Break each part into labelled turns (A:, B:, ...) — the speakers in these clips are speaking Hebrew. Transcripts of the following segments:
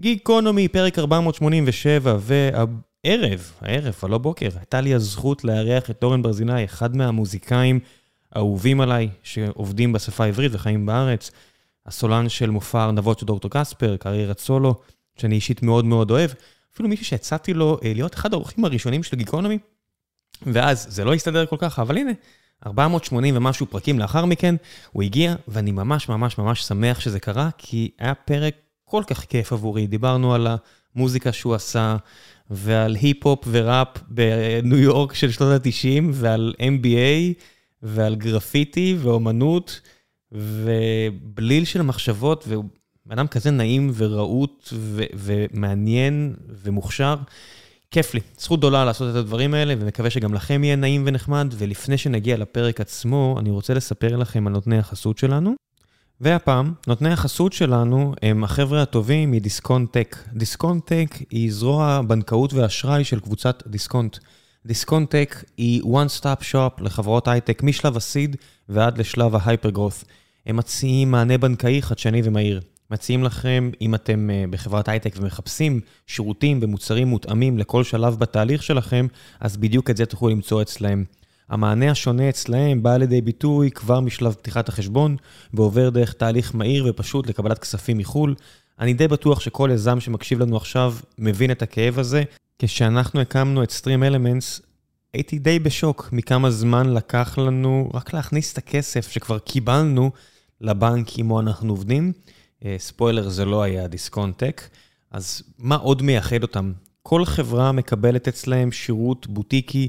A: גיקונומי, פרק 487, והערב, הערב, הלא בוקר, הייתה לי הזכות לארח את אורן ברזילי, אחד מהמוזיקאים האהובים עליי, שעובדים בשפה העברית וחיים בארץ, הסולן של מופע ארנבות של דוקטור קספר, קריירת סולו, שאני אישית מאוד מאוד אוהב, אפילו מישהו שהצעתי לו אה, להיות אחד האורחים הראשונים של גיקונומי, ואז זה לא הסתדר כל כך, אבל הנה, 480 ומשהו פרקים לאחר מכן, הוא הגיע, ואני ממש ממש ממש שמח שזה קרה, כי היה פרק כל כך כיף עבורי. דיברנו על המוזיקה שהוא עשה, ועל היפ-הופ וראפ בניו יורק של שנות ה-90, ועל MBA, ועל גרפיטי ואומנות, ובליל של מחשבות, והוא אדם כזה נעים ורהוט ומעניין ומוכשר. כיף לי, זכות גדולה לעשות את הדברים האלה, ומקווה שגם לכם יהיה נעים ונחמד. ולפני שנגיע לפרק עצמו, אני רוצה לספר לכם על נותני החסות שלנו. והפעם, נותני החסות שלנו הם החבר'ה הטובים מדיסקונט טק. דיסקונט טק היא זרוע בנקאות ואשראי של קבוצת דיסקונט. דיסקונט טק היא one stop shop לחברות הייטק משלב ה seed ועד לשלב ה hyper-growth. הם מציעים מענה בנקאי חדשני ומהיר. מציעים לכם, אם אתם בחברת הייטק ומחפשים שירותים ומוצרים מותאמים לכל שלב בתהליך שלכם, אז בדיוק את זה תוכלו למצוא אצלהם. המענה השונה אצלהם בא לידי ביטוי כבר משלב פתיחת החשבון, ועובר דרך תהליך מהיר ופשוט לקבלת כספים מחו"ל. אני די בטוח שכל יזם שמקשיב לנו עכשיו מבין את הכאב הזה. כשאנחנו הקמנו את Stream Elements, הייתי די בשוק מכמה זמן לקח לנו רק להכניס את הכסף שכבר קיבלנו לבנק עמו אנחנו עובדים. ספוילר, זה לא היה דיסקונט-טק. אז מה עוד מייחד אותם? כל חברה מקבלת אצלהם שירות בוטיקי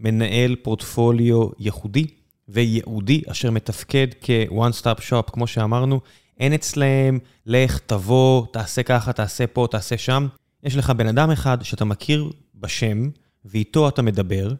A: ממנהל פורטפוליו ייחודי וייעודי, אשר מתפקד כ-one stop shop, כמו שאמרנו. אין אצלהם, לך, תבוא, תעשה ככה, תעשה פה, תעשה שם. יש לך בן אדם אחד שאתה מכיר בשם, ואיתו אתה מדבר,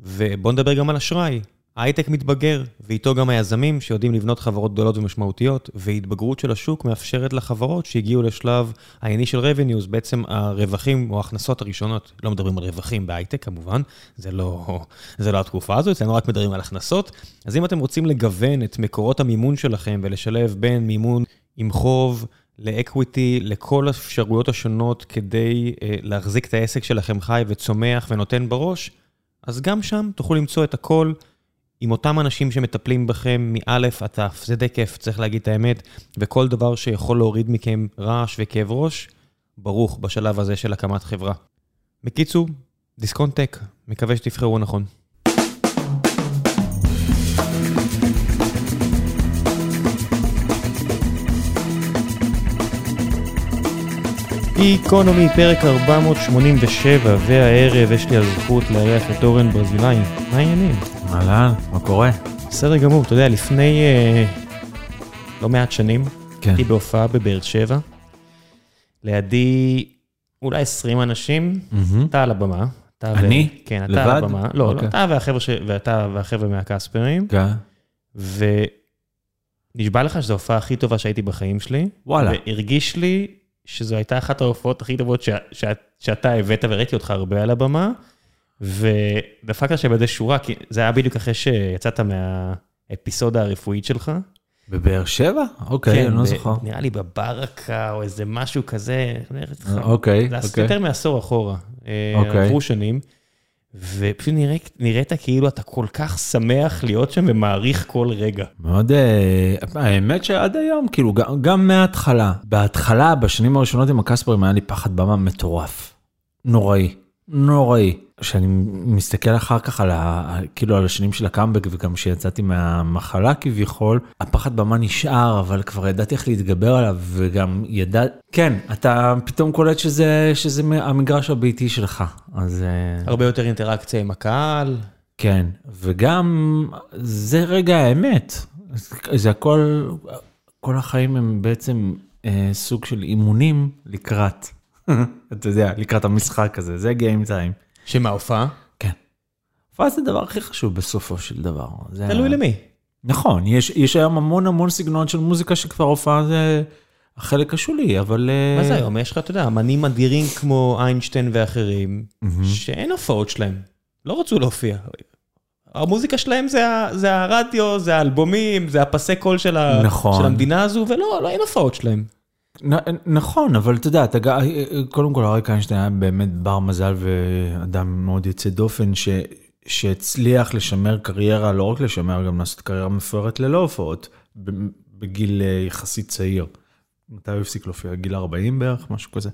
A: ובוא נדבר גם על אשראי. ההייטק מתבגר, ואיתו גם היזמים שיודעים לבנות חברות גדולות ומשמעותיות, והתבגרות של השוק מאפשרת לחברות שהגיעו לשלב ה-initial revenues, בעצם הרווחים או ההכנסות הראשונות. לא מדברים על רווחים בהייטק כמובן, זה לא, זה לא התקופה הזו, אצלנו רק מדברים על הכנסות. אז אם אתם רוצים לגוון את מקורות המימון שלכם ולשלב בין מימון עם חוב, לאקוויטי, לכל האפשרויות השונות כדי uh, להחזיק את העסק שלכם חי וצומח ונותן בראש, אז גם שם תוכלו למצוא את הכל. עם אותם אנשים שמטפלים בכם מאלף עד תף, זה די כיף, צריך להגיד את האמת, וכל דבר שיכול להוריד מכם רעש וכאב ראש, ברוך בשלב הזה של הקמת חברה. בקיצור, דיסקונט טק, מקווה שתבחרו נכון. גיקונומי, פרק 487, והערב יש לי הזכות לארח את אורן ברזילי. מה העניינים?
B: אהלן, מה קורה?
A: בסדר גמור, אתה יודע, לפני אה, לא מעט שנים,
B: כן.
A: הייתי בהופעה בבאר שבע, לידי אולי 20 אנשים,
B: מהמם.
A: אתה על הבמה. אתה ו-
B: אני?
A: כן, אתה
B: לבד?
A: על הבמה. לא, לא,
B: אוקיי.
A: אתה והחבר'ה ש- ואתה והחבר'ה מהקספרים,
B: כן.
A: ונשבע לך שזו ההופעה הכי טובה שהייתי בחיים שלי.
B: וואלה.
A: והרגיש לי שזו הייתה אחת ההופעות הכי טובות ש- ש- שאתה הבאת, וראיתי אותך הרבה על הבמה, ודפקת שם באיזה שורה, כי זה היה בדיוק אחרי שיצאת מהאפיסודה הרפואית שלך.
B: בבאר שבע? אוקיי, אני לא
A: ב-
B: זוכר.
A: נראה לי בברקה או איזה משהו כזה. לך,
B: אוקיי,
A: זה
B: אוקיי.
A: יותר מעשור אחורה. אה,
B: אוקיי.
A: עברו שנים. ופשוט נראה- נראית כאילו אתה כל כך שמח להיות שם ומעריך כל רגע.
B: מאוד, אה, האמת שעד היום, כאילו, גם- גם מההתחלה, בהתחלה, בשנים הראשונות עם הקספרים, היה לי פחד במה מטורף. נוראי. נוראי. כשאני מסתכל אחר כך על ה... כאילו על השנים של הקאמבק וגם כשיצאתי מהמחלה כביכול, הפחד במה נשאר, אבל כבר ידעתי איך להתגבר עליו, וגם ידע... כן, אתה פתאום קולט שזה, שזה המגרש הביתי שלך. אז... אה,
A: הרבה יותר אינטראקציה עם הקהל.
B: כן, וגם זה רגע האמת. זה הכל, כל החיים הם בעצם אה, סוג של אימונים לקראת, אתה יודע, לקראת המשחק הזה, זה גיים טיים.
A: שמה, הופעה?
B: כן. ואז זה הדבר הכי חשוב בסופו של דבר.
A: תלוי למי.
B: נכון, יש, יש היום המון המון סגנון של מוזיקה שכבר הופעה זה החלק השולי, אבל... אה,
A: מה זה היום? יש לך, אתה יודע, אמנים אדירים כמו איינשטיין ואחרים. שאין הופעות שלהם. לא רצו להופיע. המוזיקה שלהם זה, זה הרדיו, זה האלבומים, זה הפסי קול של,
B: נכון.
A: של המדינה הזו, ולא, לא, אין הופעות שלהם.
B: נכון, אבל אתה יודע, אתה, ג- קודם כל אריק איינשטיין היה באמת בר מזל ואדם מאוד יוצא דופן, ש, שהצליח לשמר קריירה, לא רק לשמר, גם לעשות קריירה מפוארת ללא הופעות, בגיל אה, יחסית צעיר. מתי הוא הפסיק להופיע? גיל 40 בערך, משהו כזה.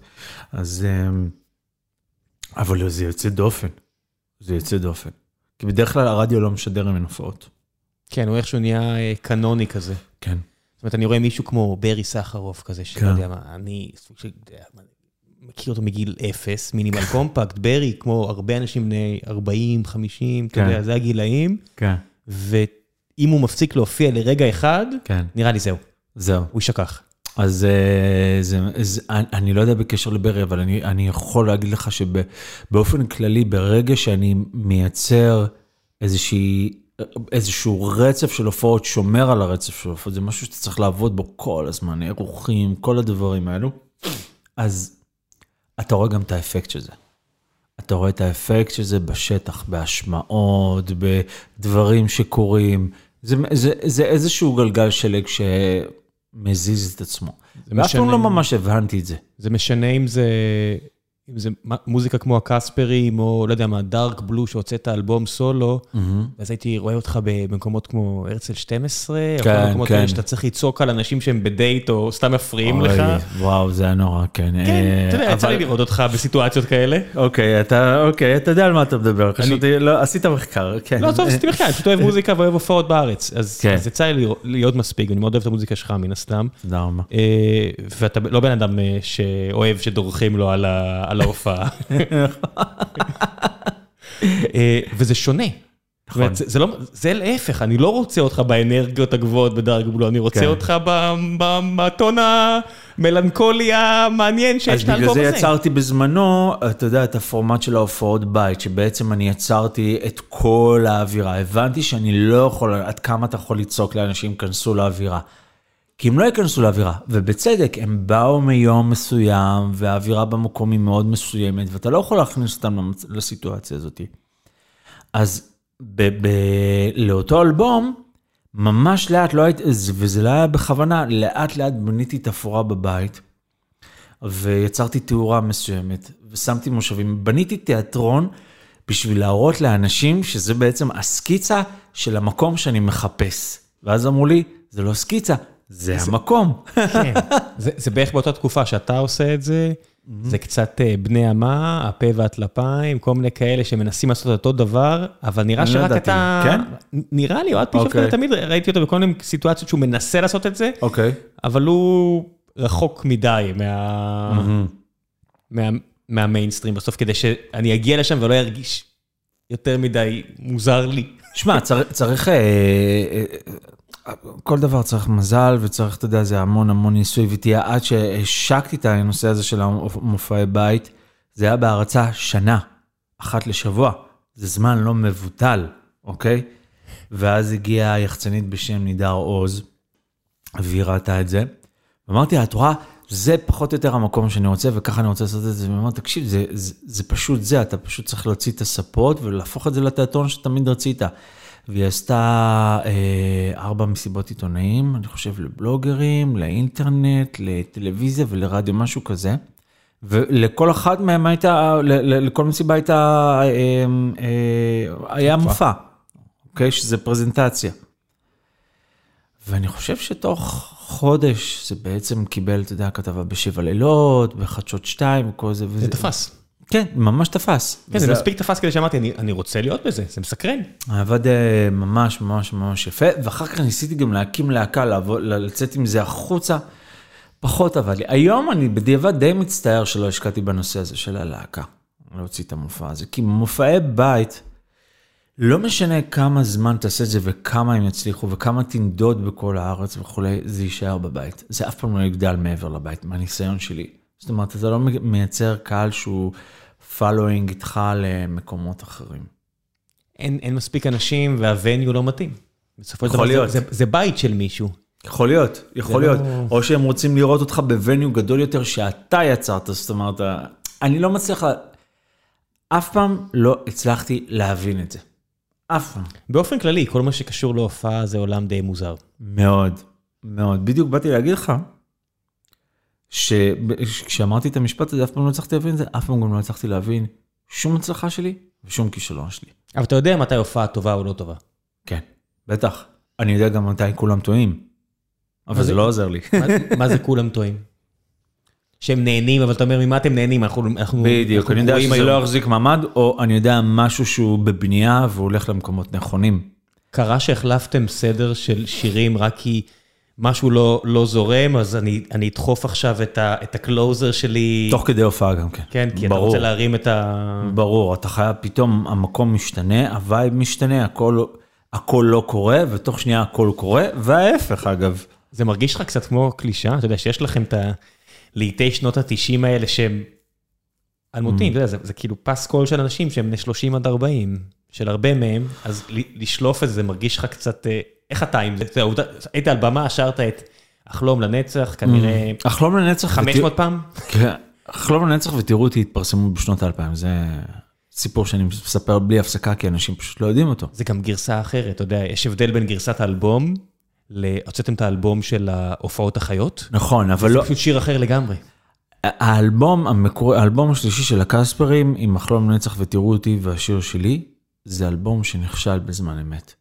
B: אז... אמ, אבל זה יוצא דופן. זה יוצא דופן. כי בדרך כלל הרדיו לא משדר עם הופעות.
A: כן, הוא איכשהו נהיה אה, קנוני כזה.
B: כן.
A: זאת אומרת, אני רואה מישהו כמו ברי סחרוף כזה, שלא
B: כן.
A: יודע מה, אני אתה מכיר אותו מגיל אפס, מינימל קומפקט, ברי, כמו הרבה אנשים בני 40, 50, אתה
B: כן.
A: יודע, זה הגילאים,
B: כן.
A: ואם הוא מפסיק להופיע לרגע אחד,
B: כן.
A: נראה לי זהו,
B: זהו.
A: הוא יישכח.
B: אז אה, זה, זה, אני, אני לא יודע בקשר לברי, אבל אני, אני יכול להגיד לך שבאופן כללי, ברגע שאני מייצר איזושהי, איזשהו רצף של הופעות, שומר על הרצף של הופעות, זה משהו שאתה צריך לעבוד בו כל הזמן, אירוחים, כל הדברים האלו, אז אתה רואה גם את האפקט של זה. אתה רואה את האפקט של זה בשטח, בהשמעות, בדברים שקורים. זה, זה, זה איזשהו גלגל שלג שמזיז את עצמו. ואף פעם לא ממש הבנתי את זה.
A: זה משנה אם זה, אם זה מוזיקה כמו הקספרים, או לא יודע מה, דארק בלו שהוצאת אלבום סולו, אז הייתי רואה אותך במקומות כמו הרצל 12, או
B: כן,
A: כל מקומות
B: כן.
A: כאלה שאתה צריך לצעוק על אנשים שהם בדייט, או סתם מפריעים
B: אוי,
A: לך.
B: וואו, זה היה נורא, כן.
A: כן,
B: אה,
A: אתה יודע, יצא לי לראות אותך בסיטואציות כאלה.
B: אוקיי, אתה, אוקיי, אתה יודע על מה אתה מדבר. חשבתי, לא, עשית מחקר, כן.
A: לא, עזוב, עשיתי מחקר, אני פשוט אוהב מוזיקה ואוהב הופעות בארץ. אז
B: כן.
A: אז יצא לי להיות מספיק, ואני מאוד אוהב את המוזיקה שלך מן הסתם.
B: תודה רבה.
A: אה, ואתה לא בן אדם אה, שאוהב שדורכים לו על ה- על ההופעה. אה, וזה שונה. אומרת, זה- זה לא, זה להפך, אני לא רוצה אותך באנרגיות הגבוהות בדארק בלו, אני רוצה
B: כן.
A: אותך בטון המלנכולי המעניין
B: אז
A: שיש את
B: בגלל
A: האלבום
B: זה
A: הזה.
B: יצרתי בזמנו, אתה יודע, את הפורמט של ההופעות בית, שבעצם אני יצרתי את כל האווירה. הבנתי שאני לא יכול, עד כמה אתה יכול לצעוק לאנשים, כנסו לאווירה. כי הם לא ייכנסו לאווירה, ובצדק, הם באו מיום מסוים, והאווירה במקום היא מאוד מסוימת, ואתה לא יכול להכניס אותם למצ- לסיטואציה הזאת. אז ב- ב- לאותו אלבום, ממש לאט, לא הייתי, וזה לא היה בכוונה, לאט לאט בניתי תפאורה בבית, ויצרתי תאורה מסוימת, ושמתי מושבים, בניתי תיאטרון בשביל להראות לאנשים שזה בעצם הסקיצה של המקום שאני מחפש. ואז אמרו לי, זה לא סקיצה, זה המקום.
A: כן. זה, זה בערך באותה תקופה שאתה עושה את זה, זה קצת אה, בני עמה, הפה והטלפיים, כל מיני כאלה שמנסים לעשות אותו דבר, אבל נראה
B: לא
A: שרק. אתה...
B: כן?
A: נראה לי, אוהד פישוף. כזה תמיד ראיתי אותו בכל מיני סיטואציות שהוא מנסה לעשות את זה,
B: אוקיי.
A: אבל הוא רחוק מדי מה... מה... מהמיינסטרים בסוף, כדי שאני אגיע לשם ולא ארגיש יותר מדי מוזר לי.
B: שמע, צריך, כל דבר צריך מזל וצריך, אתה יודע, זה המון המון ניסוי וטעייה. עד שהשקתי את הנושא הזה של המופעי בית, זה היה בהרצה שנה, אחת לשבוע. זה זמן לא מבוטל, אוקיי? ואז הגיעה יחצנית בשם נידר עוז, והיא ראתה את זה. ואמרתי לה, את רואה, זה פחות או יותר המקום שאני רוצה, וככה אני רוצה לעשות את זה. והיא אמרה, תקשיב, זה, זה, זה פשוט זה, אתה פשוט צריך להוציא את הספות ולהפוך את זה לתיאטרון שתמיד רצית. והיא עשתה אה, ארבע מסיבות עיתונאים, אני חושב, לבלוגרים, לאינטרנט, לטלוויזיה ולרדיו, משהו כזה. ולכל אחת מהם הייתה, לכל מסיבה הייתה, אה, אה, היה מופע, אוקיי? שזה פרזנטציה. ואני חושב שתוך חודש זה בעצם קיבל, אתה יודע, כתבה בשבע לילות, בחדשות שתיים וכל זה. וזה
A: זה תפס.
B: כן, ממש תפס.
A: כן, זה מספיק תפס כדי שאמרתי, אני- אני רוצה להיות בזה, זה מסקרן.
B: עבד אה, ממש ממש ממש יפה, ואחר כך ניסיתי גם להקים להקה, לעבוד, לצאת עם זה החוצה, פחות עבד לי. היום אני בדיעבד די מצטער שלא השקעתי בנושא הזה של הלהקה, להוציא את המופע הזה, כי מופעי בית, לא משנה כמה זמן תעשה את זה וכמה הם יצליחו וכמה תנדוד בכל הארץ וכולי, זה יישאר בבית. זה אף פעם לא יגדל מעבר לבית, מהניסיון שלי. זאת אומרת, אתה לא מייצר קהל שהוא following איתך למקומות אחרים.
A: אין, אין מספיק אנשים והווניו לא מתאים. בסופו של דבר. זה, זה, בית של מישהו.
B: יכול להיות, יכול להיות.
A: לא-
B: או שהם רוצים לראות אותך בווניו גדול יותר שאתה יצרת, זאת אומרת, אני לא מצליח, לה- אף פעם לא הצלחתי להבין את זה. אף פעם.
A: באופן כללי, כל מה שקשור להופעה זה עולם די מוזר.
B: מאוד, מאוד. בדיוק באתי להגיד לך, שכשאמרתי את המשפט הזה, אף פעם לא הצלחתי להבין את זה, אף פעם גם לא הצלחתי להבין שום הצלחה שלי ושום כישלון שלי.
A: אבל אתה יודע מתי הופעה טובה או לא טובה.
B: כן, בטח. אני יודע גם מתי כולם טועים. אבל זה
A: זה-
B: לא עוזר לי.
A: מה- מה זה כולם טועים? שהם נהנים, אבל אתה אומר, ממה אתם נהנים? אנחנו אנחנו-
B: בדיוק,
A: אנחנו
B: אני יודע שזה
A: היום.
B: לא יחזיק מעמד, או אני יודע משהו שהוא בבנייה והוא הולך למקומות נכונים.
A: קרה שהחלפתם סדר של שירים רק כי משהו לא, לא זורם, אז אני, אני אדחוף עכשיו את, ה, את ה closer שלי.
B: תוך כדי הופעה גם כן.
A: כן, כי אתה
B: ברור.
A: רוצה להרים את ה...
B: ברור, אתה חייב, פתאום המקום משתנה, ה vibe משתנה, הכל, הכל לא קורה, ותוך שנייה הכל קורה, וההפך אגב.
A: זה מרגיש לך קצת כמו קלישאה, אתה יודע שיש לכם את הלהיטי שנות ה-90 האלה שהם אלמותיים, אתה יודע, זה, זה כאילו פסקול של אנשים שהם בני 30 עד 40, של הרבה מהם, אז לשלוף את זה, זה מרגיש לך קצת, אה, איך אתה עם זה? עובדה, היית על במה, שרת את החלום לנצח, כנראה
B: החלום לנצח,
A: 500 פעם?
B: כן, החלום לנצח ותראו אותי התפרסמו בשנות האלפיים, זה סיפור שאני מספר בלי הפסקה, כי אנשים פשוט לא יודעים אותו.
A: זה גם גרסה אחרת, אתה יודע, יש הבדל בין גרסת האלבום, הוצאתם את האלבום של ההופעות החיות,
B: נכון, אבל
A: זה
B: לא,
A: פשוט שיר אחר לגמרי.
B: האלבום המקורי, האלבום השלישי של הקספרים, עם החלום לנצח ותראו אותי והשיר שלי, זה אלבום שנכשל בזמן אמת.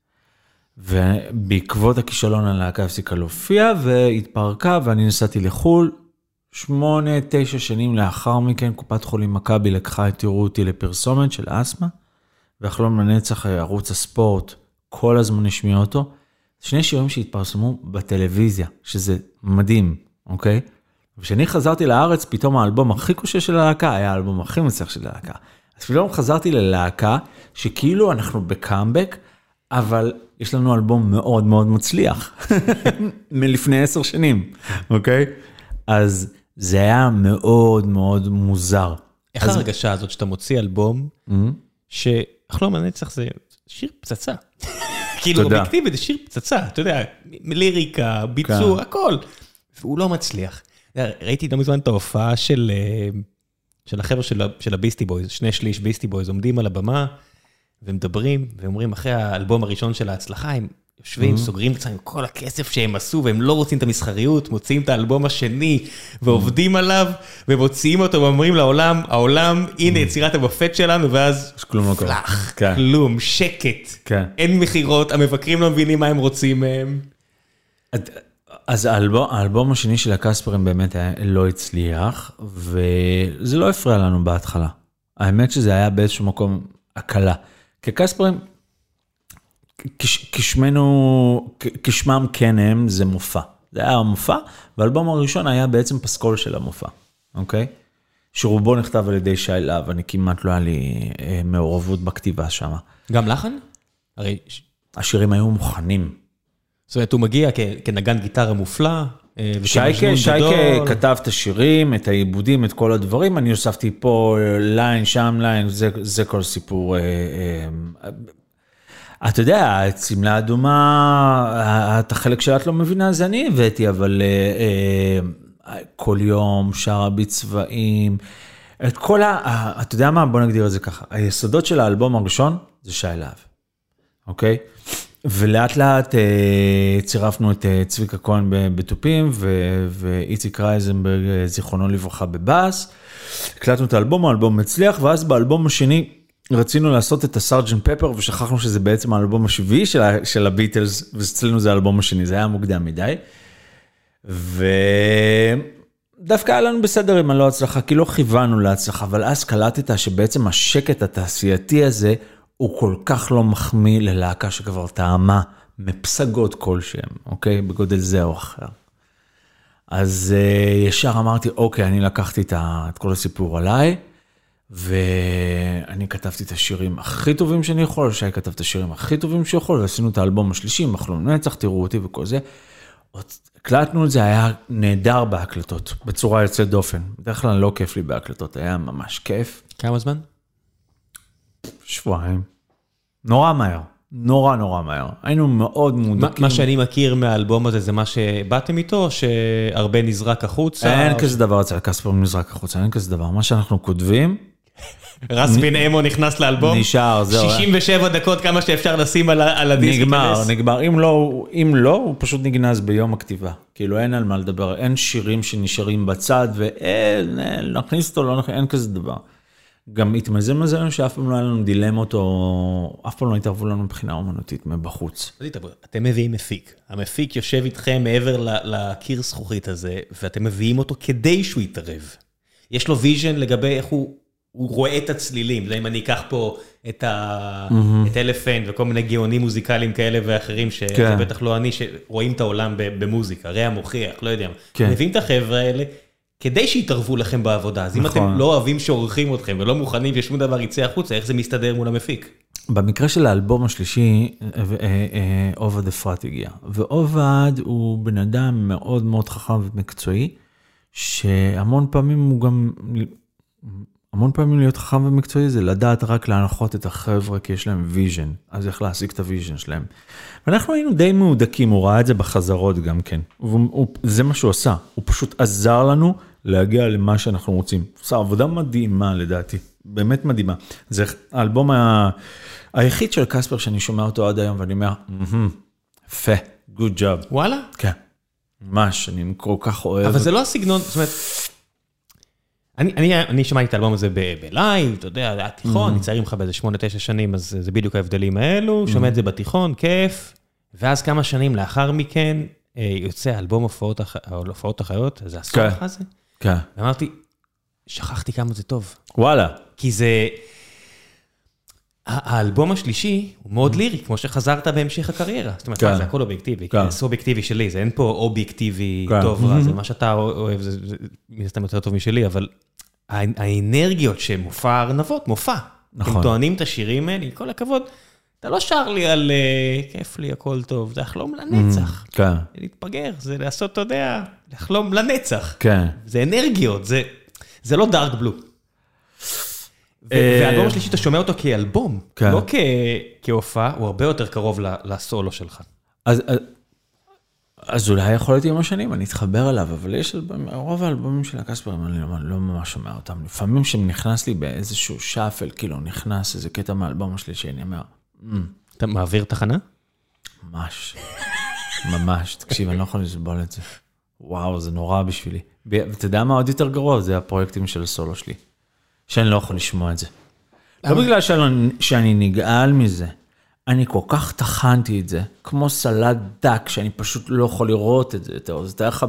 B: ובעקבות הכישלון הלהקה הפסיקה להופיע והתפרקה ואני נסעתי לחו"ל. שמונה, תשע שנים לאחר מכן קופת חולים מכבי לקחה את תראו אותי לפרסומת של אסתמה, והחלום לנצח ערוץ הספורט כל הזמן השמיע אותו. שני שירים שהתפרסמו בטלוויזיה, שזה מדהים, אוקיי? וכשאני חזרתי לארץ, פתאום האלבום הכי קשה של הלהקה היה האלבום הכי מצליח של הלהקה. אז פתאום חזרתי ללהקה שכאילו אנחנו בקאמבק, אבל יש לנו אלבום מאוד מאוד מצליח, מלפני עשר שנים, אוקיי? אז זה היה מאוד מאוד מוזר.
A: איך
B: אז- Mm-hmm.
A: ההרגשה הזאת שאתה מוציא אלבום, שהחלום לנצח זה שיר פצצה. כאילו
B: תודה.
A: אובייקטיבית זה שיר פצצה, אתה יודע, ליריקה, ביצוע,
B: כן.
A: הכל. והוא לא מצליח. ראיתי לא מזמן את ההופעה של אה, של החבר'ה של של הביסטי בויז, שני שליש ביסטי בויז, עומדים על הבמה ומדברים, ואומרים אחרי האלבום הראשון של ההצלחה, הם יושבים, סוגרים את עצמם עם כל הכסף שהם עשו, והם לא רוצים את המסחריות, מוציאים את האלבום השני, ועובדים עליו, ומוציאים אותו, ואומרים לעולם, העולם, הנה יצירת המופת שלנו, ואז
B: כלום לא קורה.
A: פלאח,
B: כן.
A: כלום, שקט.
B: כן.
A: אין מכירות, המבקרים לא מבינים מה הם רוצים מהם.
B: אז האלבום, האלבום השני של הקספרים באמת היה, לא הצליח, וזה לא הפריע לנו בהתחלה. האמת שזה היה באיזשהו מקום הקלה. כש- כשמנו, כשמם כן הם, זה מופע. זה היה המופע, והאלבום הראשון היה בעצם פסקול של המופע, אוקיי? שרובו נכתב על ידי שי להב, אני כמעט לא היה לי אה, מעורבות בכתיבה שם.
A: גם לחן? הרי,
B: השירים היו מוכנים.
A: זאת אומרת, הוא מגיע כ- כנגן גיטרה מופלא, אה,
B: שייקה, שייקה. כתב את השירים, את העיבודים, את כל הדברים, אני הוספתי פה אה, line, שם line, זה, זה כל סיפור. אה, אה, אתה יודע, את שמלה אדומה, אה, את החלק שאת לא מבינה, זה אני הבאתי, אבל אה, אה, כל יום, שרה בצבעים, את כל ה... אתה יודע מה? בוא נגדיר את זה ככה. היסודות של האלבום הראשון זה שי להב, אוקיי? ולאט לאט אה, צירפנו את אה, צביקה כהן בתופים ואיציק רייזנברג, אה, זיכרונו לברכה, בבאס. הקלטנו את האלבום, האלבום הצליח, ואז באלבום השני רצינו לעשות את הסארג'נט פפר, ושכחנו שזה בעצם האלבום השביעי של, של הביטלס, ואצלנו זה האלבום השני, זה היה מוקדם מדי. ודווקא היה לנו בסדר עם הלא הצלחה, כי לא כיוונו להצלחה, אבל אז קלטת שבעצם השקט התעשייתי הזה, הוא כל כך לא מחמיא ללהקה שכבר טעמה מפסגות כלשהם, אוקיי? בגודל זה או אחר. אז uh, ישר אמרתי, אוקיי, אני לקחתי את, ה, את כל הסיפור עליי, ואני כתבתי את השירים הכי טובים שאני יכול, שי כתב את השירים הכי טובים שהוא יכול, ועשינו את האלבום השלישי, מחלום נצח, תראו אותי וכל זה. הקלטנו את זה, היה נהדר בהקלטות, בצורה יוצאת דופן. בדרך כלל לא כיף לי בהקלטות, היה ממש כיף.
A: כמה זמן?
B: שבועיים. נורא מהר, נורא נורא מהר. היינו מאוד מודקים.
A: מה שאני מכיר מהאלבום הזה זה מה שבאתם איתו, שהרבה נזרק החוצה?
B: אין
A: או
B: כזה דבר אצל קספר נזרק החוצה, אין כזה דבר. מה שאנחנו כותבים,
A: רס בן אמו נכנס לאלבום.
B: נשאר, זהו.
A: 67 דקות כמה שאפשר לשים על על הדיסק.
B: נגמר,
A: ייכנס.
B: נגמר. אם לא, אם לא, הוא פשוט נגנז ביום הכתיבה. כאילו אין על מה לדבר, אין שירים שנשארים בצד ואין, אין, נכניס אותו, לא נכניס, אין כזה דבר. גם התמזל מזלנו שאף פעם לא היה לנו דילמות או אף פעם לא התערבו לנו מבחינה אומנותית מבחוץ.
A: אתם מביאים מפיק, המפיק יושב איתכם מעבר לקיר זכוכית הזה, ואתם מביאים אותו כדי שהוא יתערב. יש לו vision לגבי איך הוא, הוא רואה את הצלילים, זה אם אני אקח פה את, ה... את אלפנט וכל מיני גאונים מוזיקליים כאלה ואחרים, שזה
B: כן.
A: בטח לא אני, שרואים את העולם במוזיקה, רע מוכיח, לא יודע.
B: כן.
A: מביאים את החבר'ה האלה. כדי שיתערבו לכם בעבודה, אז אם
B: נכון.
A: אתם לא אוהבים שעורכים אתכם ולא מוכנים ששום דבר יצא החוצה, איך זה מסתדר מול המפיק?
B: במקרה של האלבום השלישי, אה, אה, אה, עובד אפרת הגיע. ועובד הוא בן אדם מאוד מאוד חכם ומקצועי, שהמון פעמים הוא גם, המון פעמים להיות חכם ומקצועי זה לדעת רק להנחות את החבר'ה, כי יש להם vision, אז איך להשיג את ה vision שלהם. ואנחנו היינו די מהודקים, הוא ראה את זה בחזרות גם כן. והוא- הוא- זה מה שהוא עשה, הוא פשוט עזר לנו להגיע למה שאנחנו רוצים. הוא עשה עבודה מדהימה לדעתי, באמת מדהימה. זה האלבום ה... היחיד של קספר שאני שומע אותו עד היום ואני אומר, "מהמם, יפה, good job.
A: וואלה?
B: כן, ממש, אני כל כך אוהב.
A: אבל זה לא הסגנון, זאת אומרת, אני, אני, אני שמעתי את האלבום הזה ב live, אתה יודע, זה היה תיכון, אני צעיר ממך באיזה 8-9 שנים, אז זה בדיוק ההבדלים האלו, שומע את זה בתיכון, כיף, ואז כמה שנים לאחר מכן, אה, יוצא אלבום הופעות, הח- הופעות החיות, זה עשור
B: כן.
A: אחרי זה,
B: כן,
A: ואמרתי, שכחתי כמה זה טוב.
B: וואלה.
A: כי זה... האלבום השלישי הוא מאוד לירי, כמו שחזרת בהמשך הקריירה. זאת אומרת,
B: כן.
A: זה הכל אובייקטיבי,
B: כן.
A: זה סובייקטיבי שלי, זה אין פה אובייקטיבי
B: כן.
A: טוב רע, זה מה שאתה אוהב, זה מן הסתם יותר טוב משלי, אבל הא- האנרגיות שמופע ארנבות, מופע.
B: נכון.
A: הם טוענים את השירים האלה, כל הכבוד, אתה לא שר לי על אה, כיף לי, הכל טוב, זה לחלום לנצח.
B: כן,
A: זה להתפגר, זה לעשות, אתה יודע, לחלום לנצח.
B: כן.
A: זה אנרגיות, זה, זה לא דארק בלו.
B: אה,
A: והאלבום השלישי, אתה שומע אותו כאלבום,
B: כן.
A: לא כהופעה, הוא הרבה יותר קרוב לסולו שלך.
B: אז, אז- אז אולי יכול להיות עם השנים, אני אתחבר אליו, אבל יש רוב האלבומים של הקספרים, אני לא, לא ממש שומע אותם. לפעמים כשנכנס לי באיזשהו שאפל, כאילו נכנס איזה קטע מהאלבום השלישי, אני אומר, "מ,
A: אתה מעביר תחנה?
B: ממש, ממש, תקשיב, אני לא יכול לסבול את זה. וואו, זה נורא בשבילי. ואתה יודע מה עוד יותר גרוע? זה הפרויקטים של הסולו שלי. שאני לא יכול לשמוע את זה. לא בגלל שאני, שאני נגעל מזה, אני כל כך טחנתי את זה, כמו סלט דק, שאני פשוט לא יכול לראות את זה יותר. אז תאר לך,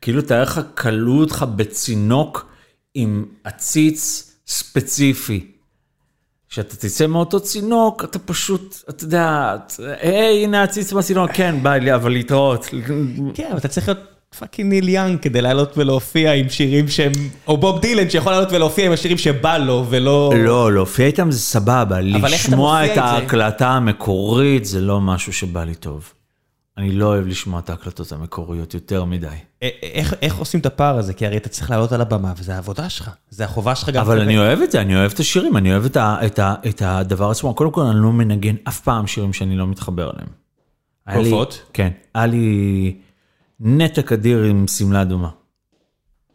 B: כאילו תאר לך, כלוא אותך בצינוק עם עציץ ספציפי. כשאתה תצא מאותו צינוק, אתה פשוט, אתה יודע, היי, הנה העציץ בצינוק, כן, ביי לי, אבל להתראות.
A: כן, אבל אתה צריך להיות fucking ניל יאנג כדי לעלות ולהופיע עם שירים שהם, או בוב דילן שיכול לעלות ולהופיע עם השירים שבא לו, ולא...
B: לא, להופיע איתם זה סבבה, לשמוע את? ההקלטה המקורית זה לא משהו שבא לי טוב. אני לא אוהב לשמוע את ההקלטות המקוריות יותר מדי.
A: א- איך, איך עושים את הפער הזה? כי הרי אתה צריך לעלות על הבמה, וזה העבודה שלך, זה החובה שלך גם.
B: אבל אני אוהב את זה, אני אוהב את השירים, אני אוהב את, ה, את, ה, את הדבר עצמו. קודם כל, אני לא מנגן אף פעם שירים שאני לא מתחבר אליהם.
A: בהופעות?
B: כן. היה לי נתק אדיר עם שמלה אדומה.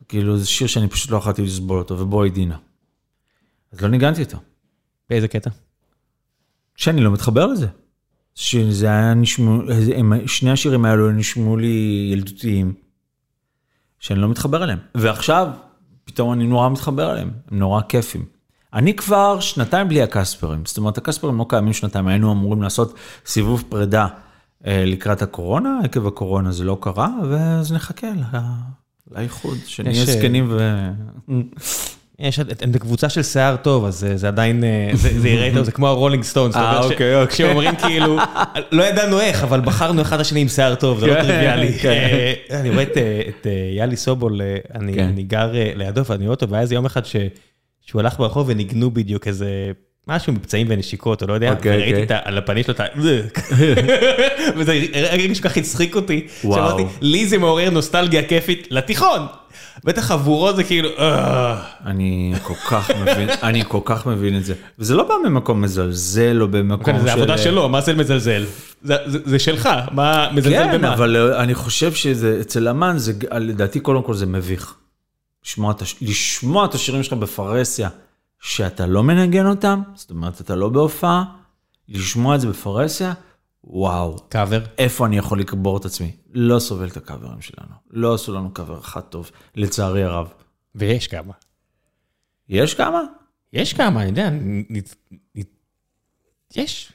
B: כאילו, זה שיר שאני פשוט לא יכולתי לסבול אותו, ובואי דינה. אז לא ניגנתי אותו.
A: באיזה קטע?
B: שאני לא מתחבר לזה. שזה היה נשמע, הם, שני השירים האלו נשמעו לי ילדותיים, שאני לא מתחבר אליהם. ועכשיו, פתאום אני נורא מתחבר אליהם, הם נורא כיפים. אני כבר שנתיים בלי הקספרים, זאת אומרת, הקספרים לא קיימים שנתיים, היינו אמורים לעשות סיבוב פרידה אה, לקראת הקורונה, עקב הקורונה זה לא קרה, ואז נחכה לאיחוד, שנהיה
A: אה,
B: זקנים ו...
A: יש, אתם בקבוצה של שיער טוב, אז זה, עדיין, אה, זה, יראה טוב, זה כמו הרולינג סטונס.
B: אה, אוקיי, אוקיי.
A: שאומרים כאילו, לא ידענו איך, אבל בחרנו אחד השני עם שיער טוב, זה לא
B: כן,
A: טריוויאלי.
B: כן.
A: אה, אני רואה את, אה, את יאלי סובול, אני,
B: כן.
A: אני גר לידו ואני רואה אותו, והיה איזה יום אחד שהוא הלך ברחוב וניגנו בדיוק איזה... משהו מפצעים ונשיקות, או לא יודע,
B: אוקיי,
A: וראיתי
B: אוקיי.
A: את על הפנים שלו את ה... וזה רגע שכל כך הצחיק אותי. שאמרתי, לי זה מעורר נוסטלגיה כיפית לתיכון. בטח עבורו זה כאילו, "אה."
B: אני כל כך מבין, אני כל כך מבין את זה. וזה לא בא ממקום מזלזל או במקום
A: כן,
B: של...
A: זה עבודה שלו, מה זה מזלזל? זה- שלך, מה מזלזל
B: כן,
A: במה?
B: אבל אה, אני חושב שזה, אצל אמן, זה, לדעתי קודם כל זה מביך. לשמוע את השירים שלך בפרהסיה, שאתה לא מנגן אותם, זאת אומרת, אתה לא בהופעה, לשמוע את זה בפרהסיה, וואו,
A: קאבר.
B: איפה אני יכול לקבור את עצמי? לא סובל את הקאברים שלנו. לא עשו לנו קאבר אחד טוב, לצערי הרב.
A: ויש כמה.
B: יש כמה?
A: יש כמה, אני יודע, נ- נ- נ- יש.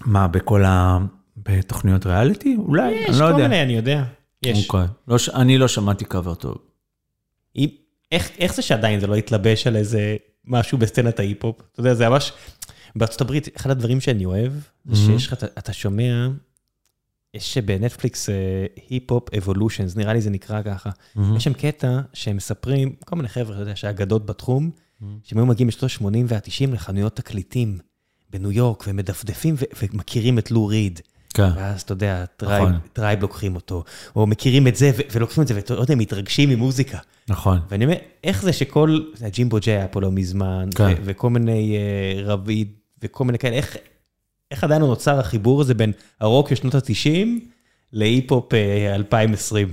B: מה, בכל ה... בתוכניות ריאליטי? אולי,
A: יש
B: אני לא
A: כל
B: יודע.
A: מיני, אני יודע. יש.
B: אוקיי. לא, אני לא שמעתי קאבר טוב.
A: אם- איך איך זה שעדיין זה לא התלבש על איזה משהו בסצנת ההיפ-הופ? אתה יודע, זה ממש... בארצות הברית, אחד הדברים שאני אוהב, זה שיש לך, אתה- שומע, יש בנטפליקס Hip-Hop Evolutions, נראה לי זה נקרא ככה. יש שם קטע שהם מספרים, כל מיני חבר'ה, אתה יודע, שאגדות בתחום, שהם היו מגיעים בשנות ה-80 וה-90 לחנויות תקליטים בניו יורק, ומדפדפים ומכירים את לו ריד.
B: כן.
A: ואז אתה יודע, טרייב,
B: נכון.
A: טרייב לוקחים אותו, או מכירים את זה ו- ולוקחים את זה, ואתה יודע, מתרגשים ממוזיקה.
B: נכון.
A: ואני אומר, איך זה שכל, ג'ימבו ג'יי היה פה לא מזמן,
B: כן.
A: ו- וכל מיני uh, רביד, וכל מיני כאלה, איך, איך עדיין נוצר החיבור הזה בין הרוק של שנות ה-90 להיפ-הופ uh, 2020?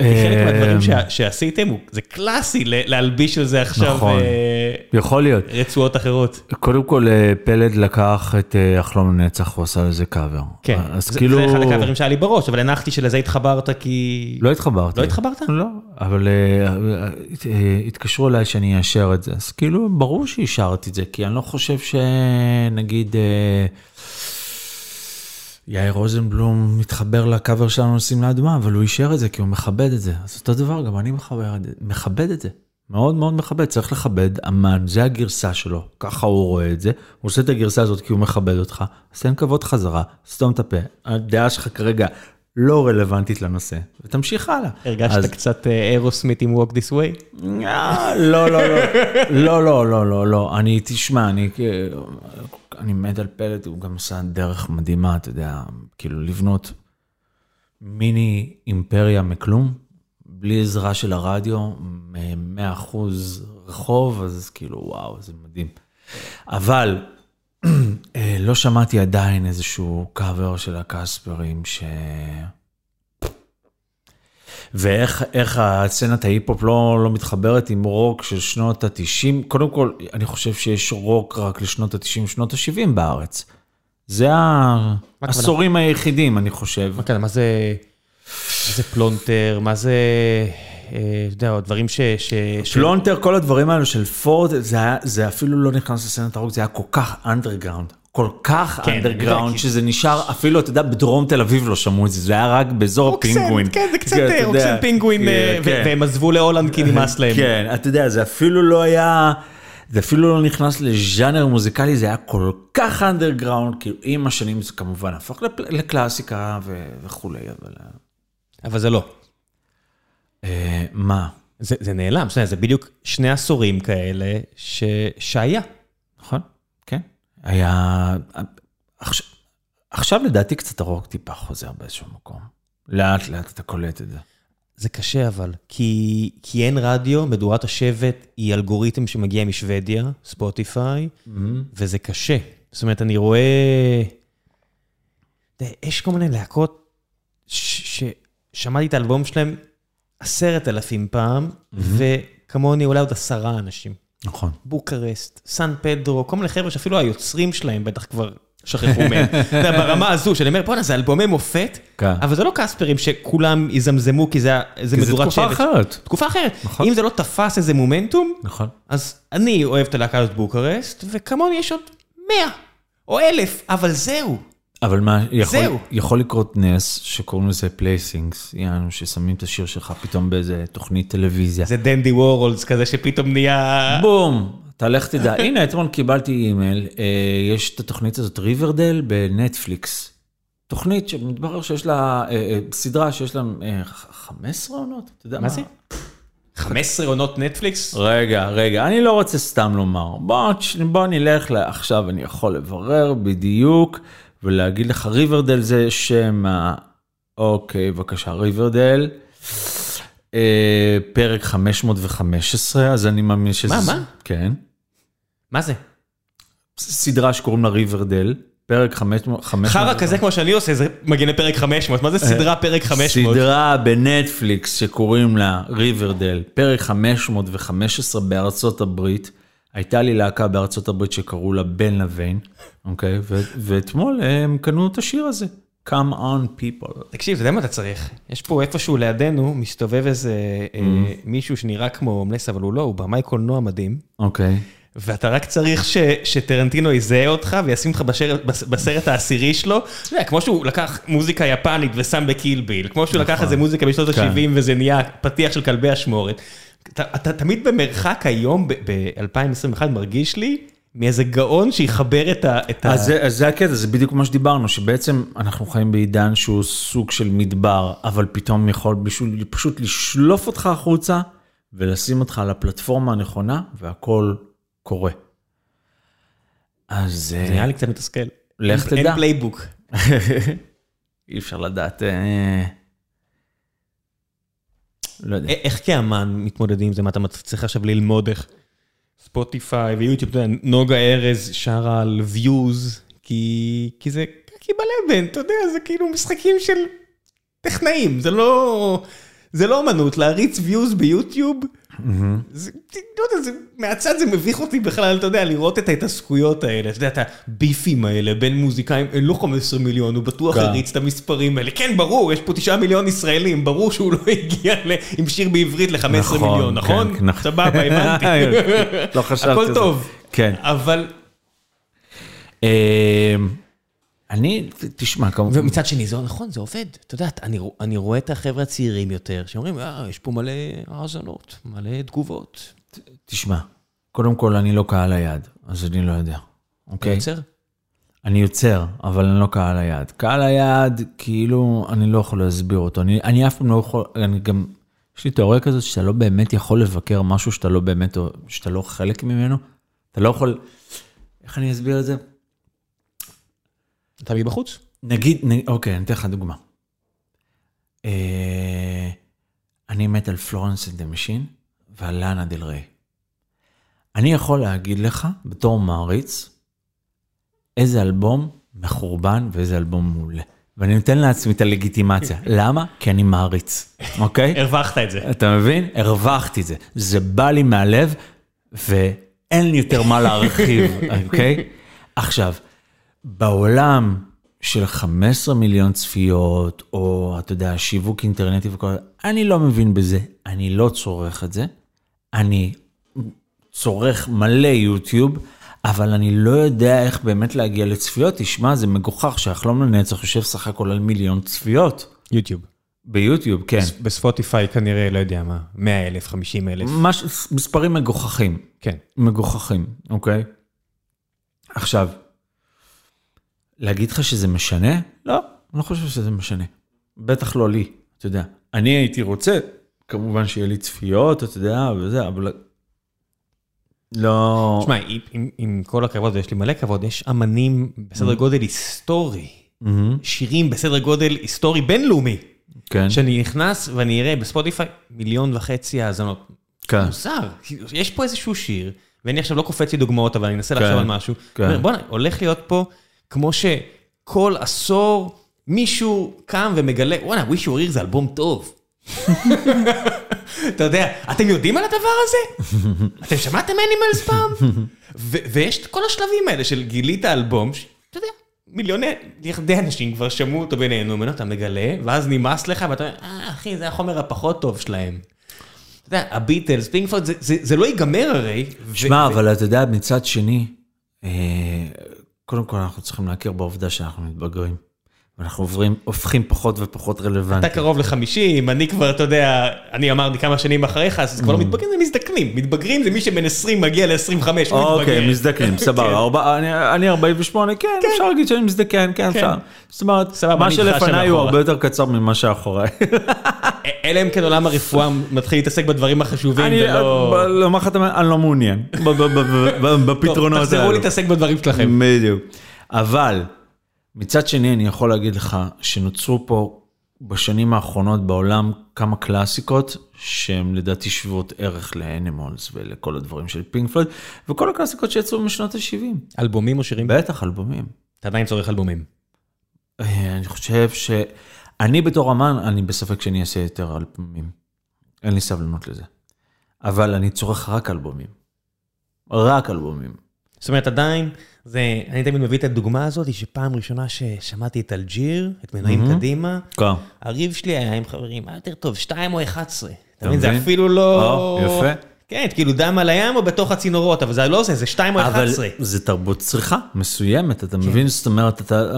A: חלק מהדברים שעשיתם, זה קלאסי להלביש על זה עכשיו
B: נכון.
A: אה. רצועות אחרות.
B: קודם כל, אה, פלד לקח את אה, אחלום לנצח, הוא עשה לזה קאבר.
A: כן, זה,
B: כאילו...
A: זה אחד הקאברים שהיה לי בראש, אבל הנחתי שלזה התחברת כי...
B: לא התחברתי.
A: לא התחברת?
B: לא, אבל אה, אה, אה, התקשרו אליי שאני אאשר את זה, אז כאילו ברור שאישרתי את זה, כי אני לא חושב שנגיד אה, יאיר רוזנבלום מתחבר לקאבר שלנו לשים לאדמה, אבל הוא אישר את זה כי הוא מכבד את זה. אז אותו דבר, גם אני זה, מכבד את זה. מאוד מאוד מכבד, צריך לכבד אמן, זה הגרסה שלו, ככה הוא רואה את זה, הוא עושה את הגרסה הזאת כי הוא מכבד אותך, אז תן כבוד חזרה, סתום את הפה, הדעה שלך כרגע לא רלוונטית לנושא, ותמשיך הלאה.
A: הרגשת
B: אז-
A: קצת אה, אירוסמית עם Walk This Way?
B: אה, לא, לא, לא, לא, לא, לא, לא, לא, אני, תשמע, אני, אני מת על פלד, הוא גם עשה דרך מדהימה, אתה יודע, כאילו לבנות מיני אימפריה מכלום, בלי עזרה של הרדיו, 100% רחוב, אז כאילו, וואו, זה מדהים. אבל אה, לא שמעתי עדיין איזשהו קאבר של הקספרים ש... ואיך איך הסצנת ההיפ-הופ לא, לא מתחברת עם רוק של שנות ה-90. קודם כל, אני חושב שיש רוק רק לשנות ה-90, שנות ה-70 בארץ. זה העשורים היחידים, אני חושב.
A: מה כאן, מה זה, מה זה פלונטר, מה זה, אה, אתה יודע, דברים ש... ש ש-
B: פלונטר, כל הדברים האלו של פורד, זה, היה, זה אפילו לא נכנס לסצנת הרוק, זה היה כל כך אנדרגראונד. כל כך
A: כן,
B: אנדרגראונד,
A: כי-
B: שזה נשאר, אפילו, אתה יודע, בדרום תל אביב לא שמעו את זה, זה היה רק באזור הפינגווין.
A: כן, זה קצת אה, רוקסן פינגווין, אה,
B: כן,
A: ו-
B: כן.
A: והם עזבו להולנד כי נמאס להם.
B: כן, אתה יודע, זה אפילו לא היה, זה אפילו לא נכנס לז'אנר מוזיקלי, זה היה כל כך אנדרגראונד, כאילו עם השנים זה כמובן הפך לפ- לקלאסיקה ו- וכולי, אבל...
A: אבל זה לא.
B: אה, מה?
A: זה, זה נעלם, זה בדיוק שני עשורים כאלה ש... שהיה.
B: היה... עכשיו, עכשיו לדעתי קצת הרוק טיפה חוזר באיזשהו מקום. לאט לאט אתה קולט את זה.
A: זה קשה אבל, כי, כי אין רדיו, מדורת השבט היא אלגוריתם שמגיע משוודיה, ספוטיפיי, וזה קשה. זאת אומרת, אני רואה... יש כל מיני להקות ש- ששמעתי את האלבום שלהם עשרת אלפים פעם, וכמוני אולי עוד עשרה אנשים.
B: נכון.
A: בוקרסט, סן פדרו, כל מיני חבר'ה שאפילו היוצרים שלהם בטח כבר שכחו מהם. אתה יודע, ברמה הזו, שאני אומר, בואנה, זה אלבומי מופת,
B: כן.
A: אבל זה לא קספרים שכולם יזמזמו כי זה זה
B: כי זה
A: מדורת
B: תקופה
A: שבט.
B: אחרת.
A: תקופה אחרת.
B: נכון.
A: אם זה לא תפס איזה מומנטום,
B: נכון.
A: אז אני אוהב את הלהקה הזאת בוקרסט, וכמוני יש עוד מאה או אלף, אבל זהו.
B: אבל מה, יכול,
A: זהו.
B: יכול לקרות נס שקוראים לזה placings, יענו ששמים את השיר שלך פתאום באיזה תוכנית טלוויזיה.
A: זה דנדי וורהולס כזה שפתאום נהיה...
B: בום, אתה לך תדע. הנה, אתמול קיבלתי אימייל, אה, יש את התוכנית הזאת, ריברדייל בנטפליקס. תוכנית שמתברר שיש לה, אה, אה, סדרה שיש לה אה, ח- 15 עונות, אתה יודע מה?
A: מה זה? 15 עונות נטפליקס?
B: רגע, רגע, אני לא רוצה סתם לומר. בוא, בוא נלך לעכשיו, אני יכול לברר בדיוק ולהגיד לך, ריברדל זה שם ה... אוקיי, בבקשה, ריברדל. אה, פרק 515, אז אני מאמין שזה...
A: מה, מה?
B: כן.
A: מה זה?
B: סדרה שקוראים לה ריברדל, פרק 500.
A: חרא כזה כמו שאני עושה, זה מגיע לפרק 500, מה זה סדרה פרק 500?
B: סדרה בנטפליקס שקוראים לה ריברדל, פרק 515 בארצות הברית. הייתה לי להקה בארצות הברית שקראו לה בן לוויין, אוקיי? ו- ואתמול הם קנו את השיר הזה, Come on people.
A: תקשיב, אתה יודע מה אתה צריך? יש פה איפשהו לידינו, מסתובב איזה אה, מישהו שנראה כמו הומלס, אבל הוא לא, הוא במאי קולנוע מדהים.
B: אוקיי.
A: ואתה רק צריך ש, שטרנטינו יזהה אותך וישים אותך בשר, בס, בסרט העשירי שלו. אתה יודע, כמו שהוא לקח מוזיקה יפנית ושם בקיל ביל, כמו שהוא לקח איזה מוזיקה בשנות
B: כן.
A: ה-70 וזה נהיה פתיח של כלבי אשמורת. אתה, אתה תמיד במרחק היום, ב-2021, מרגיש לי, מאיזה גאון שיחבר את ה... את ה...
B: אז זה, אז זה הקטע, זה בדיוק מה שדיברנו, שבעצם אנחנו חיים בעידן שהוא סוג של מדבר, אבל פתאום יכול בשביל פשוט לשלוף אותך החוצה ולשים אותך על הפלטפורמה הנכונה, והכל קורה. אז
A: זה נראה לי קצת מתסכל.
B: לך תדע.
A: אין playbook.
B: אי אפשר לדעת. לא יודע.
A: איך כאמן מתמודדים עם זה? מה אתה צריך עכשיו ללמוד איך ספוטיפיי ויוטיוב, אתה יודע, נוגה ארז שרה על views, כי, כי זה כי בלבן, אתה יודע, זה כאילו משחקים של טכנאים, זה לא, זה לא אמנות, להריץ views ביוטיוב, לא יודע, זה, מהצד זה מביך אותי בכלל, אתה יודע, לראות את ההתעסקויות האלה, אתה יודע, את הביפים האלה בין מוזיקאים, אין לו 15 מיליון, הוא בטוח
B: כן.
A: הריץ את המספרים האלה. כן, ברור, יש פה 9 מיליון ישראלים, ברור שהוא לא הגיע עם שיר בעברית ל-15
B: נכון,
A: מיליון, נכון?
B: כן, נכון.
A: סבבה, הבנתי.
B: לא חשבתי
A: הכל. טוב.
B: כן.
A: אבל,
B: אה, אני, תשמע, כמובן,
A: ומצד שני, זה נכון, זה עובד. אתה יודע, אני, אני רואה את החבר'ה הצעירים יותר, שאומרים, אה, יש פה מלא האזנות, מלא תגובות.
B: תשמע, קודם כל אני לא קהל היעד, אז אני לא יודע, אוקיי?
A: יוצר?
B: אני יוצר, אבל אני לא קהל היעד. קהל היעד, כאילו, אני לא יכול להסביר אותו. אני, אני אף פעם לא יכול, אני גם, יש לי תיאוריה כזאת שאתה לא באמת יכול לבקר משהו שאתה לא באמת, שאתה לא חלק ממנו. אתה לא יכול, איך אני אסביר את זה?
A: אתה מבחוץ?
B: נגיד, נ, אוקיי, אני אתן לך דוגמה. אה, אני מת על פלורנס אנד דה משין ועל לאנה דל ריי. אני יכול להגיד לך, בתור מעריץ, איזה אלבום מחורבן ואיזה אלבום מעולה. ואני נותן לעצמי את הלגיטימציה. למה? כי אני מעריץ, אוקיי?
A: הרווחת את זה.
B: אתה מבין? הרווחתי את זה. זה בא לי מהלב, ואין לי יותר מה להרחיב, אוקיי? עכשיו, בעולם של 15 מיליון צפיות, או אתה יודע, שיווק אינטרנטי וכל זה, אני לא מבין בזה, אני לא צורך את זה. אני צורך מלא יוטיוב, אבל אני לא יודע איך באמת להגיע לצפיות. תשמע, זה מגוחך שהחלום לנצח יושב סך הכל על מיליון צפיות.
A: יוטיוב.
B: ביוטיוב, כן.
A: בספוטיפיי כנראה, לא יודע מה, 100 אלף, 50 אלף.
B: מש... מספרים מגוחכים.
A: כן.
B: מגוחכים, אוקיי? עכשיו, להגיד לך שזה משנה? לא, אני לא חושב שזה משנה. בטח לא לי, אתה יודע. אני הייתי רוצה, כמובן שיהיה לי צפיות, אתה יודע, וזה, אבל... לא...
A: תשמע, עם- עם- עם כל הכבוד, ויש לי מלא כבוד, יש אמנים בסדר גודל היסטורי,
B: מהמם,
A: שירים בסדר גודל היסטורי בינלאומי,
B: כן,
A: שאני נכנס ואני אראה בספוטיפיי מיליון וחצי האזנות.
B: כן.
A: מוזר, יש פה איזשהו שיר, ואני עכשיו לא קופץ לי דוגמאות, אבל אני אנסה לחשוב
B: כן,
A: על משהו.
B: כן.
A: בוא'נה, הולך להיות פה, כמו שכל עשור מישהו קם ומגלה, וואנה, wish you were here זה אלבום טוב. אתה יודע, אתם יודעים על הדבר הזה? אתם שמעתם אנימלס פעם? ויש את כל השלבים האלה של גילית אלבום, שאתה יודע, מיליוני, די אנשים כבר שמעו אותו ונהנו ממנו, אתה מגלה, ואז נמאס לך, ואתה אומר, אה, אחי, זה החומר הפחות טוב שלהם. אתה יודע, הביטלס, פינקפורד, זה, לא ייגמר הרי.
B: שמע, אבל אתה יודע, מצד שני, אה, קודם כל אנחנו צריכים להכיר בעובדה שאנחנו מתבגרים. ואנחנו עוברים, הופכים פחות ופחות רלוונטיים.
A: אתה קרוב ל-50, אני כבר, אתה יודע, אני אמרתי כמה שנים אחריך, אז
B: Mm.
A: כבר לא מתבגרים, זה מזדקנים. מתבגרים זה מי שבן 20 מגיע ל-25, הוא מתבגר.
B: אוקיי, מזדקנים, סבבה. ארבע- אני- אני 48, כן, אפשר להגיד שאני מזדקן, כן, אפשר. זאת אומרת, מה שלפניי הוא. הרבה יותר קצר ממה שאחוריי.
A: אלא אם כן עולם הרפואה מתחיל להתעסק בדברים החשובים ולא...
B: לומר לך אני לא מעוניין בפתרונות
A: תחזרו
B: האלו.
A: להתעסק בדברים שלכם.
B: בדיוק. אבל, מצד שני, אני יכול להגיד לך שנוצרו פה בשנים האחרונות בעולם כמה קלאסיקות שהן לדעתי שוות ערך לאנימולס ולכל הדברים של פינק פלויד, וכל הקלאסיקות שיצאו משנות ה-70.
A: אלבומים או שירים?
B: בטח, אלבומים.
A: אתה עדיין צורך אלבומים.
B: אה, אני חושב ש... אני בתור אמן, אני בספק שאני אעשה יותר אלבומים. אין לי סבלנות לזה. אבל אני צורך רק אלבומים. רק אלבומים.
A: זאת אומרת, עדיין, זה, אני תמיד מביא את הדוגמה הזאת, שפעם ראשונה ששמעתי את אלג'יר, את מנועים
B: מהמם.
A: קדימה,
B: כן.
A: הריב שלי היה עם חברים, מה יותר טוב, 2 או 11? אתה מבין, זה? אפילו לא...
B: או, יפה.
A: כן, כאילו דם על הים או בתוך הצינורות, אבל זה לא זה, זה 2 או
B: אבל
A: 11.
B: זה תרבות צריכה מסוימת, אתה מבין? זאת אומרת, אתה,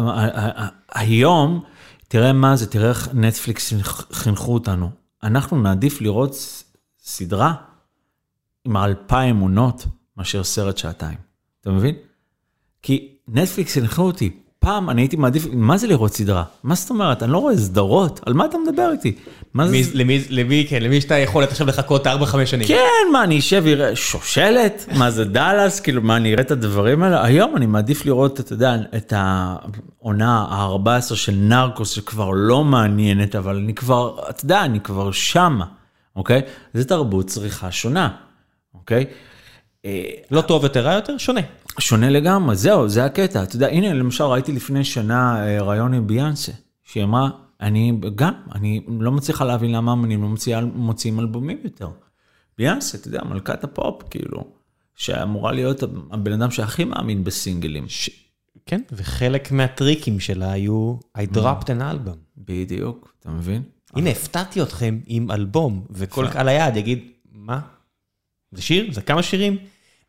B: היום, תראה מה זה, תראה איך נטפליקס חינכו אותנו. אנחנו נעדיף לראות סדרה עם אלפיים עונות מאשר סרט שעתיים. אתה מבין? כי נטפליקס חינכו אותי. פעם אני הייתי מעדיף, מה זה לראות סדרה? מה זאת אומרת? אני לא רואה סדרות, על מה אתה מדבר איתי? מה זה...
A: מי- למי, למי, כן, למי שאתה יכולת עכשיו לחכות 4-5 שנים.
B: כן, מה, אני אשב ואראה שושלת? מה זה דאלאס? כאילו, מה, אני אראה את הדברים האלה? היום אני מעדיף לראות, אתה יודע, את העונה ה-14 של נרקוס, שכבר לא מעניינת, אבל אני כבר, אתה יודע, אני כבר שמה, אוקיי? זה תרבות צריכה שונה, אוקיי?
A: לא טוב יותר, רע יותר, שונה.
B: שונה לגמרי, זהו, זה הקטע. אתה יודע, הנה, למשל, ראיתי לפני שנה אה, ראיון עם ביאנסה, שהיא אמרה, אני גם, אני לא מצליחה להבין למה אמנים לא מוציאים אלבומים יותר. ביאנסה, אתה יודע, מלכת הפופ, כאילו, שאמורה להיות הבן אדם שהכי מאמין בסינגלים.
A: ש... כן, וחלק מהטריקים שלה היו, I dropped an album.
B: בדיוק, אתה מבין?
A: הנה, הפתעתי אתכם עם אלבום, וכל קהל היעד יגיד, מה? זה שיר? זה כמה שירים?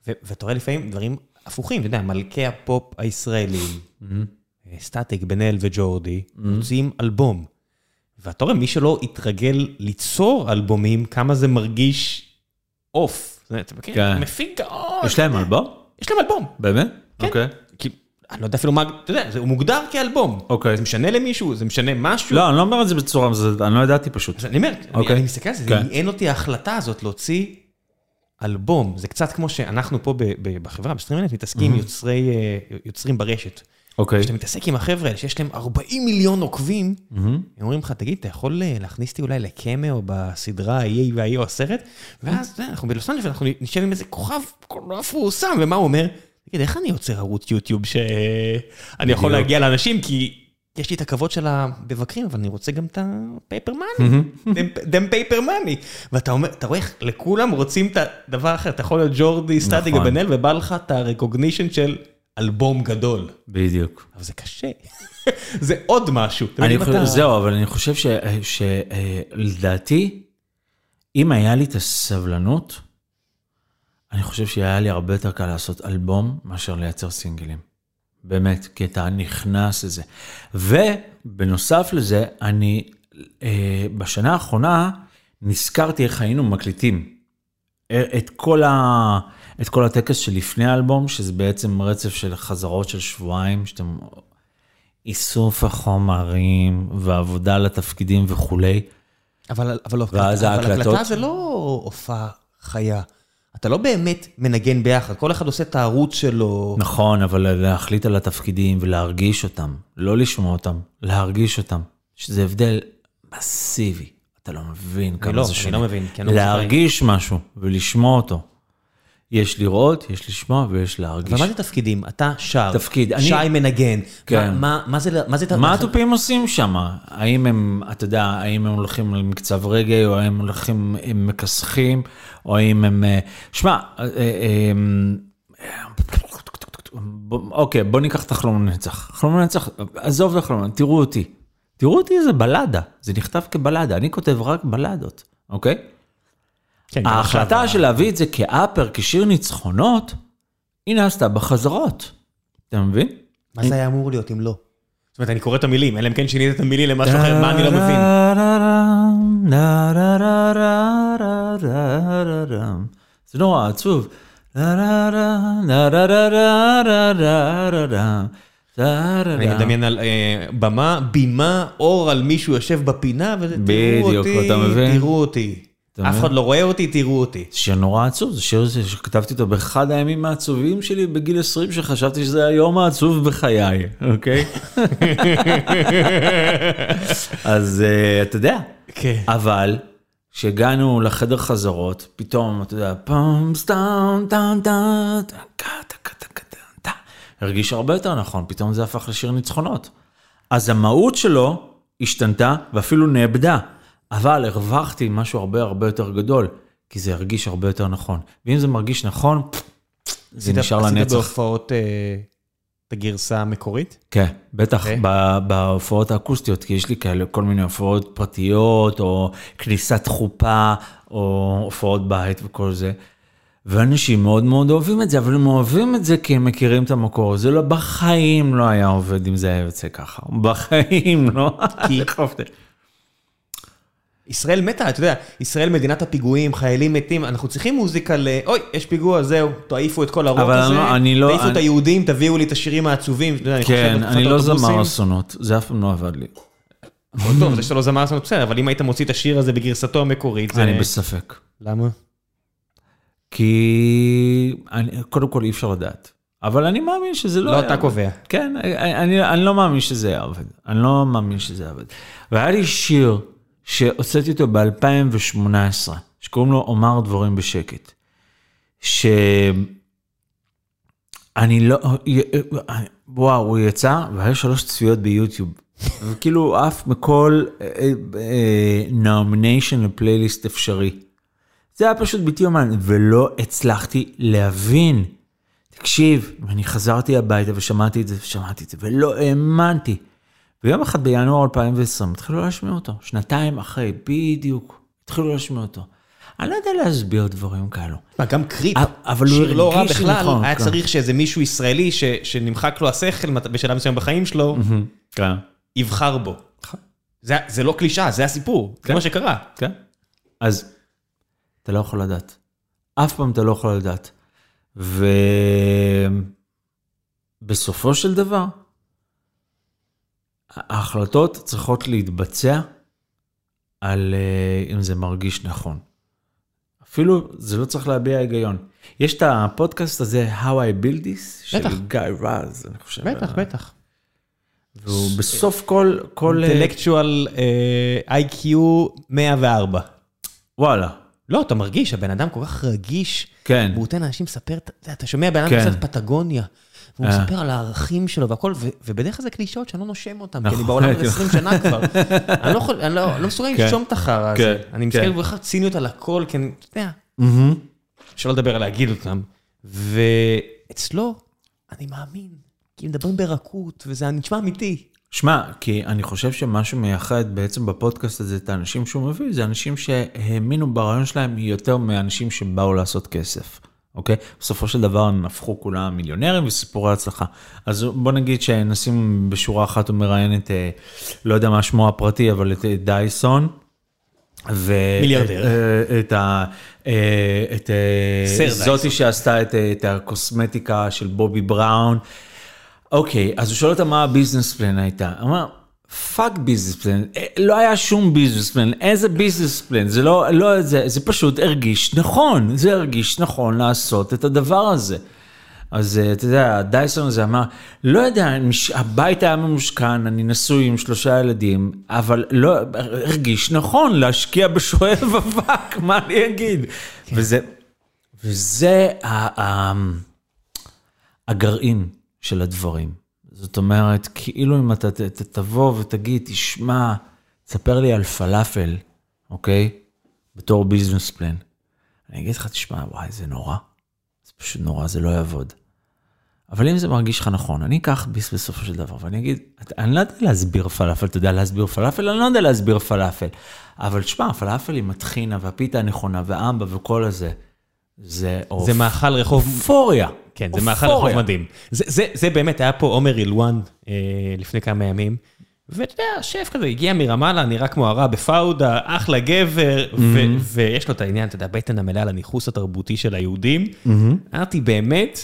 A: ואתה רואה לפעמים דברים הפוכים, אתה יודע, מלכי הפופ הישראלים, אה, סטטיק, בן אל וג'ורדי, מוציאים אלבום. ואתה רואה, מי שלא התרגל ליצור אלבומים, כמה זה מרגיש עוף. אומרת, אתה מכיר?
B: כן.
A: מפיק גאון.
B: יש להם אלבום?
A: יש להם אלבום.
B: באמת?
A: כן.
B: אוקיי.
A: כי, אני לא יודע אפילו מה, אתה יודע, הוא מוגדר כאלבום.
B: אוקיי.
A: זה משנה למישהו? זה משנה משהו?
B: לא, אני לא אומר את זה בצורה, אני לא ידעתי פשוט.
A: אני אומר, אני-
B: אוקיי.
A: אני מסתכל על זה, זה
B: כן.
A: עניין אותי ההחלטה הזאת להוציא אלבום. זה קצת כמו שאנחנו פה בחברה, בסטרימנט, מתעסקים עם יוצרי, אה, יוצרים ברשת.
B: אוקיי.
A: כשאתה מתעסק עם החבר'ה האלה שיש להם 40 מיליון עוקבים,
B: מהמם.
A: הם אומרים לך, תגיד, אתה יכול אה, להכניס אותי אולי לקמיאו בסדרה ההיא וההיא או הסרט? ואז יודע, אנחנו בלוס אנג'לס, אנחנו נשב עם איזה כוכב כל מפורסם, ומה הוא אומר? תגיד, איך אני יוצר ערוץ יוטיוב שאני יכול. להגיע לאנשים? כי יש לי את הכבוד של המבקרים, אבל אני רוצה גם את הפייפר מאני, them paper money. ואתה אומר, אתה רואה איך לכולם רוצים את הדבר האחר, אתה יכול להיות ג'ורדי,
B: נכון.
A: ובן אל, ובא לך את הרקוגנישן של אלבום גדול.
B: בדיוק.
A: אבל זה קשה. זה עוד משהו.
B: זהו, אבל אני חושב שלדעתי, אם היה לי את הסבלנות, אני חושב שהיה לי הרבה יותר קל לעשות אלבום מאשר לייצר סינגלים. באמת, כי אתה נכנס לזה. ובנוסף לזה, אני אה, בשנה האחרונה נזכרתי איך היינו מקליטים אה, את כל, ה, את כל הטקס שלפני האלבום, שזה בעצם רצף של חזרות של שבועיים, שאתם... איסוף החומרים ועבודה על התפקידים וכולי.
A: אבל, אבל, לא,
B: ואז
A: אבל
B: ההקלטות?
A: הקלטה זה לא הופעה חיה. אתה לא באמת מנגן ביחד, כל אחד עושה את הערוץ שלו.
B: נכון, אבל להחליט על התפקידים ולהרגיש אותם, לא לשמוע אותם, להרגיש אותם, שזה הבדל מסיבי. אתה לא מבין כמה
A: לא,
B: זה
A: אני
B: שונה.
A: לא מבין, כי אני לא
B: להרגיש משהו ולשמוע אותו. יש לראות, יש לשמוע ויש
A: אבל
B: להרגיש.
A: מה זה תפקידים? אתה שר,
B: תפקיד, אני-
A: שי מנגן.
B: כן.
A: מה, מה, מה זה, מה זה...
B: מה התופים עושים שם? האם הם, אתה יודע, האם הם הולכים על מקצב רגעי, או האם הם הולכים, הם מכסחים, או האם הם... אה, שמע, אה, אה, אוקיי, בוא ניקח את החלום לנצח. חלום לנצח, עזוב את החלום, תראו אותי. תראו אותי זה בלדה, זה נכתב כבלדה, אני כותב רק בלדות, אוקיי?
A: כן,
B: ההחלטה של להביא את זה כאפר, כשיר ניצחונות, היא נעשתה בחזרות. אתה מבין?
A: מה זה היה אמור להיות אם לא? זאת אומרת, אני קורא את המילים, אלא אם כן שינית את המילים למשהו אחר, מה אני לא מבין?
B: זה נורא עצוב.
A: אני מדמיין על אה, במה, בימה, אור על מישהו יושב בפינה, וזה, תראו אותי? תראו אותי. אף? אחד לא רואה אותי, תראו אותי.
B: שיר נורא עצוב, זה שיר שכתבתי אותו באחד הימים העצובים שלי בגיל 20, שחשבתי שזה היום העצוב בחיי, אוקיי? אז אה, אתה יודע,
A: כן.
B: אבל כשהגענו לחדר חזרות, פתאום, אתה יודע, טאם טאם טאם טאם הרגיש הרבה יותר נכון, פתאום זה הפך לשיר ניצחונות. אז המהות שלו השתנתה ואפילו נאבדה, אבל הרווחתי משהו הרבה הרבה יותר גדול, כי זה הרגיש הרבה יותר נכון. ואם זה מרגיש נכון, זה
A: עשית-
B: נשאר
A: עשית
B: לנצח.
A: בהופעות אה, את הגרסה המקורית?
B: כן, בטח
A: אוקיי.
B: ב- בהופעות האקוסטיות, כי יש לי כאלה כל מיני הופעות פרטיות, או כניסת חופה, או הופעות בית וכל זה. ואנשים מאוד מאוד אוהבים את זה, אבל הם אוהבים את זה כי הם מכירים את המקור. זה לא, בחיים לא היה עובד אם זה היה יוצא ככה. בחיים לא.
A: כי-. ישראל מתה, אתה יודע, ישראל מדינת הפיגועים, חיילים מתים, אנחנו צריכים מוזיקה ל... אוי, יש פיגוע, זהו, תעיפו את כל הרוק
B: אבל
A: הזה,
B: אני לא- אני לא-
A: תעיפו את
B: אני-
A: היהודים, תביאו לי את השירים העצובים. אני
B: כן,
A: בתקופת
B: אני לא זמר אסונות, זה אף פעם לא עבד לי.
A: הכל טוב, זה שאתה לא זמר אסונות בסדר, אבל אם היית מוציא את השיר הזה בגרסתו המקורית, זה...
B: אני בספק.
A: למה?
B: כי אני, קודם כל אי אפשר לדעת. אבל אני מאמין שזה לא...
A: לא
B: היה
A: אתה. קובע.
B: כן, אני, אני, אני לא מאמין שזה היה עובד. אני לא מאמין שזה היה עובד. והיה לי שיר שהוצאתי אותו ב-2018, שקוראים לו אומר דברים בשקט. שאני לא... וואו, הוא יצא והיה שלוש צפיות ביוטיוב. וכאילו עף מכל נומינשן לפלייליסט אפשרי. זה היה פשוט בלתי אומן, ולא הצלחתי להבין. תקשיב, ואני חזרתי הביתה ושמעתי את זה ושמעתי את זה, ולא האמנתי. ויום אחד בינואר 2020 התחילו להשמיע אותו, שנתיים אחרי, בדיוק, התחילו להשמיע אותו. אני לא יודע להסביר דברים כאלו.
A: מה, גם קריפ,
B: אבל הוא
A: שיר לא רע
B: הרגיש
A: בכלל,
B: נכון,
A: היה
B: כן.
A: צריך שאיזה מישהו ישראלי ש- שנמחק לו השכל בשלב מסוים בחיים שלו,
B: כן.
A: יבחר בו. זה- זה לא קלישאה, זה הסיפור, זה
B: כן.
A: מה שקרה.
B: כן. אז אתה לא יכול לדעת. אף פעם אתה לא יכול לדעת. ובסופו של דבר, ההחלטות צריכות להתבצע על אה, אם זה מרגיש נכון. אפילו זה לא צריך להביע היגיון. יש את הפודקאסט הזה, How I Build This,
A: בטח.
B: של גיא רז, אני חושב.
A: בטח, בטח.
B: והוא בסוף כל, כל...
A: אינטלקטואל איי-קיו 104.
B: וואלה,
A: לא, אתה מרגיש, הבן אדם כל כך רגיש,
B: כן.
A: והוא נותן לאנשים לספר, אתה שומע בן אדם
B: כן.
A: קצת פטגוניה, והוא
B: אה.
A: מספר על הערכים שלו והכל, ובדרך כלל זה קלישאות שאני לא נושם אותם, כי אני
B: נכון,
A: בעולם הזה
B: כן.
A: 20 שנה כבר. אני לא אני לא לא מסוגל
B: כן.
A: לנשום את החרא הזה.
B: כן,
A: אני
B: כן.
A: מסתכל בכלל ציניות על הכל, כי אני, אתה יודע. שלא לדבר על להגיד אותם. ואצלו, אני מאמין, כי מדברים ברכות, וזה נשמע אמיתי.
B: שמע, כי אני חושב שמה שמייחד בעצם בפודקאסט הזה את האנשים שהוא מביא, זה אנשים שהאמינו ברעיון שלהם יותר מאנשים שבאו לעשות כסף, אוקיי? בסופו של דבר הם הפכו כולם מיליונרים וסיפורי הצלחה. אז בוא נגיד שנשים בשורה אחת הוא מראיין את, אה, לא יודע מה שמו הפרטי, אבל את אה, דייסון. ו...
A: מיליארדר.
B: אה, את ה... את
A: סר דייסון.
B: זאתי שעשתה את, את הקוסמטיקה של בובי בראון. אוקיי, אז הוא שואל אותה מה ה business plan הייתה. אמר, fuck business plan, לא היה שום business plan, איזה business plan, זה לא, לא, זה, זה פשוט הרגיש נכון, זה הרגיש נכון לעשות את הדבר הזה. אז אה, אתה יודע, דייסון הזה אמר, לא יודע, הבית היה ממושכן, אני נשוי עם שלושה ילדים, אבל לא, הרגיש נכון להשקיע בשואב אבק, מה אני אגיד? וזה, וזה ה- ה- הגרעין של הדברים. זאת אומרת, כאילו אם אתה ת- ת- תבוא ותגיד, תשמע, תספר לי על פלאפל, אוקיי? בתור ביזנס פלן. אני אגיד לך, תשמע, וואי, זה נורא. זה פשוט נורא, זה לא יעבוד. אבל אם זה מרגיש לך נכון, אני אקח ביס בסופו של דבר, ואני אגיד, "אתה- אני לא יודע להסביר פלאפל, אתה יודע להסביר פלאפל? אני לא יודע להסביר פלאפל. אבל תשמע, פלאפל עם הטחינה והפיתה הנכונה והאמבה וכל הזה, זה
A: זה מאכל רחוב
B: אופוריה.
A: כן, זה מאכל רחוב. מדהים. זה, זה, זה באמת, היה פה עומר אילואן אה, לפני כמה ימים, ואתה יודע, השף כזה הגיע מרמאללה, נראה כמו הרע בפאודה, אחלה גבר, ו- ויש לו את העניין, אתה יודע, בטן המלאה על הניכוס התרבותי של היהודים. אמרתי, באמת,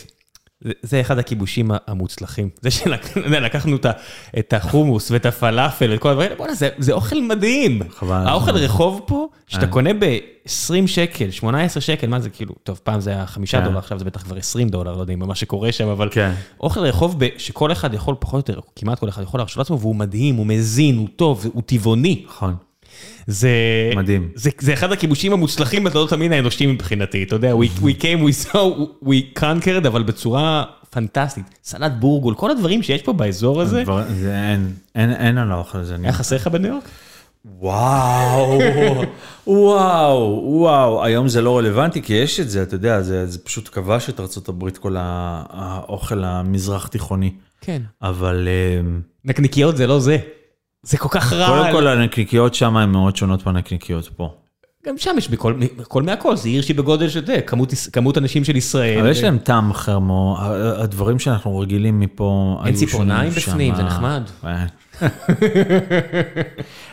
A: זה- אחד הכיבושים המוצלחים. זה שלקחנו את החומוס ואת הפלאפל ואת כל הדברים, בוא'נה, זה- אוכל מדהים.
B: חבל.
A: האוכל רחוב פה, שאתה
B: אה.
A: קונה ב-20 שקל, 18 שקל, מה זה כאילו, טוב, פעם זה היה 5
B: כן.
A: דולר, עכשיו זה בטח כבר 20 דולר, לא יודע מה שקורה שם, אבל
B: כן.
A: אוכל רחוב שכל אחד יכול פחות או יותר, כמעט כל אחד יכול להרשות לעצמו, והוא מדהים, הוא מזין, הוא טוב, הוא טבעוני.
B: נכון.
A: זה...
B: מדהים.
A: זה, זה אחד הכיבושים המוצלחים בתולדות המין האנושי מבחינתי, אתה יודע, we, we came, we saw, we conquered, אבל בצורה פנטסטית. סלט בורגול, כל הדברים שיש פה באזור הזה.
B: דבר- זה אין, אין, אין על האוכל הזה.
A: היה חסר לך בניו יורק?
B: וואו, וואו, וואו, היום זה לא רלוונטי כי יש את זה, אתה יודע, זה, זה פשוט כבש את ארה"ב כל האוכל המזרח תיכוני.
A: כן.
B: אבל אמ,
A: נקניקיות זה לא זה. זה כל כך רע.
B: קודם כל הנקניקיות שם הן מאוד שונות מהנקניקיות פה.
A: גם שם יש בכל, הכל מהכל, זה עיר שהיא בגודל של זה, כמות, כמות אנשים של ישראל.
B: אבל יש להם טעם אחר, מו, הדברים שאנחנו רגילים מפה
A: אין
B: היו
A: ציפורניים
B: שונים
A: בפנים, זה. נחמד.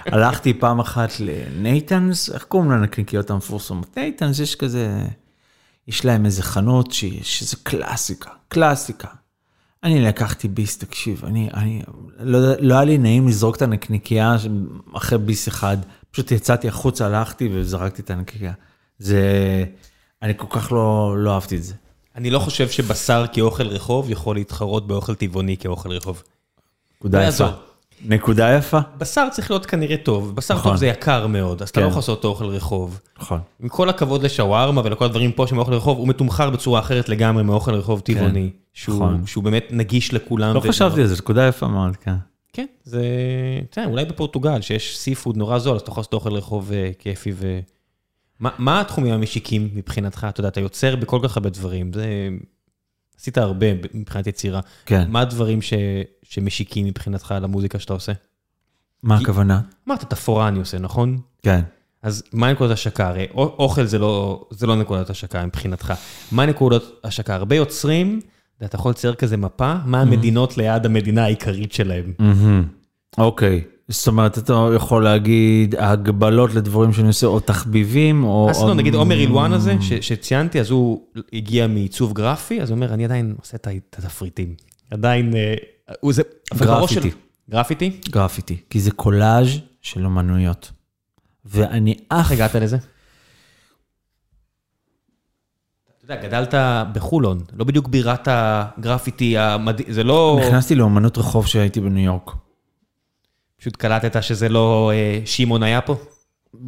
B: הלכתי פעם אחת לנייטנס, איך קוראים לנקניקיות המפורסמות? נייטנס יש כזה, יש להם איזה חנות שהיא- שזה קלאסיקה, קלאסיקה. אני לקחתי ביס, תקשיב, אני, אני, לא, לא היה לי נעים לזרוק את הנקניקייה אחרי ביס אחד, פשוט יצאתי החוצה, הלכתי וזרקתי את הנקניקייה. זה, אני כל כך לא, לא אהבתי את זה.
A: אני לא חושב שבשר כאוכל רחוב יכול להתחרות באוכל טבעוני כאוכל רחוב.
B: נקודה
A: לא
B: יפה. נקודה יפה.
A: בשר צריך להיות כנראה טוב, בשר
B: נכון.
A: טוב זה יקר מאוד, אז אתה
B: כן.
A: לא יכול לעשות אוכל רחוב.
B: נכון.
A: עם כל הכבוד לשווארמה ולכל הדברים פה שמאוכל רחוב, הוא מתומחר בצורה אחרת לגמרי מאוכל רחוב טבעוני, שהוא
B: נכון.
A: שהוא באמת נגיש לכולם.
B: לא חשבתי על זה, נקודה יפה מאוד, כן.
A: כן, זה, אתה יודע, אולי בפורטוגל, שיש סי פוד נורא זול, אז אתה יכול לעשות אוכל רחוב אה, כיפי ו... מה, מה התחומים המשיקים מבחינתך? אתה יודע, אתה יוצר בכל כך הרבה דברים, זה... עשית הרבה מבחינת יצירה.
B: כן.
A: מה הדברים ש... שמשיקים מבחינתך על המוזיקה שאתה עושה?
B: מה הכוונה?
A: אמרת, תפאורה אני עושה, נכון?
B: כן.
A: אז מה נקודת השקה? הרי אוכל זה לא, זה לא נקודת השקה מבחינתך. מה נקודת השקה? הרבה יוצרים, אתה יכול לצייר כזה מפה, מה המדינות ליד המדינה העיקרית שלהם.
B: אוקיי. זאת אומרת, אתה יכול להגיד הגבלות לדברים שאני עושה, או תחביבים, או...
A: אז לא, נגיד עומר אילואן הזה, ש- שציינתי, אז הוא הגיע מעיצוב גרפי, אז הוא אומר, אני עדיין עושה את התפריטים. עדיין, אה, הוא זה...
B: גרפיטי.
A: שלו- גרפיטי?
B: גרפיטי. כי זה קולאז' של אומנויות. ואני.
A: איך הגעת לזה? אתה יודע, גדלת בחולון, לא בדיוק בירת הגרפיטי המדהים, זה לא...
B: נכנסתי לאומנות רחוב כשהייתי בניו יורק.
A: פשוט קלטת שזה לא אה, שמעון היה פה?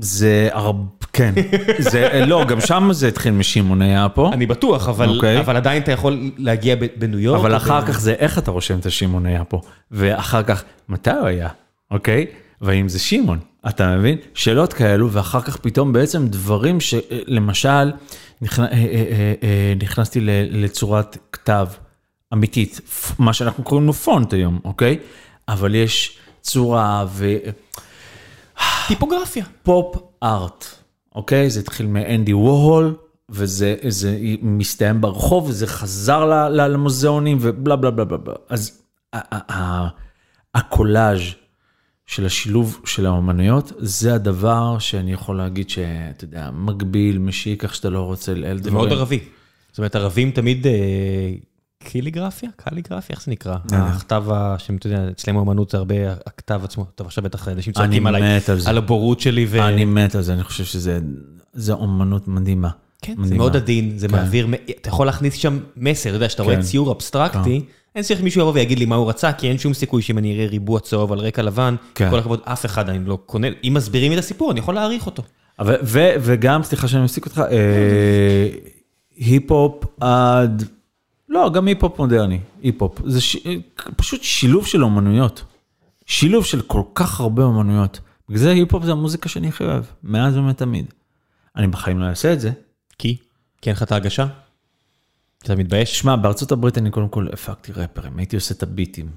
B: זה הרבה... כן. זה... לא, גם שם זה התחיל משמעון היה פה.
A: אני בטוח, אבל,
B: אוקיי.
A: אבל עדיין אתה יכול להגיע בניו יורק.
B: אבל אחר
A: ב-
B: כך זה איך אתה רושם את השמעון היה פה, ואחר כך מתי הוא היה, אוקיי? והאם זה שמעון, אתה מבין? שאלות כאלו, ואחר כך פתאום בעצם דברים שלמשל, נכנ... אה, אה, אה, אה, נכנסתי לצורת כתב אמיתית, מה שאנחנו קוראים לו פונט היום, אוקיי? אבל יש צורה
A: טיפוגרפיה.
B: ופופ ארט, אוקיי? זה התחיל מאנדי וורהול. וזה זה מסתיים ברחוב וזה חזר ל- ל- למוזיאונים ובלה בלה בלה בלה. בלה. אז הקולאז' של השילוב של האומנויות זה הדבר שאני יכול להגיד שאתה יודע מגביל משיק איך שאתה לא רוצה לאל
A: זה מאוד ערבי. זאת אומרת, ערבים תמיד אה, קיליגרפיה? קליגרפיה? איך זה נקרא?
B: יודע.
A: הכתב, שאתה יודע, אצלם האמנות זה הרבה הכתב עצמו. טוב, עכשיו בטח אנשים צועקים עליי,
B: על זה.
A: על הבורות שלי. ו...
B: אני מת על זה אני חושב שזה זה אומנות מדהימה.
A: כן, זה
B: מדהימה.
A: מאוד עדין, זה מעביר, מ- אתה יכול להכניס שם מסר, אתה יודע, שאתה רואה
B: כן.
A: ציור אבסטרקטי, אין צריך מישהו יבוא ויגיד לי מה הוא רצה, כי אין שום סיכוי שאם אני אראה ריבוע צהוב על רקע לבן,
B: כן.
A: כל הכבוד, אף אחד אני לא קונה, אם מסבירים את הסיפור, אני יכול להעריך אותו.
B: וגם, סליחה שאני מפסיק אותך, אה, היפ-הופ עד, לא, גם היפ-הופ מודרני, היפ-הופ. זה ש, פשוט שילוב של אומנויות. שילוב של כל כך הרבה אומנויות. בגלל זה היפ-הופ זה המוזיקה שאני הכי אוהב, מאז ומתמיד. אני בחיים לא אעשה את זה.
A: כי? כי אין לך את ההרגשה? אתה מתבייש?
B: שמע, בארצות הברית אני קודם כל הפקתי ראפרים, הייתי עושה את הביטים,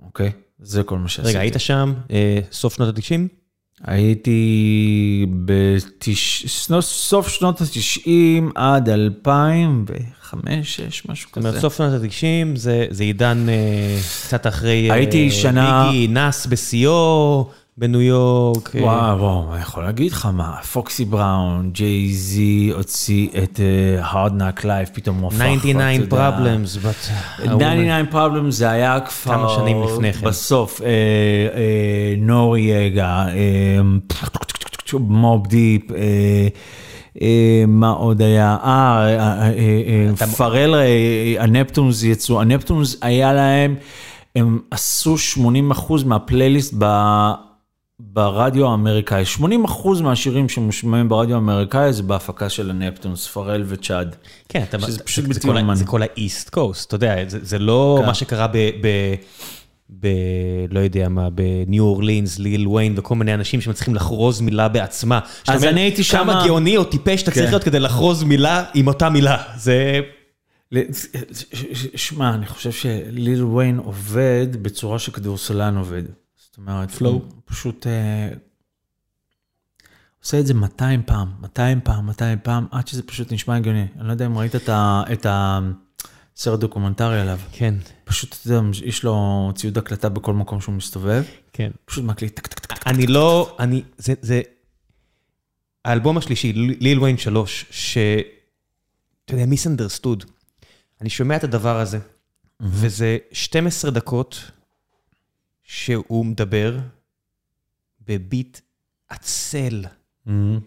B: אוקיי? זה כל מה שעשיתי.
A: רגע, היית שם אה, סוף שנות ה-90?
B: הייתי בסוף שנות ה-90 עד 2005, 6, משהו
A: זאת אומרת,
B: כזה.
A: סוף שנות ה-90 זה זה עידן אה, קצת אחרי... אה,
B: הייתי שנה-
A: ביגי, נאס בשיאו, בניו יורק. אה,
B: וואו, וואו, אני יכול להגיד לך מה, פוקסי בראון, ג'יי זי הוציא את אה, hard knock life, פתאום הוא הפך,
A: 99
B: אתה יודע,
A: problems, but...
B: 99 problems זה היה כבר...
A: כמה שנים לפני כן.
B: בסוף, אה, אה, נוריאגה, Mobb Deep, אה, אה, מה עוד היה? אה, אה, אה, אה, פארל, אה, ה Neptunes יצאו, ה Neptunes היה להם, הם עשו 80% מהפלייליסט ב... ברדיו האמריקאי. 80% מהשירים שמושמעים ברדיו האמריקאי זה בהפקה של ה Neptunes, פארל וצ'אד.
A: כן, אתה,
B: שזה
A: זה,
B: פשוט
A: זה,
B: בלתי יאומן.
A: זה כל ה East Coast, אתה יודע, זה, זה לא
B: כן.
A: מה שקרה ב... ב ב... לא יודע מה, בניו אורלינס, ליל ויין וכל מיני אנשים שמצליחים לחרוז מילה בעצמה.
B: אז אני הייתי
A: כמה
B: שמה-
A: גאוני או טיפש אתה צריך
B: כן.
A: להיות כדי לחרוז מילה עם אותה מילה. זה...
B: שמע, אני חושב שליל ויין עובד בצורה שכדורסלן עובד. זאת אומרת. הוא פשוט אה, עושה את זה 200 פעם, 200 פעם, 200 פעם, עד שזה פשוט נשמע הגיוני. אני לא יודע אם ראית את ה- את הסרט דוקומנטרי עליו.
A: כן,
B: פשוט, אתה יודע, יש לו ציוד הקלטה בכל מקום שהוא מסתובב,
A: כן.
B: פשוט מקליט טק טק טק טק.
A: אני לא, אני, זה, זה, האלבום השלישי, ליל ויין 3, ש... אתה יודע, Misunderstood. אני שומע את הדבר הזה, וזה 12 דקות שהוא מדבר בביט עצל.
B: מהמם.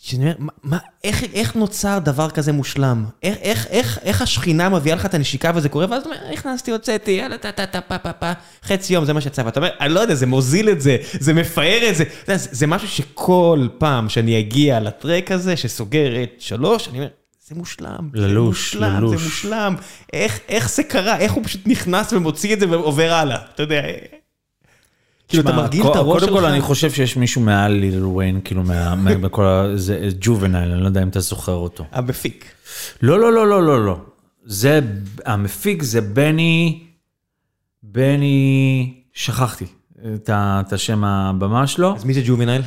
A: שאני אומר, מה, מה, איך, איך נוצר דבר כזה מושלם? איך, איך, איך, איך השכינה מביאה לך את הנשיקה וזה קורה, ואז אתה אומר, נכנסתי, הוצאתי, יאללה, טה, טה, טה, פה, פה, פה, חצי יום, זה מה שיצא, ואתה אומר, אני לא יודע, זה מוזיל את זה, זה מפאר את זה. אתה יודע, זה, זה משהו שכל פעם שאני אגיע לטרק הזה, שסוגר את שלוש, אני אומר, זה מושלם. זה
B: ללוש,
A: מושלם,
B: ללוש.
A: זה מושלם. איך, איך זה קרה? איך הוא פשוט נכנס ומוציא את זה ועובר הלאה? אתה יודע, כאילו, אתה מרגיל את הראש שלך.
B: קודם כל, אני חושב שיש מישהו מעל ליל ויין, כאילו, בכל ה... זה ג'ובנייל, אני לא יודע אם אתה זוכר אותו.
A: המפיק.
B: לא, לא, לא, לא, לא, לא. זה, המפיק זה בני, בני, שכחתי את, השם הבמה שלו.
A: אז מי זה ג'ובינייל?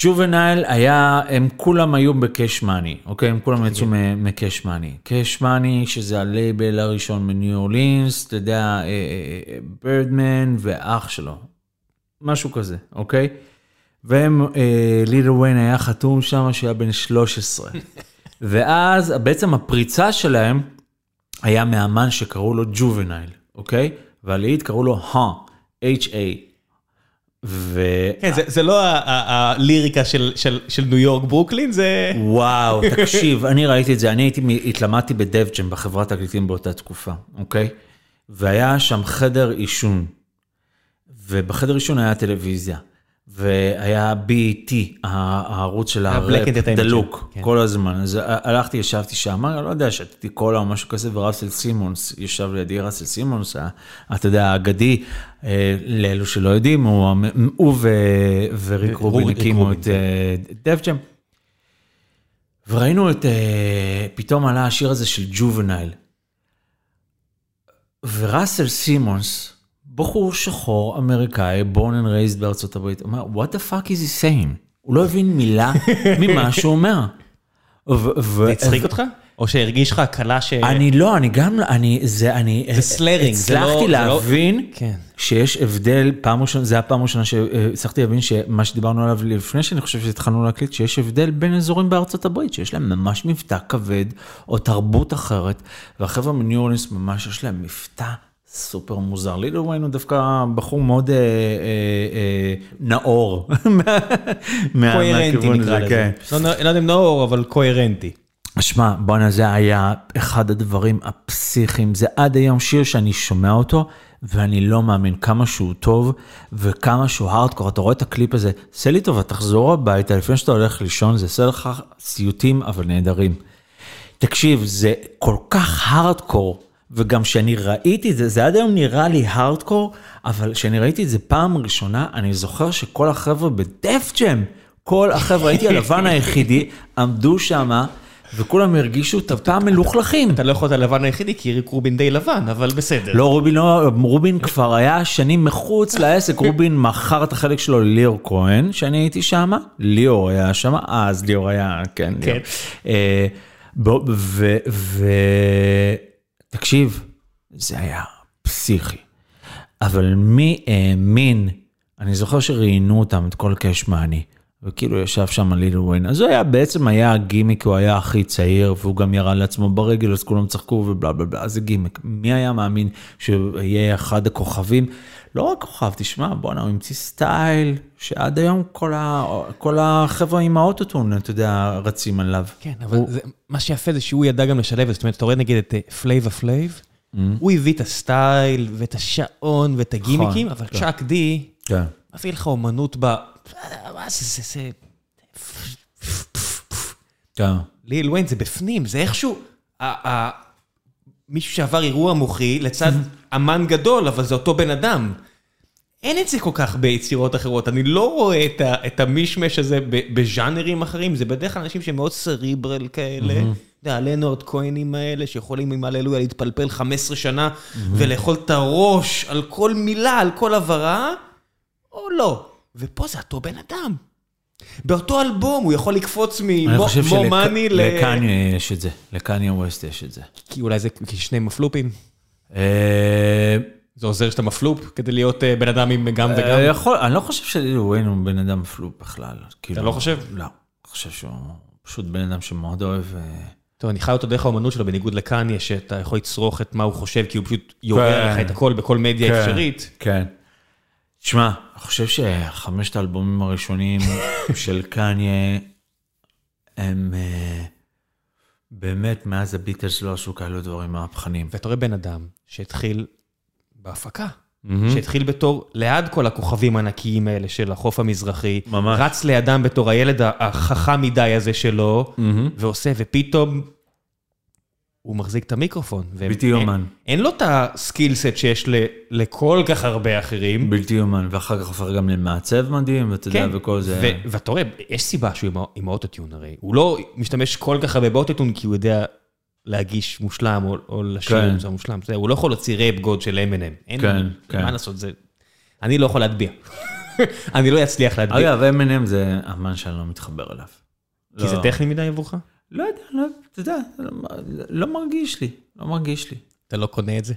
B: ג'ובנייל היה, הם כולם היו בקאש מאני, אוקיי? הם כולם יצאו מקאש מאני. קאש מאני, שזה הלייבל הראשון מניו אורלינס, אתה יודע, בירדמן ואח שלו. משהו כזה, אוקיי? והם, אה, לידל ויין היה חתום שם שהיה בן 13. ואז בעצם הפריצה שלהם היה מאמן שקראו לו ג'ובנייל, אוקיי? והלהיט קראו לו ה, H-A. ו...
A: כן, זה, זה לא הליריקה של, של, של ניו יורק ברוקלין, זה...
B: וואו, תקשיב, אני ראיתי את זה, אני הייתי, התלמדתי בדב-ג'ם בחברת תקליטים באותה תקופה, אוקיי? והיה שם חדר עישון, ובחדר עישון היה טלוויזיה, והיה BET, הערוץ של הראפ, דלוק,
A: כן.
B: כל הזמן. אז הלכתי, ישבתי שם, אני לא יודע, שתיתי קולה או משהו כזה, וראסל סימונס ישב לידי, ראסל סימונס, אתה יודע, האגדי, אה, לאלו שלא יודעים, הוא המ- הוא ו- וריק רובין הקימו
A: רובין,
B: את אה, דב-ג'ם. וראינו את, אה, פתאום עלה השיר הזה של ג'ובנייל. וראסל סימונס, בחור שחור אמריקאי, born and raised בארצות הברית, אומר, what the fuck is he saying? הוא לא הבין מילה ממה שהוא אומר.
A: זה הצחיק אותך? או שהרגיש לך הקלה ש...
B: אני לא, אני גם, אני, זה, אני,
A: זה סלרינג, זה לא-
B: הצלחתי
A: לא-
B: להבין
A: כן.
B: שיש הבדל, פעם ראשונה, זה הפעם הראשונה שהצלחתי להבין שמה שדיברנו עליו לפני שאני חושב שהתחלנו להקליט, שיש הבדל בין אזורים בארצות הברית, שיש להם ממש מבטא כבד, או תרבות אחרת, והחבר'ה מניו אורלינס ממש יש להם מבטא סופר מוזר. לידל ויין הוא דווקא בחור מאוד אה, אה, אה, נאור,
A: קוהרנטי נקרא לזה.
B: כן.
A: לא לא יודע אם נאור, אבל קוהרנטי.
B: שמע, בואנה זה היה אחד הדברים הפסיכיים, זה עד היום שיר שאני שומע אותו, ואני לא מאמין כמה שהוא טוב, וכמה שהוא הארדקור. אתה רואה את הקליפ הזה, עשה לי טובה, תחזור הביתה לפני שאתה הולך לישון, זה עושה לך סיוטים אבל נהדרים. תקשיב, זה כל כך הארדקור, וגם כשאני ראיתי את זה, זה עד היום נראה לי הארדקור, אבל כשאני ראיתי את זה פעם ראשונה, אני זוכר שכל החבר'ה בדף ג'ם, כל החבר'ה, הייתי הלבן היחידי, עמדו שמה, וכולם הרגישו טיפה מלוכלכים.
A: אתה לא יכול להיות הלבן היחידי, כי ריק רובין די לבן, אבל בסדר.
B: לא, רובין לא, רובין כבר היה שנים מחוץ לעסק, רובין מכר את החלק שלו לליאור כהן, שאני הייתי שם, ליאור היה שם, אז ליאור היה, כן, ליאור. ב- ו- ותקשיב, זה היה פסיכי. אבל מי האמין, אני זוכר שראיינו אותם, את כל קאש מאני, וכאילו ישב שם ליל ווין, אז הוא היה, בעצם היה הגימיק, הוא היה הכי צעיר, והוא גם ירה לעצמו ברגל, אז כולם צחקו ובלה בלה בלה, זה גימיק. מי היה מאמין שהוא יהיה אחד הכוכבים? לא רק כוכב, תשמע, בואנה, הוא המציא סטייל, שעד היום כל, ה, כל החבר'ה עם האוטוטון, אתה יודע, רצים עליו.
A: כן, אבל זה, מה שיפה זה שהוא ידע גם לשלב. זאת אומרת, אתה רואה נגיד את פלייב, הוא הביא את הסטייל ואת השעון ואת הגימיקים, אבל
B: כן.
A: צ'אק די
B: כן.
A: מביא לך אומנות ב... מה זה, זה, זה...
B: כן.
A: ליל וויין זה בפנים, זה איכשהו... מישהו שעבר אירוע מוחי לצד אמן גדול, אבל זה אותו בן אדם. אין את זה כל כך ביצירות אחרות, אני לא רואה את, את המישמש הזה בז'אנרים אחרים, זה בדרך כלל אנשים שהם מאוד סריברל כאלה, אתה יודע, הלנורד כהנים האלה, שיכולים עם הללויה להתפלפל 15 שנה ולאכול את הראש על כל מילה, על כל הבהרה, או לא. ופה זה אותו בן אדם. באותו אלבום הוא יכול לקפוץ
B: אני חושב
A: ממו מאני ל...
B: שלקניה יש את זה, לקניה ווסט יש את זה.
A: כי אולי זה כי שניהם מפלופים.
B: אה,
A: זה עוזר שאתה מפלופ כדי להיות אה, בן אדם עם גם
B: אה,
A: וגם?
B: יכול, אני לא חושב שליל וויין הוא בן אדם פלופ בכלל. כאילו,
A: לא חושב?
B: לא. אני חושב שהוא פשוט בן אדם שמאוד אוהב...
A: טוב, אני חי אותו דרך האומנות שלו, בניגוד לקניה, שאתה יכול לצרוך את מה הוא חושב, כי הוא פשוט יורה
B: כן.
A: לך את הכל בכל מדיה
B: כן.
A: אפשרית.
B: כן. תשמע, אני חושב שחמשת האלבומים הראשונים של קניה, הם אה, באמת, מאז הביטלס לא עשו כאלו דברים מהפכנים.
A: ואתה רואה בן אדם שהתחיל בהפקה, שהתחיל בתור, ליד כל הכוכבים הענקיים האלה של החוף המזרחי,
B: ממש.
A: רץ לידם בתור הילד החכם מדי הזה שלו, ועושה, ופתאום הוא מחזיק את המיקרופון.
B: בלתי יאומן.
A: אין- אין לו את הסקילסט שיש ל- לכל כך הרבה אחרים.
B: בלתי יאומן, ואחר כך הופך גם למעצב מדהים, ואתה יודע, וכל זה.
A: ואתה רואה, יש סיבה שהוא עם, האוטוטיון הרי. הוא לא משתמש כל כך הרבה באוטוטיון כי הוא יודע להגיש מושלם או, או לשיר
B: כן.
A: עם זה מושלם. זה, הוא לא יכול להוציא ראפ גוד של M&M. אין,
B: כן, כן.
A: מה לעשות, זה... אני לא יכול להטביע. אני לא אצליח להטביע.
B: אגב, M&M זה אמן שאני לא מתחבר אליו.
A: כי זה
B: לא.
A: טכני מדי עבורך?
B: לא יודע, לא, אתה יודע, לא, מרגיש לי, לא מרגיש לי.
A: אתה לא קונה את זה?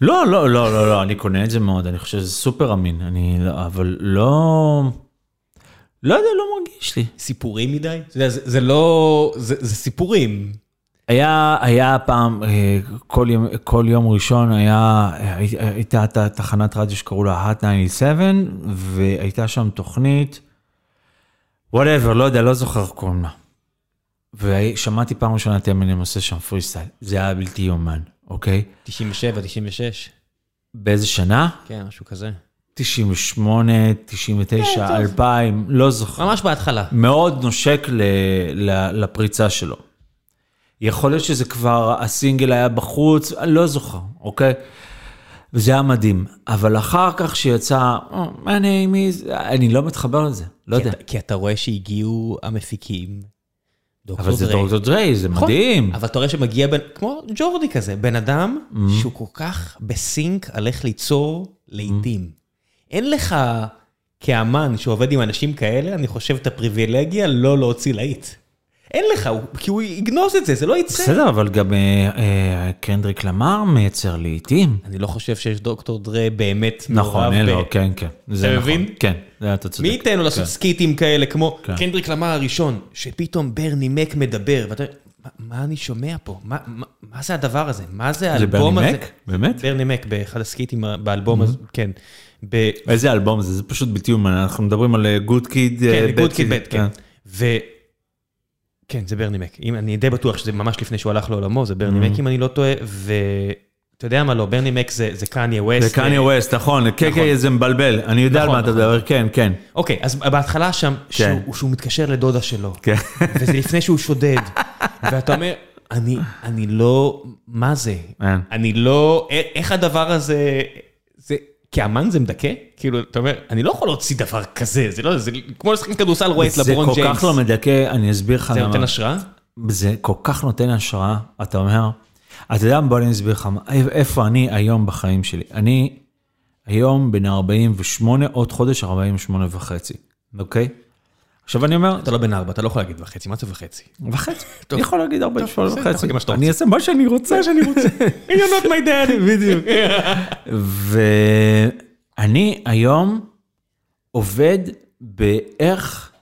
B: לא, לא, לא, לא, לא, אני קונה את זה מאוד, אני חושב שזה סופר אמין, אני, לא, אבל לא, לא יודע, לא מרגיש לי.
A: סיפורים מדי? אתה יודע, זה, זה לא... זה, זה סיפורים.
B: היה, היה פעם, אה, כל יום, כל יום ראשון היה, הי- הייתה את תחנת רדיו שקראו לה Hot 97, והייתה שם תוכנית, whatever, לא יודע, לא זוכר קוראים לה. ושמעתי פעם ראשונה את אמינם עושה שם פרי סטייל, זה היה בלתי יאומן, אוקיי?
A: 97, 96.
B: באיזה שנה?
A: כן, משהו כזה.
B: 98, 99,
A: כן, טוב.
B: 2000, לא זוכר.
A: ממש בהתחלה.
B: מאוד נושק ל, ל, לפריצה שלו. יכול להיות שזה כבר, הסינגל היה בחוץ, אני לא זוכר, אוקיי? וזה היה מדהים. אבל אחר כך שיצא, "Oh, my name is, אני לא מתחבר לזה, לא
A: כי
B: יודע.
A: אתה- כי אתה רואה שהגיעו המפיקים,
B: אבל זה. דוקטור דריי, זה
A: נכון.
B: מדהים.
A: אבל אתה רואה שמגיע בן, כמו ג'ורדי כזה, בן אדם שהוא כל כך בסינק על איך ליצור לעיתים. אין לך, כאמן שעובד עם אנשים כאלה, אני חושב את הפריבילגיה לא להוציא להיט. אין לך, כי הוא יגנוז את זה, זה לא יצא.
B: בסדר, אבל גם אה, אה, קנדריק למר מייצר לעיתים.
A: אני לא חושב שיש דוקטור דרה באמת
B: נכון,
A: מעורב
B: אין
A: ב-
B: לו, כן, כן. זה
A: אתה
B: נכון.
A: מבין?
B: כן, זה אתה צודק.
A: מי ייתן לו לעשות
B: כן.
A: סקיטים כאלה, כמו
B: כן.
A: קנדריק למר הראשון, שפתאום ברני מק מדבר, ואתה "מה- אני שומע פה? מה- מה מה זה הדבר הזה? מה זה
B: זה
A: האלבום
B: ברני
A: הזה?
B: מק? באמת?
A: ברני מק, באחד הסקיטים באלבום הזה, כן. ב-
B: איזה אלבום זה? זה פשוט בלתי יאומן, אנחנו מדברים על good kid.
A: כן, good kid mad, כן. ו... כן, זה ברני מק. אם- אני די בטוח שזה ממש לפני שהוא הלך לעולמו, זה ברני מק אם אני לא טועה, ואתה יודע מה לא, ברני מק זה זה קניה ווסט.
B: זה קניה ווסט, נכון, קקי זה מבלבל, אני יודע על
A: נכון,
B: מה אתה
A: נכון.
B: מדבר, כן, כן.
A: אוקיי, אז בהתחלה שם,
B: כן.
A: שהוא שהוא מתקשר לדודה שלו,
B: כן.
A: וזה לפני שהוא שודד, ואתה אומר, אני, אני לא, מה זה?
B: כן.
A: אני לא, איך הדבר הזה, זה, כאמן זה מדכא? כאילו, אתה אומר, אני לא יכול להוציא דבר כזה, זה לא, זה כמו לשחק כדורסל רואה את
B: זה
A: לברון
B: כל
A: ג'יימס.
B: כך לא מדכא, אני אסביר לך
A: זה נותן
B: למה.
A: השראה?
B: זה כל כך נותן השראה, אתה אומר, אתה יודע, בוא אני אסביר לך, איפה אני היום בחיים שלי. אני היום בן 48, עוד חודש 48 וחצי, אוקיי? עכשיו אני אומר,
A: אתה לא בן ארבע, אתה לא יכול להגיד וחצי, מה זה וחצי?
B: וחצי, אני יכול להגיד 48
A: בסדר, אתה יכול
B: וחצי, אני. אעשה מה שאני רוצה.
A: שאני רוצה. You're not my dad.
B: בדיוק. ואני היום עובד באיך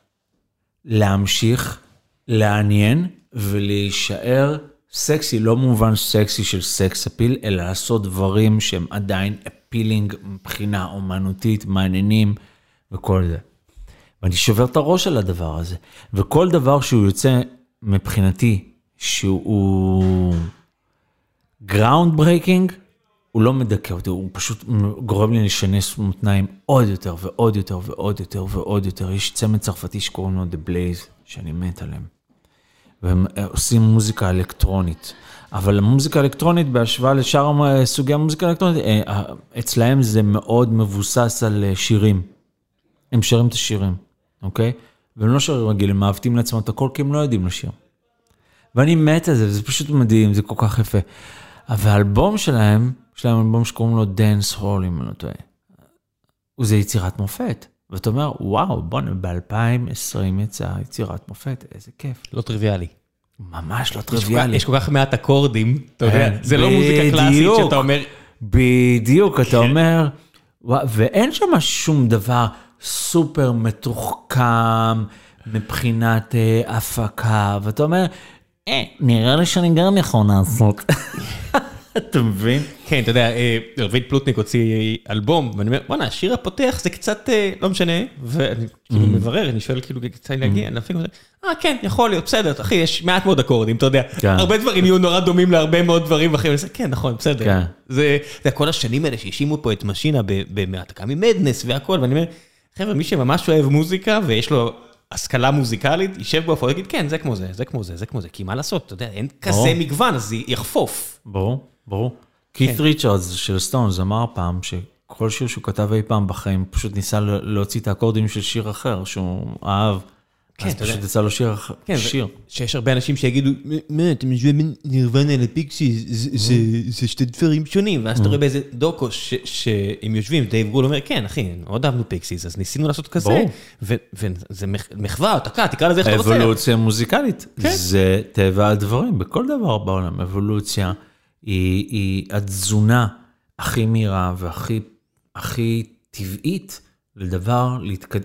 B: להמשיך לעניין ולהישאר סקסי, לא במובן סקסי של sex appeal, אלא לעשות דברים שהם עדיין appealing מבחינה אומנותית, מעניינים וכל זה. ואני שובר את הראש על הדבר הזה. וכל דבר שהוא יוצא מבחינתי, שהוא groundbreaking, הוא לא מדכא אותי, הוא פשוט גורם לי לשנס מותניים עוד יותר ועוד יותר ועוד יותר ועוד יותר. יש צמד צרפתי שקוראים לו The Blaze, שאני מת עליהם. והם אה, עושים מוזיקה אלקטרונית. אבל המוזיקה האלקטרונית, בהשוואה לשאר סוגי המוזיקה האלקטרונית, אה, אה, אצלהם זה מאוד מבוסס על שירים. הם שרים את השירים, אוקיי? והם לא שרים רגילים, הם מעוותים לעצמם את הכל כי הם לא יודעים לשיר. ואני מת על זה, וזה פשוט מדהים, זה כל כך יפה. אבל האלבום שלהם, יש להם אלבום שקוראים לו Dancehall, אם אני לא טועה. זה יצירת מופת. ואתה אומר, וואו, בוא'נה, ב-2020 יצאה יצירת מופת, איזה כיף.
A: לא טריוויאלי.
B: ממש לא טריוויאלי.
A: יש כל כך מעט אקורדים, אתה יודע, כן, זה לא מוזיקה קלאסית שאתה אומר...
B: בדיוק, אתה כן. אומר, ואין שם שום דבר סופר מתוחכם מבחינת אה, הפקה, ואתה אומר, אה, נראה לי שאני גם יכול לעשות. אתה מבין?
A: כן, אתה יודע, רביד פלוטניק הוציא אלבום, ואני אומר, בואנה, השיר הפותח זה קצת, לא משנה, ואני כאילו מברר, אני שואל כאילו, קצת להגיע, נפיק, אה, כן, יכול להיות, בסדר, אחי, יש מעט מאוד אקורדים, אתה יודע, הרבה דברים יהיו נורא דומים להרבה מאוד דברים אחרים, כן, נכון, בסדר. זה, אתה יודע, כל השנים האלה שהאשימו פה את משינה בהעתקה ממדנס והכל, ואני אומר, חבר'ה, מי שממש אוהב מוזיקה ויש לו השכלה מוזיקלית, יישב באופן, יגיד, כן, זה כמו זה, זה כמו זה, זה כמו זה, כי מה לעשות, אתה יודע, אין כזה מגוון, אז יחפוף.
B: ברור, ברור. כית ריצ'רדס של סטונס אמר פעם שכל שיר שהוא כתב אי פעם בחיים, פשוט ניסה להוציא את האקורדים של שיר אחר שהוא אהב. כן, אז פשוט יצא לו שיר. כן, שיר.
A: שיש הרבה אנשים שיגידו, מה, אתם משווים בין נירוונה ל Pixies, זה שתי דברים שונים, ואז אתה רואה באיזה דוקו שהם יושבים, דייב גרוהל אומר, כן, אחי, מאוד אהבנו Pixies, אז ניסינו לעשות כזה, וזה מחווה, העתקה, תקרא לזה איך אתה רוצה.
B: אבולוציה מוזיקלית, כן. זה טבע הדברים, בכל דבר בעולם, אבולוציה היא התזונה הכי מהירה והכי טבעית לדבר,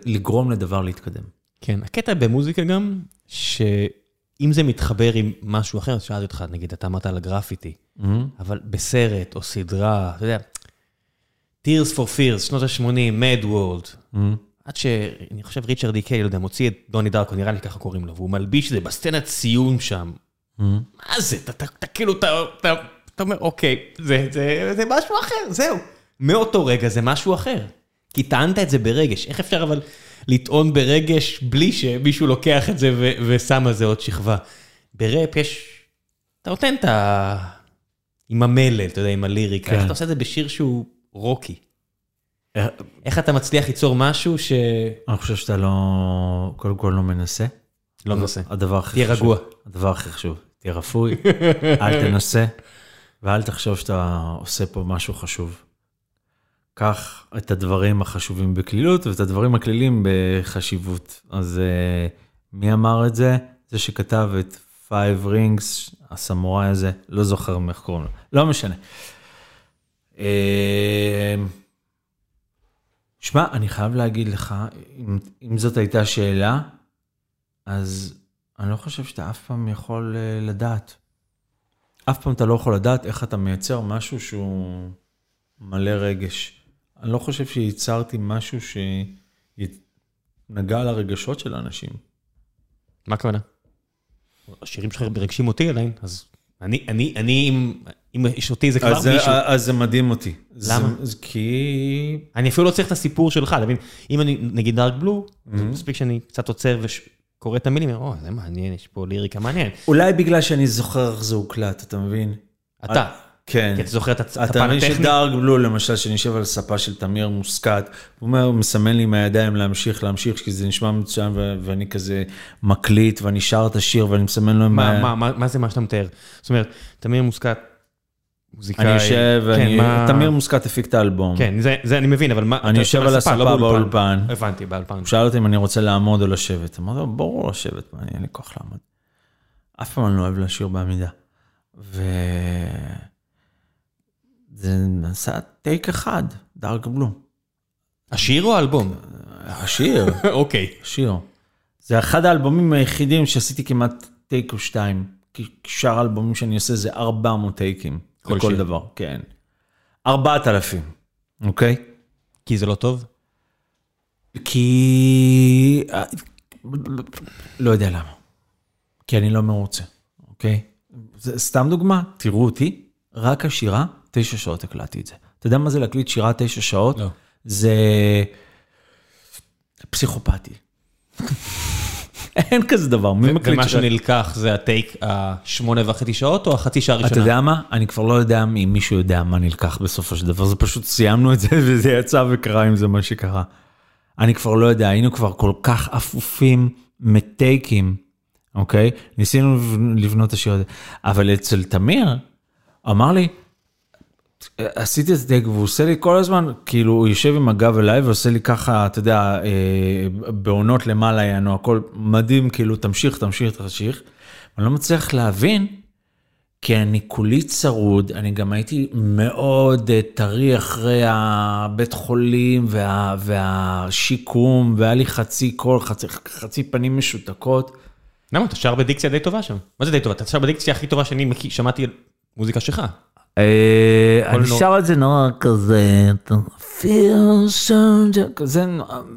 B: לגרום לדבר להתקדם.
A: כן, הקטע במוזיקה גם, שאם זה מתחבר עם משהו אחר, אז שאלתי אותך, נגיד, אתה אמרת על הגרפיטי, mm-hmm. אבל בסרט או סדרה, אתה יודע, Tears for Fears, שנות ה-80, Mad World, mm-hmm. עד שאני חושב ריצ'רד די לא יודע, מוציא את דוני דארקו, נראה לי ככה קוראים לו, והוא מלביש את זה בסצנת ציון שם. Mm-hmm. מה זה? אתה כאילו, אתה אומר, אוקיי, זה משהו אחר, זהו. מאותו רגע זה משהו אחר. כי טענת את זה ברגש, איך אפשר אבל לטעון ברגש בלי שמישהו לוקח את זה ושם על זה עוד שכבה? בראפ יש, אתה נותן את ה... עם המלל, אתה יודע, עם הליריקה, איך כן. אתה עושה את זה בשיר שהוא רוקי? אה, איך אתה מצליח ליצור משהו ש...
B: אני חושב שאתה לא, קודם כל לא מנסה.
A: לא מנסה.
B: הדבר הכי
A: חשוב. תהיה רגוע.
B: הדבר הכי חשוב, תהיה רפוי, אל תנסה, ואל תחשוב שאתה עושה פה משהו חשוב. קח את הדברים החשובים בקלילות ואת הדברים הקלילים בחשיבות. אז uh, מי אמר את זה? זה שכתב את Five Rings, הסמוראי הזה, לא זוכר איך קוראים לו, לא משנה. Uh, שמע, אני חייב להגיד לך, אם, אם זאת הייתה שאלה, אז אני לא חושב שאתה אף פעם יכול uh, לדעת. אף פעם אתה לא יכול לדעת איך אתה מייצר משהו שהוא מלא רגש. אני לא חושב שייצרתי משהו שנגע לרגשות של האנשים.
A: מה הכוונה? השירים שלך מרגשים אותי עדיין, אז אני, אני, אני, אם, אם יש אותי זה כבר
B: אז מישהו. אז זה מדהים אותי.
A: למה?
B: זה, כי...
A: אני אפילו לא צריך את הסיפור שלך, אתה מבין? אם אני, נגיד דארק בלו, mm-hmm. מספיק שאני קצת עוצר וקורא את המילים, או, זה מעניין, יש פה ליריקה מעניינת.
B: אולי בגלל שאני זוכר איך זה הוקלט, אתה מבין?
A: אתה.
B: כן.
A: כי אתה זוכר את הפן
B: הטכני? אתה מבין שדארק בלו, למשל, שאני יושב על ספה של תמיר מוסקת, הוא אומר, הוא מסמן לי עם הידיים להמשיך, להמשיך, כי זה נשמע מצוין, ואני כזה מקליט, ואני שר את השיר, ואני מסמן לו עם...
A: מה, מה, מה, מה זה מה שאתה מתאר? זאת אומרת, תמיר מוסקת,
B: מוזיקאי... אני יושב, כן, אני... מה... תמיר מוסקת הפיק את האלבום.
A: כן, זה, זה אני מבין, אבל מה...
B: אני יושב על הספה לא באולפן.
A: הבנתי, באולפן. הוא
B: שאל אותי אם אני רוצה לעמוד או לשבת. אמרתי לו, ברור לשבת, אין לי כוח לעמוד. אף פעם אני לא אוהב לשיר בעמידה. ו... זה נעשה טייק אחד, דארק בלו.
A: השיר או האלבום?
B: השיר.
A: אוקיי.
B: השיר. זה אחד האלבומים היחידים שעשיתי כמעט טייק או שתיים. כי שאר האלבומים שאני עושה זה 400 טייקים. כל לכל שיר. דבר, כן. 4,000, אוקיי?
A: כי זה לא טוב?
B: כי... לא יודע למה. כי אני לא מרוצה, אוקיי? זה סתם דוגמה, תראו אותי, רק השירה תשע שעות הקלטתי את זה. אתה יודע מה זה להקליט שירה תשע שעות?
A: לא.
B: זה פסיכופתי. אין כזה דבר, מי מקליט
A: ומה
B: שירה?
A: שנלקח זה הטייק השמונה וחצי שעות או החצי שעה הראשונה?
B: אתה יודע מה? אני כבר לא יודע אם מישהו יודע מה נלקח בסופו של דבר, זה פשוט סיימנו את זה וזה יצא וקרה עם זה מה שקרה. אני כבר לא יודע, היינו כבר כל כך אפופים מטייקים, אוקיי? ניסינו לבנות את השיר הזה, אבל אצל תמיר, אמר לי, עשיתי את הטייק והוא עושה לי כל הזמן, כאילו הוא יושב עם הגב אליי ועושה לי ככה, אתה יודע, אה, בעונות למעלה יענו, הכל מדהים, כאילו תמשיך, תמשיך, תמשיך. אני לא מצליח להבין, כי אני כולי צרוד, אני גם הייתי מאוד אה, טרי אחרי הבית חולים וה, והשיקום, והיה לי חצי קול, חצי, חצי פנים משותקות.
A: למה? אתה שר בדיקציה די טובה שם. מה זה די טובה? אתה שר בדיקציה הכי טובה שאני שמעתי מוזיקה שלך.
B: אה, אני שר את זה נורא כזה, כזה,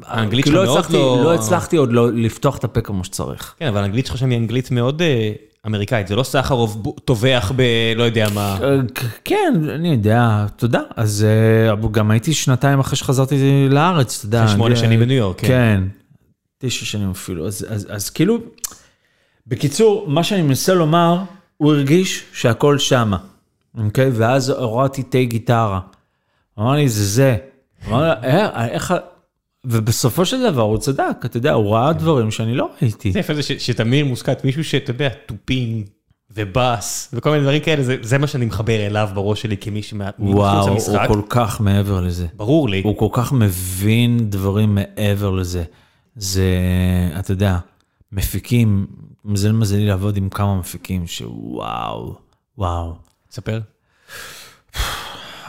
A: האנגלית
B: כי
A: שלך
B: לא
A: מאוד לא-
B: לא הצלחתי עוד לא לפתוח את הפה כמו שצריך.
A: כן, אבל האנגלית שלך שם היא אנגלית מאוד אה, אמריקאית. זה לא סחרוב טובח ב... לא יודע מה.
B: אה, כן, אני יודע, תודה. אז גם הייתי שנתיים אחרי שחזרתי לארץ, אתה יודע.
A: שמונה שנים בניו יורק, כן.
B: כן, תשע שנים אפילו. אז כאילו, בקיצור, מה שאני מנסה לומר, הוא הרגיש שהכל שמה, אוקיי? ואז הורדתי תה גיטרה. אמר לי, זה זה. אמר לי, "אה, איך... ה-" ובסופו של דבר הוא צדק, אתה יודע, הוא ראה דברים שאני לא ראיתי.
A: זה יפה זה שתמיר מוסקת, מישהו שאתה יודע, תופים ובאס וכל מיני דברים כאלה, זה- זה מה שאני מחבר אליו בראש שלי כמי שמחוץ
B: וואו, הוא
A: למשחק.
B: כל כך מעבר לזה.
A: ברור לי.
B: הוא כל כך מבין דברים מעבר לזה. זה, אתה יודע, מפיקים, מזל מזלי לעבוד עם כמה מפיקים שוואו, וואו.
A: תספר.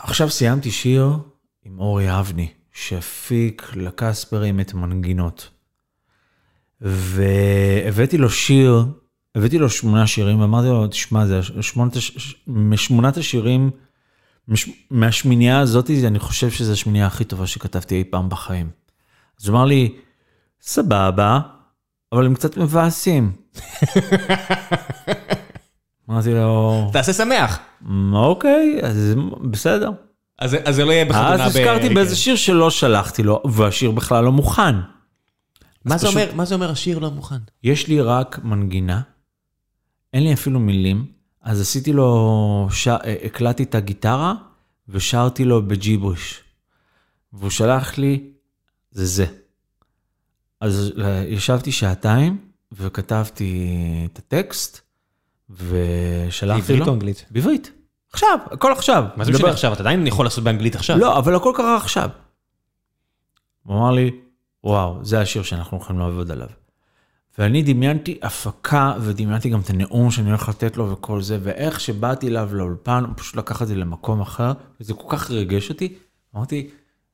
B: עכשיו סיימתי שיר עם אורי אבני, שהפיק לקספרים את מנגינות. והבאתי לו שיר, הבאתי לו שמונה שירים, ואמרתי לו, תשמע, זה שמונת, הש- משמונת השירים, מש, מהשמינייה הזאת, אני חושב שזו השמינייה הכי טובה שכתבתי אי פעם בחיים. אז הוא אמר לי, סבבה, אבל הם קצת מבאסים. אמרתי לו,
A: תעשה שמח.
B: אוקיי, אז בסדר.
A: אז אז זה לא יהיה בחתונה.
B: אז
A: ב-
B: הזכרתי
A: כן.
B: באיזה שיר שלא שלחתי לו, והשיר בכלל לא מוכן.
A: מה
B: אז
A: זה
B: פשוט-
A: אומר, מה זה אומר השיר לא מוכן?
B: יש לי רק מנגינה, אין לי אפילו מילים, אז עשיתי לו, ש... הקלטתי את הגיטרה ושרתי לו בג'יבריש. והוא שלח לי, זה זה. אז ישבתי שעתיים וכתבתי את הטקסט ושלחתי לו.
A: או אנגלית?
B: בעברית. עכשיו, הכל עכשיו.
A: מה זה משנה עכשיו? אתה עדיין יכול לעשות באנגלית עכשיו.
B: לא, אבל הכל קרה עכשיו. הוא אמר לי, וואו, זה השיר שאנחנו הולכים לעבוד עליו. ואני דמיינתי הפקה, ודמיינתי גם את הנאום שאני הולך לתת לו וכל זה, ואיך שבאתי אליו לאולפן, הוא פשוט לקח את זה למקום אחר, וזה כל כך ריגש אותי. אמרתי,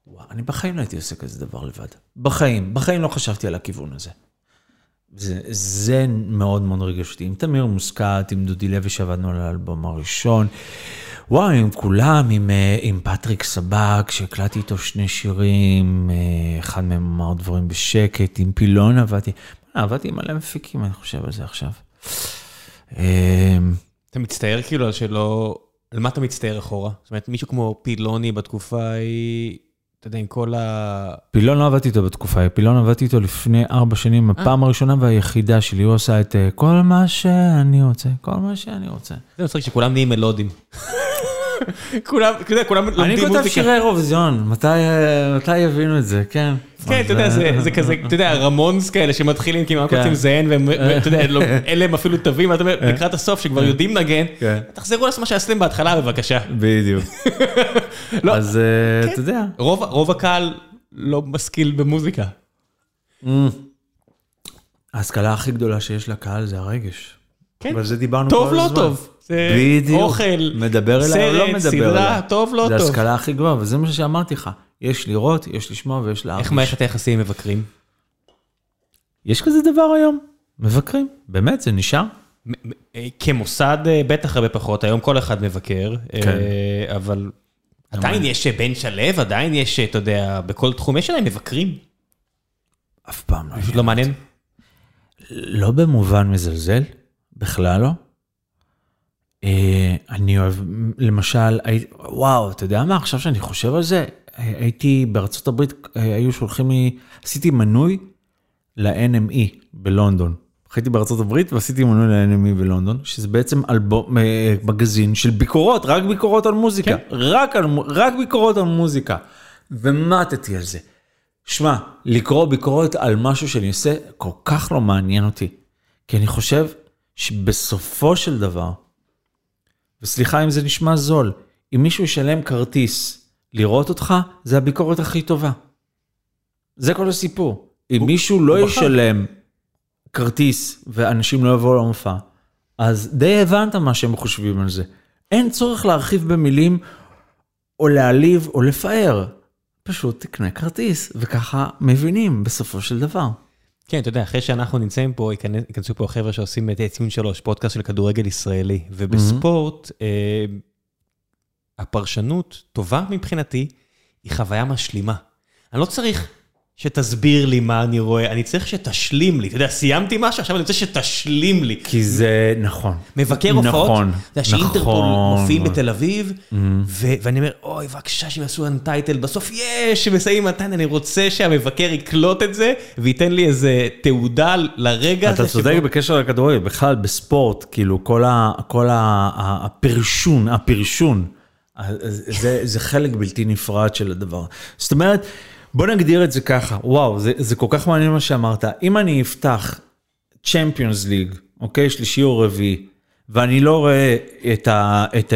B: וואו, אני בחיים לא הייתי עושה כזה דבר לבד. בחיים, בחיים לא חשבתי על הכיוון הזה. זה, זה מאוד מאוד ריגש אותי. עם תמיר מוסקת, עם דודי לוי שעבדנו על האלבום הראשון. וואו, עם כולם, עם, אה, עם פטריק סבק, שהקלטתי איתו שני שירים, אה, אחד מהם אמר דברים בשקט, עם פילון עבדתי. אה, עבדתי עם מלא מפיקים, אני חושב על זה עכשיו.
A: אתה מצטער כאילו על שלא... על מה אתה מצטער אחורה? זאת אומרת, מישהו כמו פילוני בתקופה ההיא, אתה יודע, עם כל ה...
B: פילון לא עבדתי איתו בתקופה, פילון עבדתי איתו לפני ארבע שנים, הפעם הראשונה והיחידה שלי, הוא עשה את אה, כל מה שאני רוצה, כל מה שאני רוצה.
A: זה מצחיק שכולם נהיים מלודים. כולם, אתה יודע, כולם
B: אני
A: לומדים
B: כותב
A: מוזיקה.
B: שירי אירוויזיון, מתי, יבינו את זה, כן.
A: כן, אתה יודע, זה- זה כזה, אתה יודע, רמונס כאלה שמתחילים כמעט
B: כן.
A: רוצים לזיין, ואתה יודע, אין להם אפילו תווים, ואתה אומר, לקראת הסוף, שכבר יודעים לנגן,
B: כן.
A: תחזרו לעשות מה שעשיתם בהתחלה בבקשה.
B: בדיוק.
A: לא,
B: אז אה, אתה יודע.
A: רוב רוב הקהל לא משכיל במוזיקה.
B: ההשכלה הכי גדולה שיש לקהל זה הרגש.
A: כן.
B: אבל זה דיברנו
A: טוב,
B: כל
A: לא
B: הזמן.
A: טוב. זה
B: בדיוק.
A: אוכל,
B: מדבר אליי או לא
A: סרט,
B: מדבר
A: סדרה,
B: אליי.
A: טוב, לא
B: זה
A: טוב.
B: ההשכלה הכי גבוהה, וזה מה שאמרתי לך. יש לראות, יש לשמוע ויש להרגיש.
A: איך מערכת היחסים מבקרים?
B: יש כזה דבר היום? מבקרים. באמת, זה נשאר?
A: אה, כמוסד אה, בטח הרבה פחות, היום כל אחד מבקר, אה,
B: כן.
A: אבל עדיין יש בן שלו, עדיין יש, אתה יודע, בכל תחום יש עדיין מבקרים,
B: אף פעם לא.
A: פשוט לא מעניין.
B: לא במובן מזלזל, בכלל לא. אה, אני אוהב, למשל, וואו, אתה יודע מה, עכשיו שאני חושב על זה, הייתי בארצות הברית, היו שולחים לי, עשיתי מנוי ל-NME בלונדון. הייתי בארצות הברית ועשיתי מנוי ל-NME בלונדון, שזה בעצם אלבום, אה, מגזין של ביקורות, רק ביקורות על מוזיקה,
A: כן.
B: רק, על, רק ביקורות על מוזיקה. ומטתי על זה. שמע, לקרוא ביקורת על משהו שאני עושה כל כך לא מעניין אותי. כי אני חושב שבסופו של דבר, וסליחה אם זה נשמע זול, אם מישהו ישלם כרטיס לראות אותך, זה הביקורת הכי טובה. זה כל הסיפור. אם מישהו לא
A: הוא בחר.
B: ישלם כרטיס ואנשים לא יבואו למופע, אז די הבנת מה שהם חושבים על זה. אין צורך להרחיב במילים או להעליב או לפאר. פשוט תקנה כרטיס, וככה מבינים בסופו של דבר.
A: כן, אתה יודע, אחרי שאנחנו נמצאים פה, ייכנס- ייכנסו פה חבר'ה שעושים את ציון שלוש, פודקאסט של כדורגל ישראלי. ובספורט, אה, הפרשנות טובה מבחינתי, היא חוויה משלימה. אני לא צריך שתסביר לי מה אני רואה, אני צריך שתשלים לי. אתה יודע, סיימתי משהו, עכשיו אני רוצה שתשלים לי.
B: כי זה נכון.
A: מבקר הופעות,
B: נכון,
A: אתה יודע, שאינטרפול
B: נכון.
A: מופיעים בתל אביב, ו- ואני אומר, אוי, בבקשה שהם יעשו אנטייטל, בסוף יש, שמסיימים אנטייטל, אני רוצה שהמבקר יקלוט את זה, וייתן לי איזה תעודה לרגע
B: אתה
A: הזה
B: צודק בקשר לכדורגל, בכלל בספורט, כאילו כל, ה, כל ה, ה, הפרשון, הפרשון, זה, זה חלק בלתי נפרד של הדבר. זאת אומרת, בוא נגדיר את זה ככה, וואו, זה, זה כל כך מעניין מה שאמרת. אם אני אפתח Champions League, אוקיי, שלישי או רביעי, ואני לא רואה את, ה, את,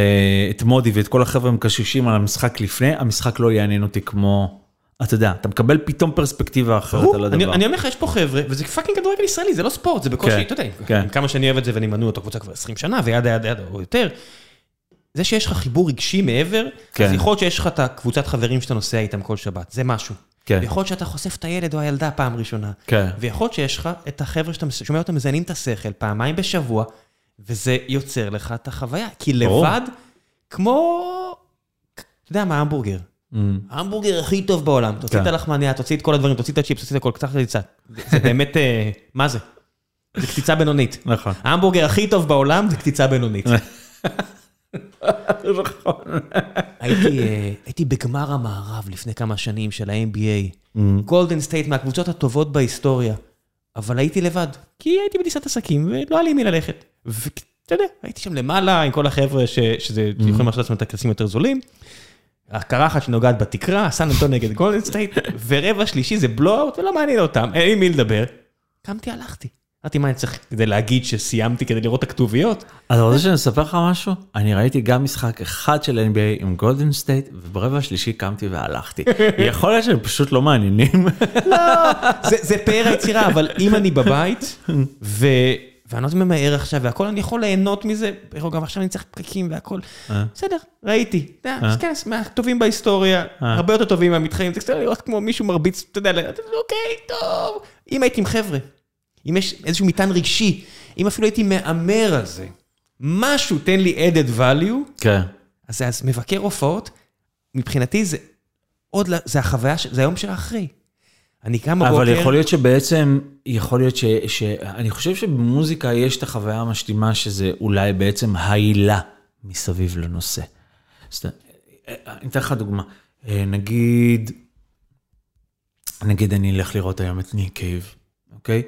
B: את מודי ואת כל החבר'ה מקשקשים על המשחק לפני, המשחק לא יעניין אותי כמו, אתה יודע, אתה מקבל פתאום פרספקטיבה אחרת על הדבר.
A: אני אומר לך, יש פה חבר'ה, וזה fucking כדורגל ישראלי, זה לא ספורט, זה בקושי,
B: כן,
A: אתה יודע,
B: כן.
A: כמה שאני אוהב את זה ואני מנוי אותו קבוצה כבר 20 שנה, ו yada yada yada, או יותר. זה שיש לך חיבור רגשי מעבר,
B: כן.
A: אז יכול להיות שיש לך את הקבוצת חברים שאתה נוסע איתם כל שבת, זה משהו.
B: כן.
A: ויכול להיות שאתה חושף את הילד או הילדה פעם ראשונה.
B: כן.
A: ויכול להיות שיש לך את החבר'ה שאתה שומע אותם מזיינים את השכל פעמיים בשבוע, וזה יוצר לך את החוויה. כי. לבד, כמו, אתה יודע מה, המבורגר.
B: Mm.
A: ההמבורגר הכי טוב בעולם, תוציא את
B: כן.
A: הלחמניה, תוציא את כל הדברים, תוציא את הצ'יפס, תוציא את הכל, קצת. זה זה באמת, אה, מה זה? זה קציצה בינונית.
B: נכון.
A: ההמבורגר הכי טוב בעולם זה קציצה בינונית. הייתי, אה, הייתי בגמר המערב לפני כמה שנים של ה-NBA. גולדן סטייט מהקבוצות הטובות בהיסטוריה. אבל הייתי לבד, כי הייתי בטיסת עסקים ולא היה לי עם מי ללכת. ואתה יודע, הייתי שם למעלה עם כל החבר'ה ש- שזה, יכולים לעשות לעצמם את הכרטיסים יותר זולים. הקרחת שנוגעת בתקרה, סן אנטון נגד גולדן סטייט, ורבע שלישי זה blowout ולא מעניין אותם, אין עם מי לדבר. קמתי, הלכתי. אמרתי, מה אני צריך כדי להגיד שסיימתי כדי לראות את הכתוביות?
B: אתה רוצה שאני אספר לך משהו? אני ראיתי גם משחק אחד של NBA עם גולדן סטייט, וברבע השלישי קמתי והלכתי. יכול להיות שהם פשוט לא מעניינים.
A: זה, זה פאר היצירה, אבל אם אני בבית, ו... ואני לא ממהר עכשיו והכל, אני יכול ליהנות מזה, גם עכשיו אני צריך פקקים והכל.
B: אה.
A: בסדר, ראיתי. אז כן, מהטובים בהיסטוריה, הרבה יותר טובים מהמתחרים, זה קצת לראות כמו מישהו מרביץ, אתה יודע, אוקיי, טוב. אם הייתי עם חבר'ה, אם יש איזשהו מטען רגשי, אם אפילו הייתי מהמר על זה, משהו תן לי added value,
B: כן.
A: אז אז מבקר הופעות, מבחינתי זה עוד, זה החוויה, זה היום של האחרי. אני קם בבוקר...
B: אבל יכול להיות שבעצם, יכול להיות ש... ש... אני חושב שבמוזיקה יש את החוויה המשלימה שזה אולי בעצם העילה מסביב לנושא. אתה- אני אתן לך דוגמה. אה, נגיד, נגיד אני אלך לראות היום את ניק קייב, אוקיי?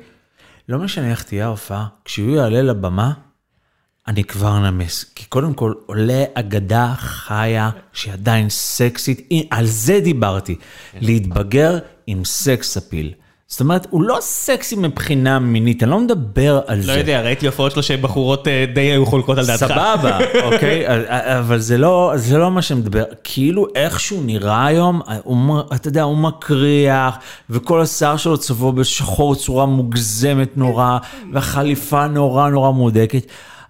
B: לא משנה איך תהיה ההופעה, כשהוא יעלה לבמה, אני כבר נמס. כי קודם כל עולה אגדה חיה שהיא עדיין סקסית, על זה דיברתי. להתבגר עם sex appeal. זאת אומרת, הוא לא סקסי מבחינה מינית, אני לא מדבר על זה.
A: לא יודע, ראיתי הופעות שלו שבחורות אה, די היו חולקות על דעתך.
B: סבבה, אוקיי? אבל זה לא, זה לא מה שמדבר. כאילו איכשהו נראה היום, הוא, אתה יודע, הוא מקריח, וכל השיער שלו צבוע בשחור צורה מוגזמת נורא, והחליפה נורא נורא מודקת,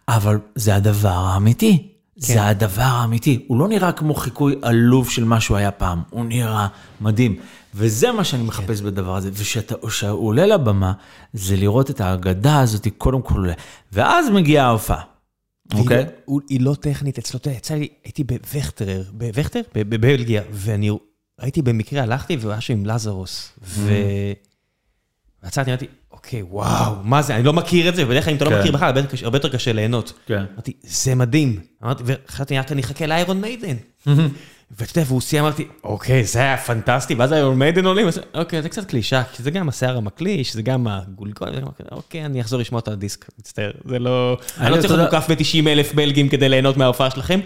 B: אבל זה הדבר האמיתי. זה הדבר האמיתי. הוא לא נראה כמו חיקוי עלוב של מה שהוא היה פעם, הוא נראה מדהים. וזה מה שאני מחפש בדבר הזה. וכשהוא עולה לבמה, זה לראות את האגדה הזאת קודם כל עולה. ואז מגיעה ההופעה. אוקיי?
A: והיא לא- היא לא טכנית אצלו, אתה יודע, יצא לי, הייתי בווכטרר, בווכטר? בבלגיה, ואני ראיתי במקרה, הלכתי והוא היה שם עם לזרוס, ו... ועצרתי, אמרתי, אוקיי, וואו, מה זה, אני לא מכיר את זה, ובדרך כלל אם אתה לא
B: כן.
A: מכיר בכלל, הרבה יותר- קשה ליהנות.
B: כן.
A: אמרתי, זה מדהים. אמרתי, וחשבתי, אני אחכה לאיירון מיידן. ואתה יודע, והוא סיים, אמרתי, אוקיי, זה היה פנטסטי, ואז איירון מיידן עולים, אוקיי, זה קצת קלישה, כי זה גם השיער המקליש, זה גם הגולגול, אוקיי, אני אחזור לשמוע את הדיסק, מצטער, זה לא... אני לא צריך
B: יודע-
A: מוקף ב-90 אלף בלגים כדי ליהנות מההופעה שלכם.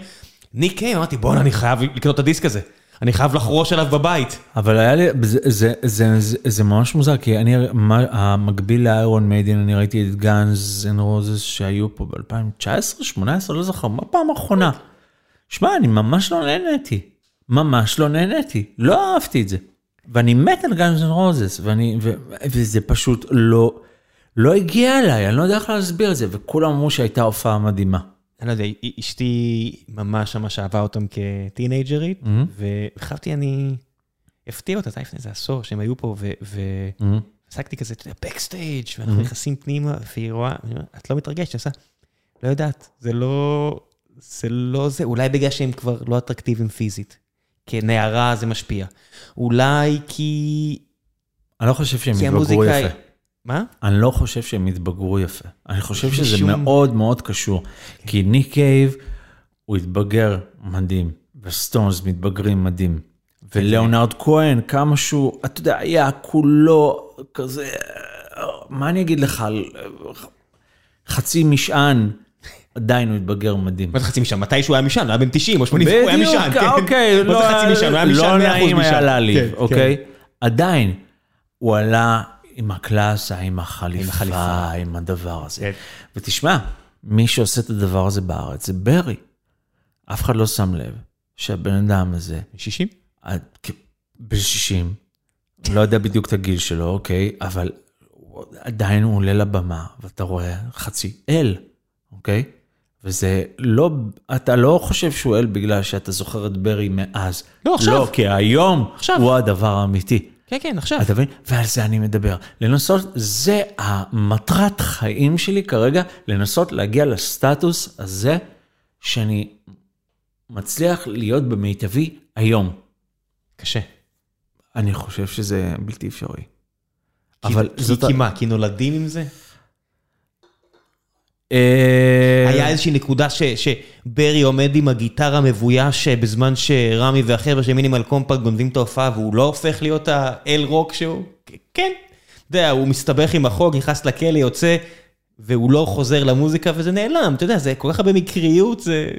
A: ניק קייב, אמרתי, בואנה, אני חייב לקנות את הדיסק הזה. אני חייב לחרוש עליו בבית.
B: אבל היה לי, זה, זה, זה, זה, זה ממש מוזר, כי אני, מה, המקביל לאיירון מיידין, אני ראיתי את גאנז אנד רוזס שהיו פה ב-2019, 2018, לא זוכר, מה פעם האחרונה? שמע, אני ממש לא נהניתי, ממש לא נהניתי, לא אהבתי את זה. ואני מת על גאנז אנד רוזס, וזה פשוט לא, לא הגיע אליי, אני לא יודע איך להסביר את זה, וכולם אמרו שהייתה הופעה מדהימה.
A: אני לא יודע, אשתי ממש ממש אהבה אותם כטינאייג'רית, וחשבתי אני אפתיע אותה, זה היה לפני איזה עשור שהם היו פה, ועסקתי כזה, אתה יודע, backstage, ואנחנו נכנסים פנימה, והיא רואה, את לא מתרגשת, אני עושה, לא יודעת, זה לא, זה לא זה, אולי בגלל שהם כבר לא אטרקטיביים פיזית. כנערה זה משפיע. אולי כי...
B: אני לא חושב שהם התבגרו. יפה.
A: מה?
B: אני לא חושב שהם התבגרו יפה. אני חושב שזה
A: משום-
B: מאוד מאוד קשור. כי ניק קייב, הוא התבגר מדהים, וסטונס מתבגרים מדהים. ולאונרד כהן, כמה שהוא, אתה יודע, היה כולו כזה, מה אני אגיד לך, חצי משען, עדיין הוא התבגר מדהים.
A: מה זה חצי משם? מתי שהוא היה משם? הוא היה בן 90 או 80, הוא היה משם, כן.
B: אוקיי,
A: מה זה חצי משם? הוא היה משם 100%
B: לא
A: משם.
B: נעים היה
A: כן,
B: להעליב,
A: כן.
B: אוקיי? עדיין, הוא עלה עם הקלאסה, עם החליפה. עם הדבר הזה.
A: כן.
B: ותשמע, מי שעושה את הדבר הזה בארץ זה ברי. אף אחד לא שם לב שהבן אדם הזה,
A: 60?
B: עד כ- בן 60, לא יודע בדיוק את הגיל שלו, אוקיי? אבל עדיין הוא עולה לבמה, ואתה רואה חצי אל, אוקיי? וזה לא, אתה לא חושב שהוא אל בגלל שאתה זוכר את ברי מאז.
A: לא, עכשיו.
B: לא, כי היום
A: עכשיו.
B: הוא הדבר האמיתי.
A: כן, כן, עכשיו.
B: אתה מבין? ועל זה אני מדבר. לנסות, זה המטרת חיים שלי כרגע, לנסות להגיע לסטטוס הזה, שאני מצליח להיות במיטבי היום.
A: קשה.
B: אני חושב שזה בלתי אפשרי.
A: אבל
B: אבל
A: כי,
B: זאת...
A: כי מה, כי נולדים עם זה?
B: אה,
A: היה איזושהי נקודה ש, שברי עומד עם הגיטרה מבויש בזמן שרמי והחבר'ה של מינימל קומפקט גונבים את ההופעה והוא לא הופך להיות האל רוק שהוא? כן. אתה יודע, הוא מסתבך עם החוק, נכנס לכלא, יוצא, והוא לא חוזר למוזיקה וזה נעלם. אתה יודע, זה כל כך הרבה מקריות, זה...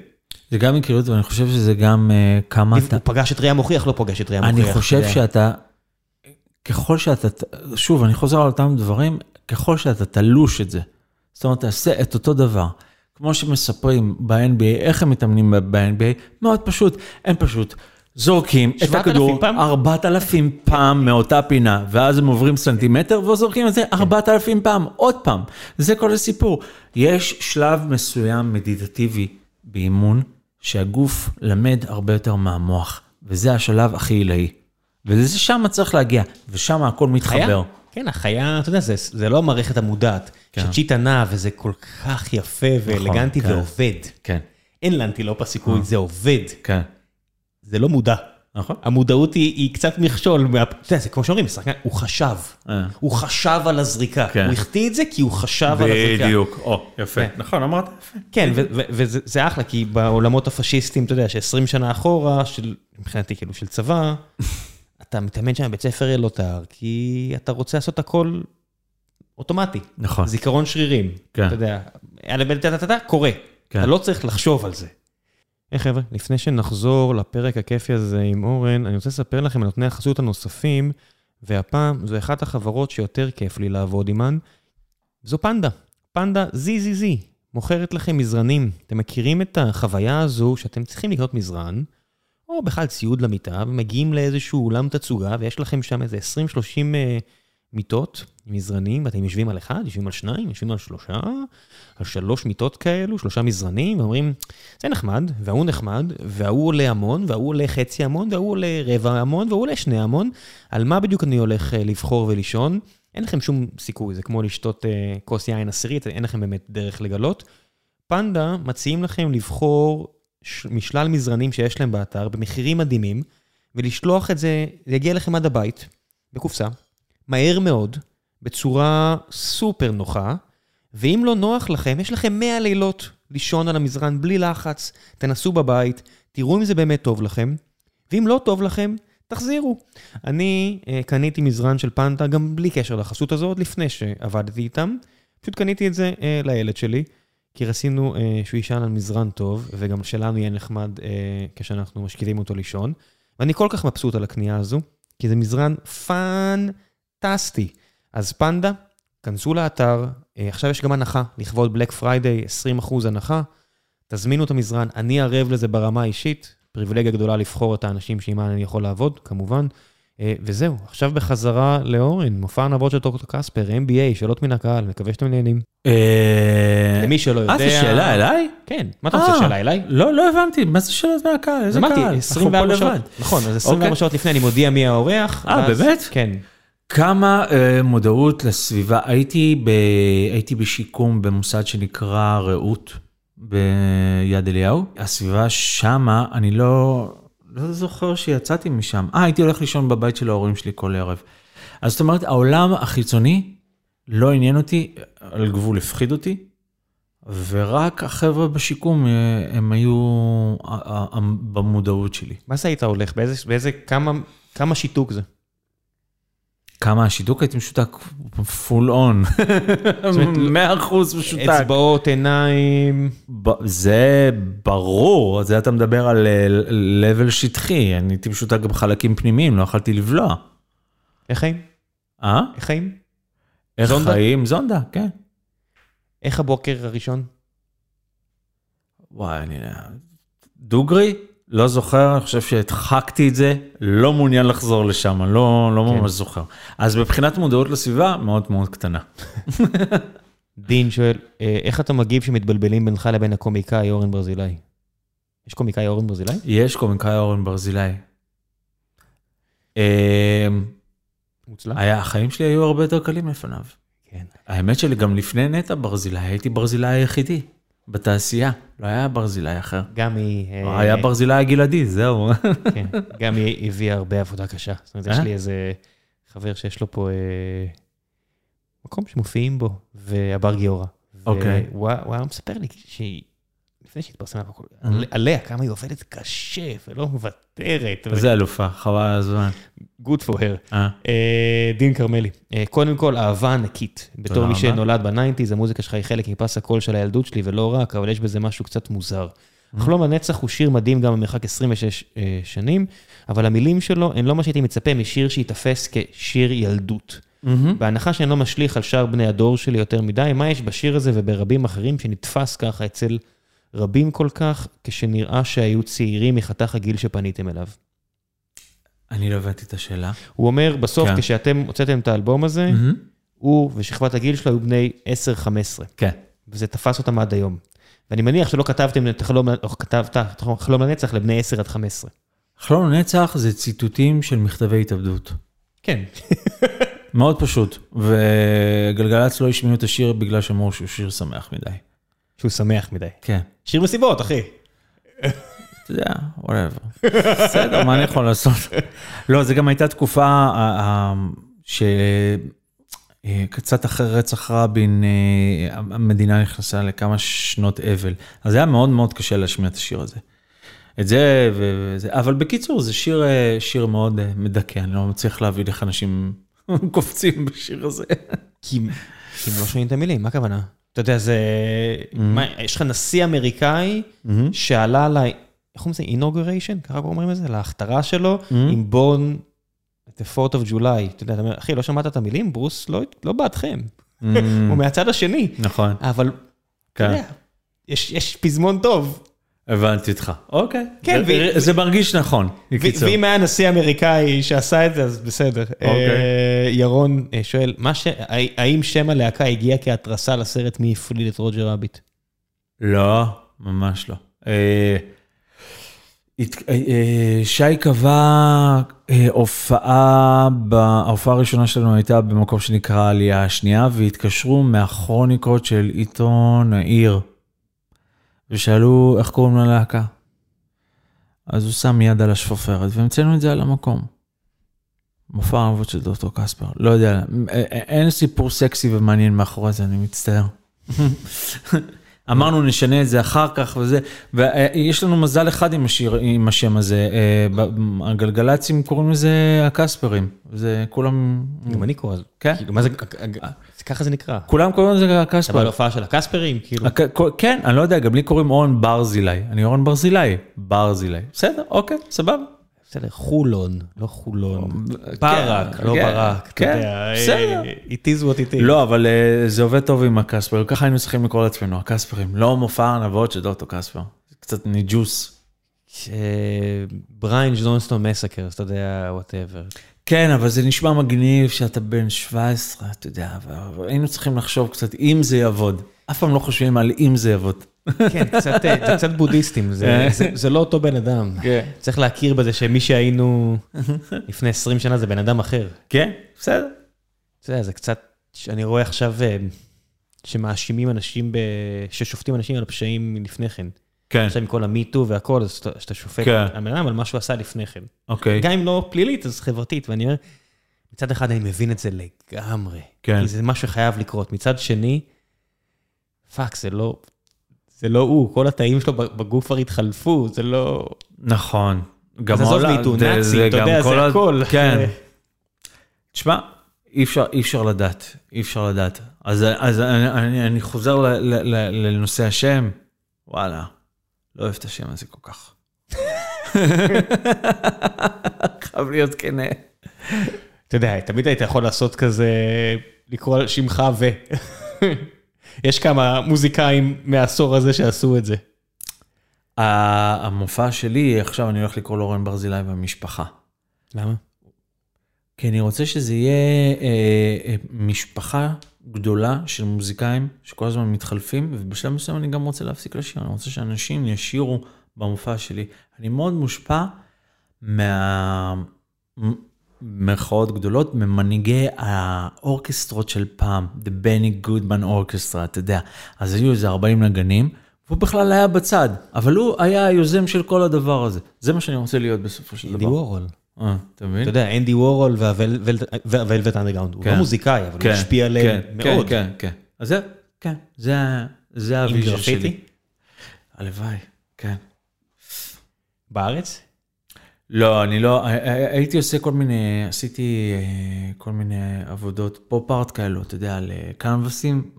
B: זה גם מקריות, ואני חושב שזה גם אה, כמה אתה...
A: הוא פגש את ראם מוכיח, לא פוגש את ראם מוכיח.
B: אני חושב. שאתה, ככל שאתה, שוב, אני חוזר על אותם דברים, ככל שאתה תלוש את זה, זאת אומרת, תעשה את אותו דבר. כמו שמספרים ב-NBA, איך הם מתאמנים ב-NBA? מאוד פשוט, הם פשוט זורקים את
A: 7,000
B: הכדור
A: פעם?
B: 4,000 פעם מאותה פינה, ואז הם עוברים סנטימטר וזורקים את זה 4,000 פעם, עוד פעם. זה כל הסיפור. יש שלב מסוים מדיטטיבי באימון, שהגוף למד הרבה יותר מהמוח, וזה השלב הכי עילאי. וזה שם צריך להגיע, ושם הכל מתחבר.
A: חיה? כן, החיה, אתה יודע, זה, זה לא המערכת המודעת.
B: כן.
A: שצ'יטה נע וזה כל כך יפה ואלגנטי
B: כן.
A: ועובד.
B: כן,
A: אין לאנטילופה סיכוי, זה עובד.
B: כן.
A: זה לא מודע.
B: נכון.
A: המודעות היא, היא קצת מכשול, מה- אתה יודע, זה כמו שאומרים, שחקן, הוא חשב.
B: אה.
A: הוא חשב על הזריקה.
B: כן.
A: הוא החטיא את זה כי הוא חשב על הזריקה.
B: בדיוק, או, יפה.
A: כן.
B: נכון, אמרת יפה.
A: כן, וזה זה אחלה, כי בעולמות הפשיסטיים, אתה יודע, ש-20 שנה אחורה, של, מבחינתי כאילו של צבא, אתה מתאמן שם בבית ספר אלוטר, כי אתה רוצה לעשות הכל אוטומטי.
B: נכון.
A: זיכרון שרירים.
B: כן.
A: אתה יודע, א' ב' ט' ט' ט', קורה.
B: כן.
A: אתה לא צריך לחשוב על זה. היי חבר'ה, לפני שנחזור לפרק הכיפי הזה עם אורן, אני רוצה לספר לכם על נותני החסות הנוספים, והפעם זו אחת החברות שיותר כיף לי לעבוד עימן, זו פנדה. פנדה ZZZ, מוכרת לכם מזרנים. אתם מכירים את החוויה הזו שאתם צריכים לקנות מזרן, או בכלל ציוד למיטה, ומגיעים לאיזשהו אולם תצוגה, ויש לכם שם איזה 20-30 אה, מיטות מזרנים, ואתם יושבים על אחד, יושבים על שניים, יושבים על שלושה, על שלוש מיטות כאלו, שלושה מזרנים, ואומרים, זה נחמד, וההוא נחמד, וההוא עולה המון, וההוא עולה חצי המון, וההוא עולה רבע המון, וההוא עולה שני המון. על מה בדיוק אני הולך אה, לבחור ולישון? אין לכם שום סיכוי, זה כמו לשתות אה, כוס יין עשירית, אין לכם באמת דרך לגלות. פנדה מציעים לכם לבחור משלל מזרנים שיש להם באתר במחירים מדהימים, ולשלוח את זה, זה יגיע לכם עד הבית, בקופסה, מהר מאוד, בצורה סופר נוחה, ואם לא נוח לכם, יש לכם 100 לילות לישון על המזרן בלי לחץ, תנסו בבית, תראו אם זה באמת טוב לכם, ואם לא טוב לכם, תחזירו. אני אה, קניתי מזרן של פנדה גם בלי קשר לחסות הזאת, לפני שעבדתי איתם. פשוט קניתי את זה אה, לילד שלי, כי רצינו אה, שהוא יישן על מזרן טוב, וגם שלנו יהיה נחמד אה, כשאנחנו משכיבים אותו לישון. ואני כל כך מבסוט על הקנייה הזו, כי זה מזרן פנטסטי. אז פנדה, כנסו לאתר, אה, עכשיו יש גם הנחה, לכבוד בלק פריידיי, 20% הנחה. תזמינו את המזרן, אני ערב לזה ברמה האישית, פריבילגיה גדולה לבחור את האנשים שעימם אני יכול לעבוד, כמובן. אה, וזהו, עכשיו בחזרה לאורן, מופע הנבות של דוקטור קספר, MBA, שאלות מן הקהל, מקווה שאתם נהנים. למי שלא יודע...
B: אה, זה שאלה אליי?
A: כן, מה אתה רוצה, שאלה אליי?
B: לא, לא הבנתי, מה זה שאלות מהקהל? איזה קהל?
A: אמרתי, 24 שעות, נכון, אז 24 שעות לפני אני מודיע מי האורח.
B: אה, באמת?
A: כן.
B: כמה uh, מודעות לסביבה, הייתי, ב, הייתי בשיקום במוסד שנקרא רעות ביד אליהו. הסביבה שמה, אני לא, לא זוכר שיצאתי משם. אה, הייתי הולך לישון בבית של ההורים שלי כל ערב. אז זאת אומרת, העולם החיצוני לא עניין אותי, על גבול הפחיד אותי, ורק החבר'ה בשיקום, הם היו במודעות שלי.
A: מה זה היית הולך? באיזה, באיזה, כמה, כמה שיתוק זה?
B: כמה השיתוק הייתי משותק פול און, 100% משותק.
A: אצבעות, עיניים.
B: זה ברור, זה אתה מדבר על לבל שטחי, אני הייתי משותק בחלקים פנימיים, לא יכלתי לבלוע.
A: איך חיים?
B: אה?
A: איך חיים?
B: איך
A: זונדה?
B: חיים? זונדה, כן.
A: איך הבוקר הראשון?
B: וואי, אני... דוגרי? לא זוכר, אני חושב שהדחקתי את זה, לא מעוניין לחזור לשם, לא, לא
A: כן.
B: ממש זוכר. אז מבחינת מודעות לסביבה, מאוד מאוד קטנה.
A: דין שואל, אה, איך אתה מגיב שמתבלבלים בינך לבין הקומיקאי אורן ברזילי? יש קומיקאי אורן ברזילי?
B: יש קומיקאי אורן ברזילי. אמ,
A: מוצלח.
B: היה, החיים שלי היו הרבה יותר קלים לפניו.
A: כן.
B: האמת שלי, גם לפני נטע ברזילי, הייתי ברזילי היחידי בתעשייה, לא היה ברזילי אחר.
A: גם היא... אה,
B: היה ברזילי הגלעדי, זהו.
A: כן, גם היא הביאה הרבה עבודה קשה. זאת אומרת, יש
B: אה?
A: לי איזה חבר שיש לו פה אה, מקום שמופיעים בו, והבר גיורא.
B: אוקיי.
A: הוא היה מספר לי שהיא, לפני שהתפרסמה, בכל-
B: אה.
A: על- עליה, כמה היא עובדת קשה ולא מוותרת.
B: זה אלופה, חבל על הזמן.
A: Good for her.
B: אה,
A: אה, דין כרמלי, קודם כל, אהבה ענקית. בתור מי. שנולד ב nineties, המוזיקה שלך היא חלק מפס הקול של הילדות שלי, ולא רק, אבל יש בזה משהו קצת מוזר. חלום הנצח הוא שיר מדהים גם במרחק 26 אה, שנים, אבל המילים שלו הן לא מה שהייתי מצפה משיר שייתפס כשיר ילדות.
B: מהמם.
A: בהנחה שאני לא משליך על שאר בני הדור שלי יותר מדי, מה יש בשיר הזה וברבים אחרים שנתפס ככה אצל רבים כל כך, כשנראה שהיו צעירים מחתך הגיל שפניתם אליו?
B: אני לא הבנתי את השאלה.
A: הוא אומר, בסוף,
B: כן.
A: כשאתם הוצאתם את האלבום הזה,
B: מהמם.
A: הוא ושכבת הגיל שלו היו בני 10-15,
B: כן.
A: וזה תפס אותם עד היום. ואני מניח שלא כתבתם את החלום, או כתבת חלום לנצח לבני 10 עד 15.
B: חלום נצח זה ציטוטים של מכתבי התאבדות.
A: כן.
B: מאוד פשוט, וגלגלצ לא השמיעו את השיר בגלל שאמרו שהוא שיר שמח מדי.
A: שהוא שמח מדי.
B: כן.
A: שיר מסיבות, אחי.
B: אתה יודע, whatever. בסדר, מה אני יכול לעשות? לא, זה גם הייתה תקופה אה, אה, שקצת אחרי רצח רבין, אה, המדינה נכנסה לכמה שנות אבל. אז זה היה מאוד מאוד קשה להשמיע את השיר הזה. את זה וזה, אבל בקיצור, זה שיר, אה, שיר מאוד אה, מדכא, אני לא מצליח להבין איך אנשים קופצים בשיר הזה.
A: כי כי הם לא שומעים את המילים, מה הכוונה? אתה יודע, זה... מה, יש לך נשיא אמריקאי שעלה ל... איך אומרים לזה? inauguration? ככה אומרים את זה? להכתרה שלו, עם בון... את ה-4th of July. אתה יודע, אתה אומר, אחי, לא שמעת את המילים? ברוס לא, לא בעדכם. הוא מהצד השני.
B: נכון,
A: אבל, אתה
B: כן.
A: יודע, יש, יש פזמון טוב.
B: הבנתי אותך. אוקיי,
A: כן,
B: זה-
A: ו-
B: זה מרגיש נכון, בקיצור.
A: ואם היה נשיא אמריקאי שעשה את זה, אז בסדר.
B: אוקיי.
A: אה, ירון אה, שואל, ש... הא- האם שם הלהקה הגיע כהתרסה לסרט מי הפליל את רוג'ר רביט?
B: לא, ממש לא. אה, אה, אה, שי קבע אה, הופעה, ב- ההופעה הראשונה שלנו הייתה במקום שנקרא העלייה השנייה, והתקשרו מהכרוניקות של עיתון העיר, ושאלו איך קוראים ללהקה. אז הוא שם יד על השפופרת, והמצאנו את זה על המקום. מופע האהבות של דוקטור קספר, לא יודע, אין סיפור סקסי ומעניין מאחורי זה, אני מצטער. אמרנו נשנה את זה אחר כך וזה, ויש לנו מזל אחד עם, השיר, עם השם הזה, אה, הגלגלצים קוראים לזה הקספרים, זה כולם...
A: גם אני קורא לזה.
B: כן.
A: כאילו, מה זה, ככה זה נקרא.
B: כולם קוראים לזה
A: אבל
B: הקספר.
A: הופעה של הקספרים, כאילו.
B: כן, אני לא יודע, גם לי קוראים אורן ברזילי, אני אורן ברזילי, ברזילי, בסדר, אוקיי, סבבה.
A: בסדר, חולון, לא חולון. ברק,
B: כן,
A: לא
B: כן,
A: ברק, אתה
B: כן,
A: יודע.
B: בסדר.
A: אה, It is what it is.
B: לא, אבל אה, זה עובד טוב עם הקספר, ככה היינו צריכים לקרוא לעצמנו, הקספרים, לא מופע הארנבות של דוקטור קספר, קצת ניג'וס.
A: Brian Jonestown Massacre, אתה יודע, whatever.
B: כן, אבל זה נשמע מגניב שאתה בן 17, אתה יודע, היינו צריכים לחשוב קצת אם זה יעבוד. אף פעם לא חושבים על אם זה יעבוד.
A: כן, קצת, אה, זה קצת בודהיסטים, זה- זה- זה לא אותו בן אדם.
B: כן.
A: צריך להכיר בזה שמי שהיינו לפני 20 שנה זה בן אדם אחר.
B: כן, בסדר.
A: יודע, זה קצת, אני רואה עכשיו אה, שמאשימים אנשים, ב... ששופטים אנשים על פשעים מלפני כן.
B: כן,
A: עכשיו עם כל המיטו והכל, אז אתה- שאתה שופט
B: כן.
A: על בן אדם על מה שהוא עשה לפני כן.
B: אוקיי.
A: גם אם לא פלילית, אז חברתית, ואני אומר, מצד אחד אני מבין את זה לגמרי.
B: כן.
A: כי זה משהו שחייב לקרות. מצד שני, fuck, זה לא, זה לא הוא, כל התאים שלו בגוף כבר התחלפו, זה לא...
B: נכון. גם
A: אז עזוב מיטו,
B: זה
A: אתה יודע, זה הכל.
B: כן. תשמע, אי אפשר, אי אפשר לדעת, אי אפשר לדעת. אז, אז אני, אני, אני חוזר ל, ל, ל, לנושא השם, וואלה, לא אוהב את השם הזה כל כך. חייב להיות כן.
A: אתה יודע, תמיד היית יכול לעשות כזה, לקרוא על שמך ו... יש כמה מוזיקאים מהעשור הזה שעשו את זה.
B: המופע שלי, עכשיו אני הולך לקרוא לאורן ברזילי והמשפחה.
A: למה?
B: כי אני רוצה שזה יהיה אה, אה, משפחה גדולה של מוזיקאים שכל הזמן מתחלפים, ובשלב מסוים אני גם רוצה להפסיק לשיר, אני רוצה שאנשים ישירו במופע שלי. אני מאוד מושפע מה... גדולות, ממנהיגי האורקסטרות של פעם, The Benny Goodman Orchestra, אתה יודע. אז היו איזה 40 נגנים, והוא בכלל היה בצד, אבל הוא היה היוזם של כל הדבר הזה. זה מה שאני רוצה להיות בסופו של דבר.
A: וורהול.
B: אה, אתה מבין?
A: אתה יודע, אנדי וורהול והוולווט אנדרגאונד, הוא
B: כן.
A: לא מוזיקאי, אבל הוא
B: כן,
A: השפיע עליהם
B: כן,
A: מאוד.
B: כן, כן, כן. אז זה, כן, זה, ה- זה
A: עם
B: ה vision
A: גרפיטי?
B: שלי. הלוואי, כן.
A: בארץ?
B: לא, אני לא, הייתי עושה כל מיני, עשיתי אה, כל מיני עבודות פופ ארט כאלו, אתה יודע, על אה, קנבסים,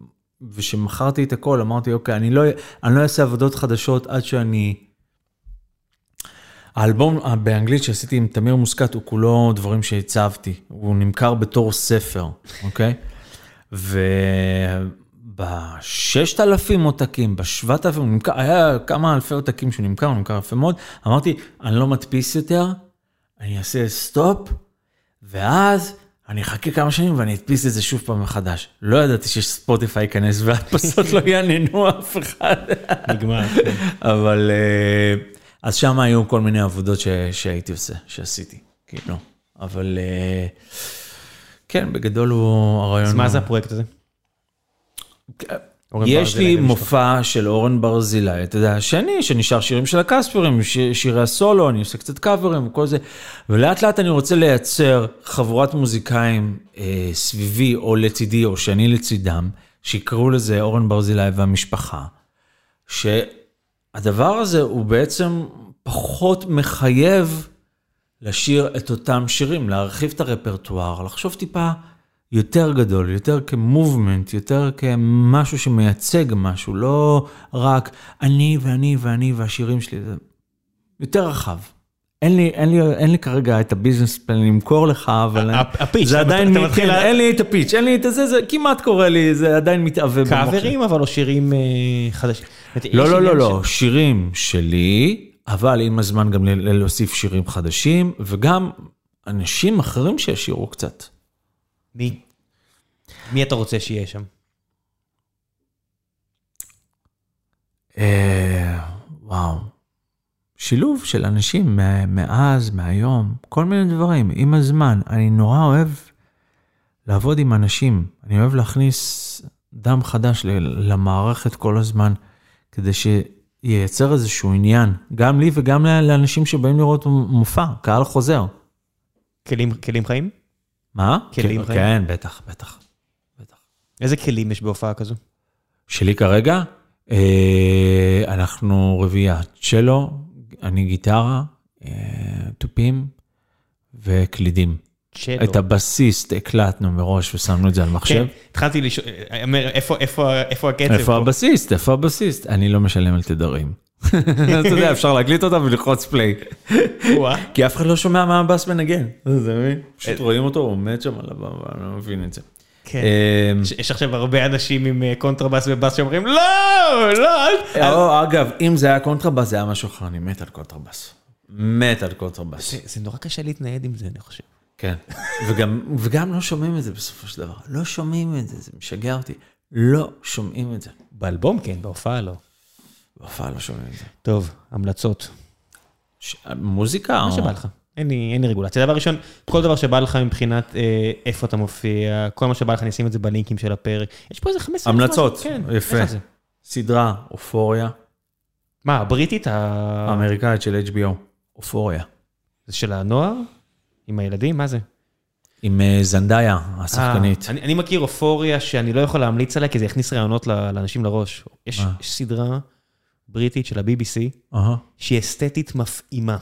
B: וכשמכרתי את הכל, אמרתי, אוקיי, אני לא, אני לא אעשה עבודות חדשות עד שאני... האלבום אה, באנגלית שעשיתי עם תמיר מוסקת הוא כולו דברים שהצבתי, הוא נמכר בתור ספר, אוקיי? וב-6,000 עותקים, ב-7,000, הוא נמכר, היה כמה אלפי עותקים שהוא נמכר, הוא נמכר יפה מאוד. אמרתי, אני לא מדפיס יותר, אני אעשה סטופ, ואז אני אחכה כמה שנים ואני אדפיס את זה שוב פעם מחדש. לא ידעתי שספוטיפיי ייכנס וההדפסות לא יעניינו אף אחד.
A: נגמר.
B: אבל אה, אז שם היו כל מיני עבודות ש, שהייתי עושה, שעשיתי, כאילו. אבל אה, כן, בגדול הוא הרעיון.
A: אז מה
B: הוא-
A: זה הפרויקט הזה?
B: יש לי. מופע של אורן ברזילי, אתה יודע, שני, שנשאר שירים של הקספרים, ש- שירי הסולו, אני עושה קצת קאברים וכל זה, ולאט לאט אני רוצה לייצר חבורת מוזיקאים אה, סביבי או לצידי או שאני לצידם, שיקראו לזה אורן ברזילי והמשפחה, שהדבר הזה הוא בעצם פחות מחייב לשיר את אותם שירים, להרחיב את הרפרטואר, לחשוב טיפה יותר גדול, יותר כמובמנט, יותר כמשהו שמייצג משהו, לא רק אני ואני ואני והשירים שלי, זה יותר רחב. אין לי, אין, לי, אין לי כרגע את הביזנס פלן למכור לך, אבל
A: הפיץ',
B: זה עדיין,
A: אתה
B: כן,
A: מתחיל לה-
B: אין לי את הפיץ', אין לי את זה, זה כמעט קורה לי, זה עדיין מתהווה במוח שלי.
A: קאברים אבל או שירים אה, חדשים?
B: לא, לא, לא, לא, שירים שלי, אבל עם הזמן גם להוסיף שירים חדשים, וגם אנשים אחרים שישירו קצת.
A: מי? מי אתה רוצה שיהיה שם?
B: אה, וואו. שילוב של אנשים מאז, מהיום, כל מיני דברים, עם הזמן. אני נורא אוהב לעבוד עם אנשים. אני אוהב להכניס דם חדש למערכת כל הזמן, כדי שייצר איזשהו עניין, גם לי וגם לאנשים שבאים לראות מופע, קהל חוזר.
A: כלים כלים חיים?
B: מה?
A: כלים
B: כן,
A: חיים?
B: כן, בטח, בטח. בטח.
A: איזה כלים יש בהופעה כזו?
B: שלי כרגע, אה, אנחנו רביעייה, צ'לו, אני גיטרה, אה, תופים וקלידים.
A: צ'לו.
B: את הבסיסט הקלטנו מראש ושמנו את זה על מחשב.
A: כן, התחלתי לשאול, אה, אומר, איפה- איפה איפה הקצב
B: איפה
A: פה?
B: הבסיסט? איפה הבסיסט? אני לא משלם על תדרים. אתה יודע, אפשר להקליט אותם וללחוץ פליי. כי אף אחד לא שומע מה הבאס מנגן. אתה מבין? פשוט רואים אותו, הוא עומד שם על הבמה, אני לא מבין את זה.
A: כן.
B: אמ,
A: יש- עכשיו הרבה אנשים עם אה, קונטרבאס ובאס שאומרים, לא, לא, אל- אל-"
B: אגב, אם זה היה קונטרבאס, זה היה משהו אחר, אני מת על קונטרבאס. מת על קונטרבאס.
A: זה- נורא קשה להתנייד עם זה, אני חושב.
B: כן. וגם, וגם לא שומעים את זה בסופו של דבר. לא שומעים את זה, זה משגע אותי. לא שומעים את זה.
A: באלבום כן, בהופעה לא.
B: בהופעה לא שומעים את זה.
A: טוב, המלצות.
B: ש... מוזיקה?
A: מה שבא לך. אין לי, אין לי רגולציה. דבר ראשון, כל דבר שבא לך מבחינת אה, איפה אתה מופיע, כל מה שבא לך, אני אשים את זה בלינקים של הפרק. יש פה איזה 15
B: המלצות,
A: כן,
B: יפה.
A: על זה.
B: סדרה, אופוריה,
A: מה, הבריטית? ה-
B: אמריקאית של HBO. אופוריה.
A: זה של הנוער? עם הילדים? מה זה?
B: עם אה, זנדאיה, השחקנית.
A: אה, אני, אני מכיר אופוריה שאני לא יכול להמליץ עליה, כי זה יכניס רעיונות לאנשים לראש. יש? יש סדרה בריטית של ה-BBC,
B: אהה.
A: שהיא אסתטית מפעימה.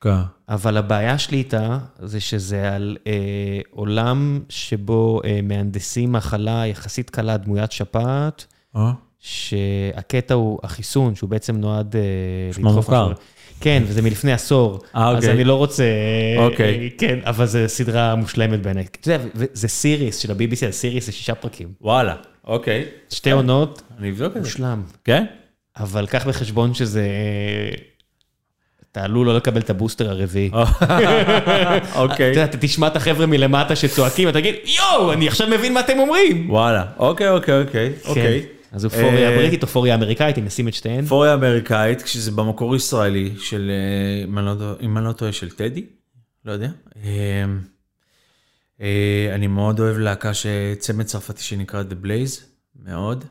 B: כן.
A: אבל הבעיה שלי איתה, זה שזה על אה, עולם שבו אה, מהנדסים מחלה יחסית קלה, דמוית שפעת,
B: אה?
A: שהקטע הוא החיסון, שהוא בעצם נועד... אה, לדחוף
B: מוכר.
A: כן, וזה מלפני עשור.
B: אה,
A: אז
B: אוקיי.
A: אני לא רוצה...
B: אוקיי.
A: אה, כן, אבל זו סדרה מושלמת בעיניי. אתה יודע, זה סיריס של ה-BBC, הסיריס זה שישה פרקים.
B: וואלה, אוקיי.
A: שתי עונות,
B: אני אבדוק את זה.
A: מושלם.
B: כן?
A: אבל קח בחשבון שזה... אתה עלול לא לקבל את הבוסטר הרביעי.
B: אוקיי.
A: אתה יודע, אתה תשמע את החבר'ה מלמטה שצועקים, אתה תגיד, יואו, אני עכשיו מבין מה אתם אומרים.
B: וואלה, אוקיי, אוקיי, אוקיי. אוקיי.
A: כן. אז אופוריה
B: אה,
A: הבריטית, אופוריה אמריקאית, אם נשים את שתיהן.
B: אופוריה אמריקאית, כשזה במקור ישראלי, של, אה, אם אני לא טועה- אם אני לא טועה, של טדי, לא יודע. אה, אני מאוד אוהב להקה שצמד צרפתי שנקרא The Blaze, מאוד.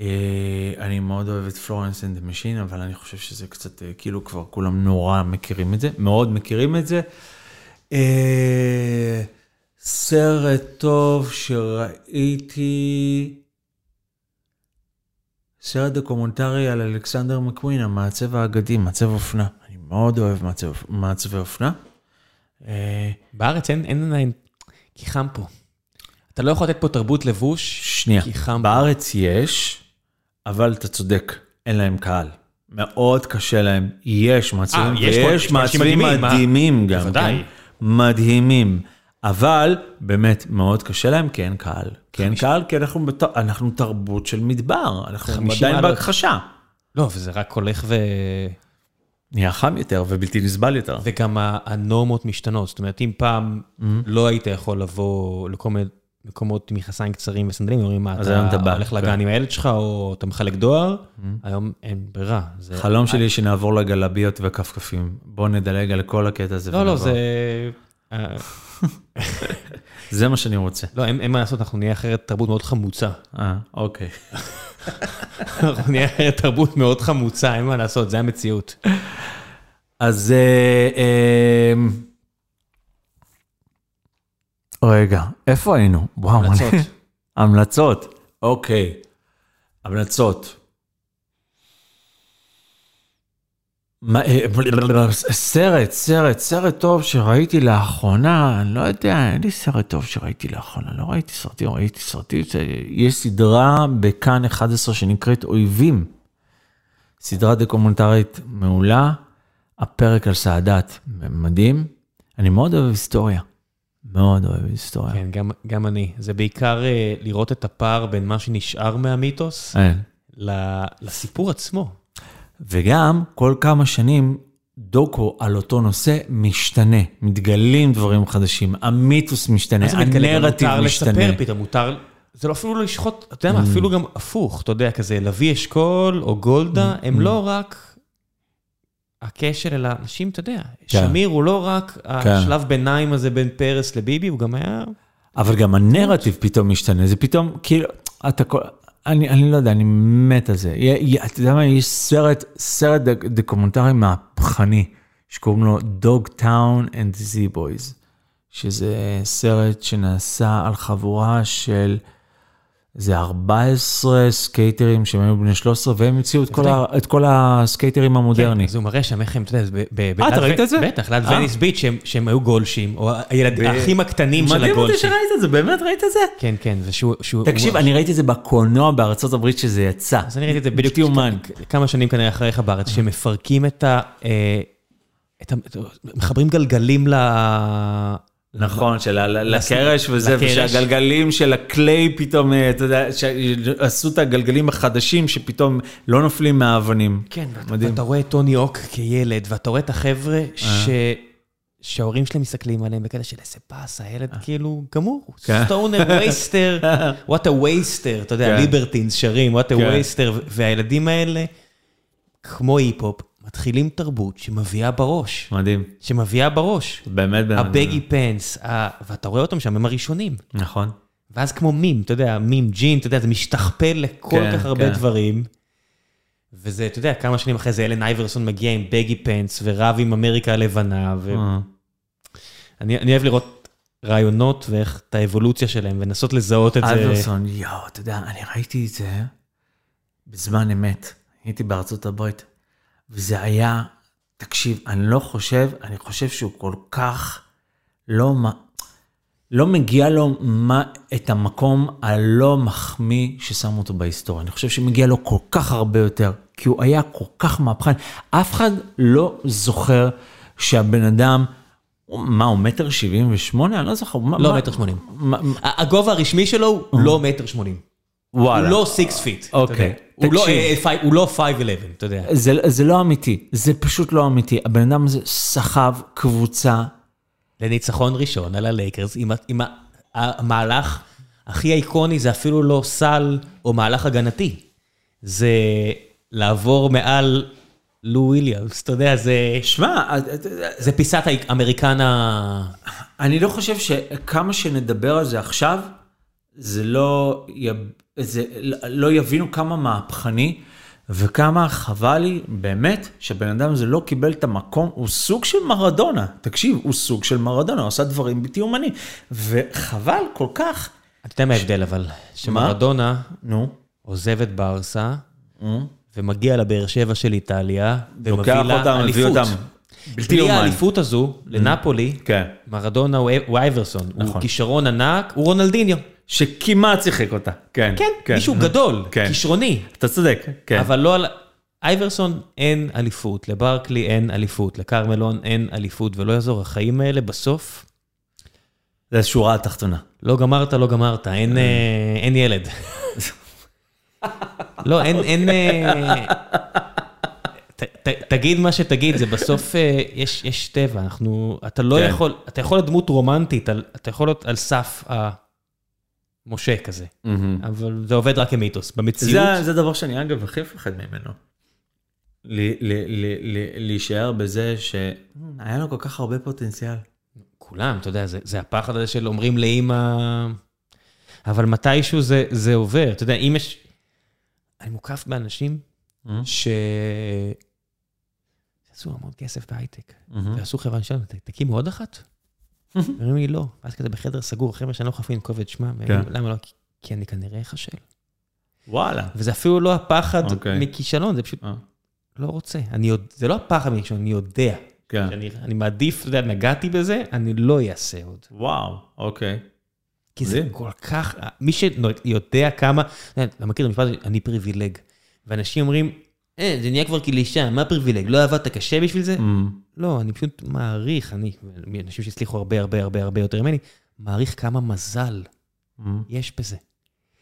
B: אה, אני מאוד אוהב את פלורנס אנד משין, אבל אני חושב שזה קצת, אה, כאילו כבר כולם נורא מכירים את זה, מאוד מכירים את זה. אה, סרט טוב שראיתי, סרט דוקומנטרי על אלכסנדר מקווין, המעצב האגדי, מעצב אופנה. אני מאוד אוהב מעצב, מעצבי אופנה.
A: בארץ אין, אין עדיין, כי חם פה. אתה לא יכול לתת פה תרבות לבוש,
B: שנייה,
A: כי חם פה.
B: בארץ יש, אבל אתה צודק, אין להם קהל. מאוד קשה להם, יש מעצבים,
A: אה, יש
B: ויש מעצבים
A: מדהימים,
B: גם. כן? מדהימים. אבל באמת מאוד קשה להם, כי אין קהל. כי אין קהל, כי אנחנו, בת... אנחנו תרבות של מדבר, אנחנו
A: 50
B: עדיין. בהכחשה.
A: לא, וזה רק הולך ו...
B: נהיה חם יותר ובלתי נסבל יותר.
A: וגם הנורמות משתנות. זאת אומרת, אם פעם
B: Mm-hmm.
A: לא היית יכול לבוא לכל מיני מקומות עם מכנסיים קצרים וסנדלים, אומרים, מה,
B: אתה בא,
A: הולך
B: כן.
A: לגן עם הילד שלך, או אתה מחלק דואר, היום אין ברירה.
B: חלום שלי שנעבור לגלביות וכפכפים. בוא נדלג על כל הקטע הזה.
A: לא, לא. זה... אה,
B: זה מה שאני רוצה.
A: לא, אין אין מה לעשות, אנחנו נהיה אחרת תרבות מאוד חמוצה.
B: אה, אוקיי.
A: אנחנו נהיה אחרת תרבות מאוד חמוצה, אין מה לעשות, זה המציאות.
B: אז... רגע, איפה היינו? וואו,
A: המלצות.
B: אני- המלצות, אוקיי. המלצות. מה, אה, סרט, סרט, סרט טוב שראיתי לאחרונה, אני לא יודע, אין לי סרט טוב שראיתי לאחרונה, לא ראיתי סרטים, ראיתי סרטים, יש סדרה בכאן 11 שנקראת אויבים. סדרה דוקומנטרית מעולה, הפרק על סאדאת מדהים. אני מאוד אוהב היסטוריה, מאוד אוהב היסטוריה.
A: כן, גם- גם אני. זה בעיקר אה, לראות את הפער בין מה שנשאר מהמיתוס. ל- לסיפור עצמו.
B: וגם כל כמה שנים דוקו על אותו נושא משתנה, מתגלים דברים חדשים, המיתוס משתנה, הנרטיב
A: מותר
B: משתנה.
A: לספר פתאום, מותר... זה לא אפילו לשחוט, אתה יודע מה, אפילו גם הפוך, אתה יודע, כזה לוי אשכול או גולדה, הם לא רק הכשל, אלא אנשים, אתה יודע, שמיר הוא לא רק השלב ביניים הזה בין פרס לביבי, הוא גם היה...
B: אבל גם הנרטיב פתאום משתנה, זה פתאום, כאילו, אתה כל... אני, אני לא יודע, אני מת על זה. אתה יודע מה, יש סרט, סרט דק- דוקומנטרי מהפכני, שקוראים לו Dogtown and the Z Boys, שזה סרט שנעשה על חבורה של איזה 14 סקייטרים שהם היו בני 13, והם המציאו את כל ה- את כל ה skating המודרני.
A: כן, אז הוא מראה שם איך הם, אתה יודע,
B: אה, אתה ראית את זה?
A: בטח, ליד
B: אה.
A: וניס ביץ' שהם- היו גולשים, או הילד- האחים הקטנים של
B: מדהים אותי
A: הגולשים.
B: שראית את זה, באמת ראית את זה?
A: כן, כן, ושהוא... שהוא-
B: תקשיב, אני ראיתי את זה בקולנוע בארצות הברית שזה יצא.
A: אז אני ראיתי את זה בדיוק כמה שנים כנראה אחריך בארץ, שמפרקים את ה... אה, את ה... מחברים גלגלים ל...
B: נכון, של ה-
A: לס-
B: לקרש וזה. ושהגלגלים של הקליי פתאום, אה, אתה יודע, שעשו את הגלגלים החדשים שפתאום לא נופלים מהאבנים.
A: כן, ואתה-
B: מדהים.
A: ואתה רואה את טוני הוק כילד, ואתה רואה את החבר'ה ש... שההורים שלהם מסתכלים עליהם בכאלה של איזה באס, הילד כאילו גמור,
B: כן.
A: סטונר, וייסטר, a waster, אתה יודע,
B: כן.
A: ליברטינס שרים, what a
B: כן.
A: waster, והילדים האלה, כמו היפ-הופ, מתחילים תרבות שמביאה בראש,
B: מדהים,
A: שמביאה בראש.
B: באמת באמת.
A: הבגי פנס, ה- ואתה רואה אותם שם, הם הראשונים.
B: נכון.
A: ואז כמו מים, אתה יודע, מים ג'ין, אתה יודע, זה משתכפל לכל
B: כן,
A: כך הרבה
B: כן.
A: דברים. וזה, אתה יודע, כמה שנים אחרי זה אלן אייברסון מגיע עם בגי פנס ורב עם אמריקה הלבנה.
B: אה.
A: ואני אני אוהב לראות רעיונות ואיך את האבולוציה שלהם, ולנסות לזהות את זה.
B: אייברסון, יואו, אתה יודע, אני ראיתי את זה בזמן אמת. הייתי בארצות הברית, וזה היה, תקשיב, אני לא חושב, אני חושב שהוא כל כך לא, לא מגיע לו מה, את המקום הלא מחמיא ששמו אותו בהיסטוריה. אני חושב שמגיע לו כל כך הרבה יותר, כי הוא היה כל כך מהפכן. אף אחד לא זוכר שהבן אדם, מה, הוא מטר שבעים ושמונה? אני לא זוכר.
A: לא מטר שמונים. הגובה הרשמי שלו הוא לא מטר שמונים. הוא. לא six feet.
B: אוקיי,
A: הוא לא,
B: תקשיב.
A: אה, פי- הוא לא 5'11, אתה יודע.
B: זה, זה לא אמיתי, זה פשוט לא אמיתי. הבן אדם הזה סחב קבוצה,
A: לניצחון ראשון על הלייקרס, עם, המהלך הכי איקוני זה אפילו לא סל או מהלך הגנתי. זה לעבור מעל לו וויליאמס, אתה יודע, זה,
B: שמע,
A: זה פיסת האמריקן ה...
B: אני לא חושב שכמה שנדבר על זה עכשיו, זה לא. זה לא יבינו כמה מהפכני וכמה חבל לי באמת שהבן אדם הזה לא קיבל את המקום, הוא סוג של מרדונה, תקשיב, הוא סוג של מרדונה, הוא עשה דברים בלתי אומנים, וחבל כל כך,
A: אתה יודע מה ההבדל אבל? שמרדונה
B: נו,
A: עוזב את ברסה. ומגיע לבאר שבע של איטליה, ומביא לה אליפות.
B: בלתי
A: בלי
B: אומן.
A: האליפות הזו, לנפולי,
B: כן.
A: מרדונה הוא הוא אייברסון, הוא
B: נכון.
A: כישרון ענק, הוא רונלדיניו.
B: שכמעט שיחק אותה, כן.
A: כן, מישהו גדול,
B: כן.
A: כישרוני.
B: אתה צודק, כן.
A: אבל לא על... אייברסון אין אליפות, לברקלי אין אליפות, לכרמלון אין אליפות, ולא יעזור, החיים האלה בסוף,
B: זה השורה התחתונה.
A: לא גמרת, לא גמרת, אין, אה, אין ילד. לא, אין, אין... אה, ת, ת, תגיד מה שתגיד, זה בסוף, אה, יש, יש טבע, אנחנו, אתה לא
B: כן.
A: יכול, אתה יכול להיות דמות רומנטית, אתה יכול להיות על סף המשה כזה, אבל זה עובד רק כמיתוס. במציאות,
B: זה, זה דבר שאני אגב הכי מפחד ממנו. ל- ל- ל- ל- להישאר בזה שהיה לו כל כך הרבה פוטנציאל.
A: כולם, אתה יודע, זה, זה הפחד הזה של אומרים לאימא, אבל מתישהו זה, זה עובר. אתה יודע, אם יש... אני מוקף באנשים ש... עשו המון כסף בהייטק, ועשו חברה שלנו, "ת- תקימו עוד אחת? אומרים לי לא, ואז כזה בחדר סגור, חבר'ה שאני לא יכול לנקוב כובד שמע,
B: כן.
A: למה לא? "כי- אני כנראה אכשל.
B: וואלה.
A: וזה אפילו לא הפחד
B: אוקיי.
A: מכישלון, זה פשוט
B: אה.
A: לא רוצה. זה לא הפחד מכישלון, אני יודע.
B: כן.
A: שאני, אני מעדיף, אתה יודע, נגעתי בזה, אני לא אעשה עוד.
B: וואו, אוקיי.
A: כי זה. כל כך, מי שיודע כמה, אתה מכיר את המשפט הזה, אני privileged. ואנשים אומרים, אה, זה נהיה כבר קלישה, מה privileged? לא עבדת קשה בשביל זה?
B: אמ,
A: לא, אני פשוט מעריך, אני, אנשים שהצליחו הרבה הרבה הרבה הרבה יותר ממני, מעריך כמה מזל
B: אמ,
A: יש בזה.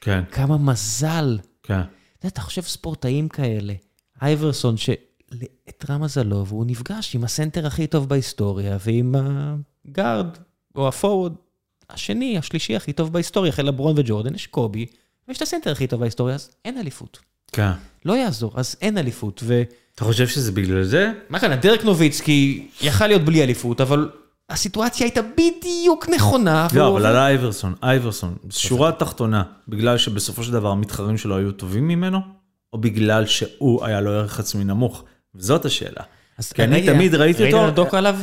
B: כן,
A: כמה מזל.
B: כן.
A: אתה יודע, אתה חושב ספורטאים כאלה, אייברסון, שאיתרע מזלו, והוא נפגש עם הסנטר הכי טוב בהיסטוריה, ועם הגארד, או הפורוד, השני, השלישי הכי טוב בהיסטוריה, אחרי לברון וג'ורדן, יש קובי, ויש את הסנטר הכי טוב בהיסטוריה, אז אין אליפות.
B: כן.
A: לא יעזור, אז אין אליפות. ומה
B: אתה חושב שזה בגלל זה?
A: כאן, דרק נוביצקי יכל להיות בלי אליפות, אבל הסיטואציה הייתה בדיוק נכונה.
B: לא, אבל על אייברסון, אייברסון, שורה תחתונה, בגלל שבסופו של דבר המתחרים שלו היו טובים ממנו, או בגלל שהוא היה לו ערך עצמי נמוך? וזאת השאלה.
A: אז
B: כי אני
A: ראית-
B: תמיד ראיתי
A: ראית
B: אותו-
A: את הדוקו עליו?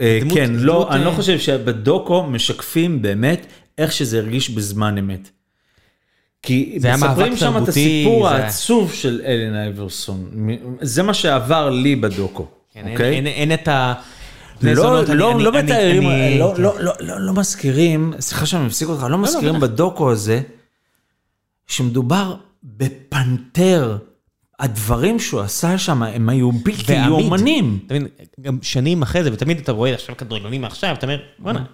B: אה, כן, לא, אני לא
A: אה,
B: חושב שבדוקו משקפים באמת איך שזה הרגיש בזמן אמת. כי
A: זה
B: מספרים שם את הסיפור
A: זה
B: העצוב של אלן אייברסון. זה מה שעבר לי בדוקו,
A: כן, אין-
B: אוקיי?
A: אין- אין את ה...
B: לא, לא, לא מתארים, לא. לא, לא, לא, לא מזכירים, סליחה שאני מפסיק אותך, לא מזכירים
A: בטח.
B: בדוקו הזה, שמדובר בפנתר. הדברים שהוא עשה שם הם היו בלתי. יאומנים.
A: אתה מבין, גם שנים אחרי זה, ותמיד אתה רואה עכשיו כדורגלנים מעכשיו, אתה אומר, בואנה,